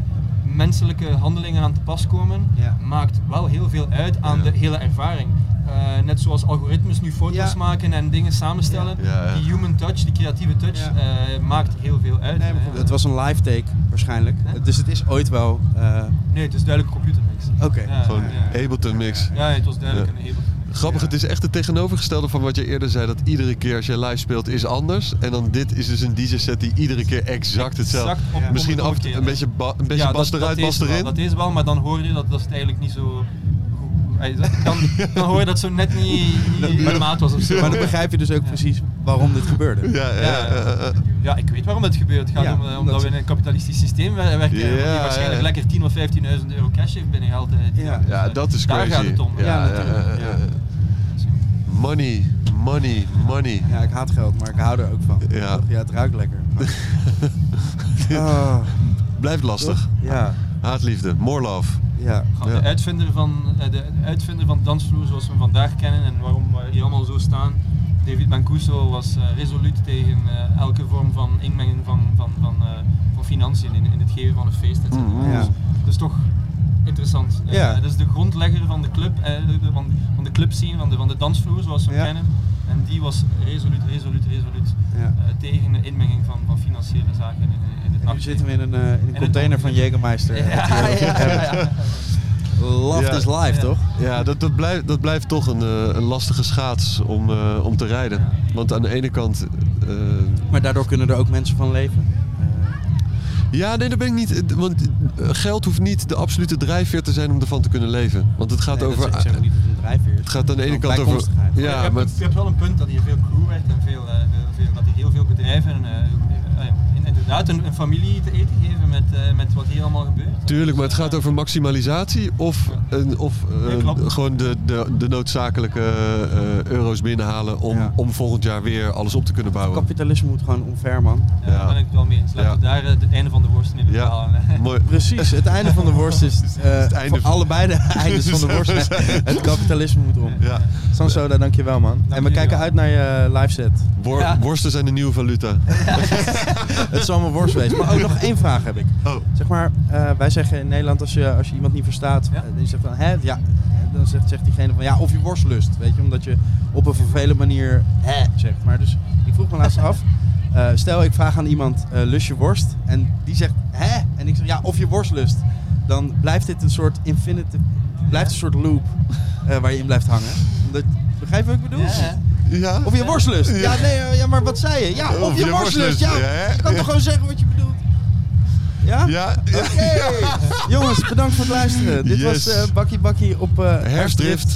menselijke handelingen aan te pas komen, Ja. maakt wel heel veel uit aan Ja. de hele ervaring. Eh, net zoals algoritmes nu foto's Ja. maken en dingen samenstellen, Ja, ja. die human touch, die creatieve touch, Ja. eh, maakt heel veel uit. Nee, Eh, het was een live take waarschijnlijk. Dus het is ooit wel. eh, nee, het is duidelijk een computermix. Oké. Ja, Gewoon ja. Ableton mix. Ja, het was duidelijk Ja. een Ableton. Grappig, Ja. het is echt het tegenovergestelde van wat je eerder zei. Dat iedere keer als je live speelt is anders. En dan dit is dus een DJ-set die iedere keer exact hetzelfde. Exact op Ja. Misschien af, een beetje, ba- een beetje Ja, bas dat- eruit, dat bas is wel, erin. Dat is wel, maar dan hoor je dat, dat het eigenlijk niet zo Dan, <laughs> dan hoor je dat zo net niet, niet in de maat was of zo. maar dan begrijp je dus ook precies waarom dit gebeurde. Ja, ja, Ja. ik weet waarom het gebeurt. Het gaat Ja, om, eh, omdat omdat we in een kapitalistisch systeem wer- werken. Die waarschijnlijk ja. lekker 10.000 of 15.000 euro cash heeft binnengehaald. eh, Ja. Ja, dat is Daar crazy. gaat het om. Ja, Ja, ja, natuurlijk. Money, money, money. Ja, ik haat geld, maar ik hou er ook van. Ja. Ja, het ruikt lekker. Ah, <laughs> Blijft lastig. ja, Haatliefde, more love. ja. Gewoon Ja. De, uitvinder van, eh, de uitvinder van dansvloer zoals we hem vandaag kennen en waarom we hier allemaal zo staan. David Mancuso was eh, resoluut tegen eh, elke vorm van inmenging van, van, van, eh, van financiën in, in het geven van een feest. et cetera. Ja. Dus dat is toch interessant. Eh, Ja. dat is de grondlegger van de club, eh, van, van de clubscene, van de, van de dansvloer zoals we hem Ja. kennen. En die was resoluut, resoluut, resoluut Ja. eh, tegen de inmenging van, van financiële zaken in, in het Nu zitten we in een, eh, in een container van Jägermeister. Ja, ja. Love Ja. is life, Ja. toch? Ja, dat, dat, blijft, dat blijft toch een, eh, een lastige schaats om, eh, om te rijden. Want aan de ene kant... eh, Maar daardoor kunnen er ook mensen van leven. Ja, nee, dat ben ik niet. eh, Want eh, geld hoeft niet de absolute drijfveer te zijn om ervan te kunnen leven. Want het gaat Nee, dat over... zeg- ik zeg niet dat het een drijfveer is. Het gaat aan de ene kant over... je, Ja, hebt, maar... je hebt wel een punt dat hier veel crew werkt en veel, eh, veel, veel- dat hier heel veel bedrijven inderdaad een, een familie te eten geven met, eh, met wat hier allemaal gebeurt. Tuurlijk, maar het gaat over maximalisatie of, een, of eh, Ja, gewoon de, de, de noodzakelijke eh, euro's binnenhalen om, Ja. om volgend jaar weer alles op te kunnen bouwen. Kapitalisme moet gewoon onver, man. Ja, Ja. daar ben ik het wel mee eens. Laten we Ja. daar het einde van de worst in het Ja. Mooi. <laughs> Precies, het einde van de worst is <laughs> eh, Het einde van- allebei de <laughs> eindes van de worst. Het kapitalisme moet om. Ja. Sansoda, dankjewel man. en we kijken uit naar je live set. Wor- Ja. Worsten zijn de nieuwe valuta. Het zal Maar ook <laughs> nog één vraag heb ik. Oh. Zeg maar, eh, wij zeggen in Nederland als je, als je iemand niet verstaat, Ja. eh, die zegt van hè, ja. Dan zegt, zegt diegene van ja, of je worstlust. Weet je, omdat je op een vervelende manier hè zegt. Maar dus ik vroeg me laatst af. <laughs> eh, stel ik vraag aan iemand, lust je worst? En die zegt hè? En ik zeg ja, of je worstlust. Dan blijft dit een soort infinite, blijft een soort loop waar je in blijft hangen. Omdat, begrijp je wat ik bedoel? Ja, Ja? Of je worstlust. Ja, nee, ja, maar wat zei je? Ja, of, je, worstlust. Ja, je kan toch gewoon zeggen wat je bedoelt? Ja? Ja. Oké. Jongens, bedankt voor het luisteren. Dit was eh Bakkie Bakkie op eh Herfstdrift.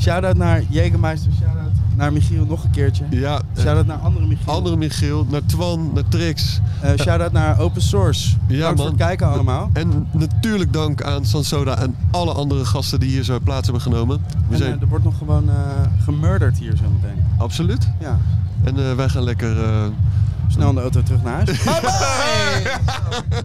Shout-out naar Jägermeister. Shout-out naar Michiel nog een keertje. Ja, eh, Shout-out naar andere Michiel. andere Michiel, naar Twan, naar Trix. Eh, shout-out naar Open Source. Bedankt man. voor het kijken allemaal. En natuurlijk dank aan Sansoda en alle andere gasten die hier zo plaats hebben genomen. We En, zijn eh, er wordt nog gewoon eh gemurderd hier zo meteen. absoluut. Ja. En wij gaan lekker. Snel in de auto terug naar huis. <laughs> Bye bye!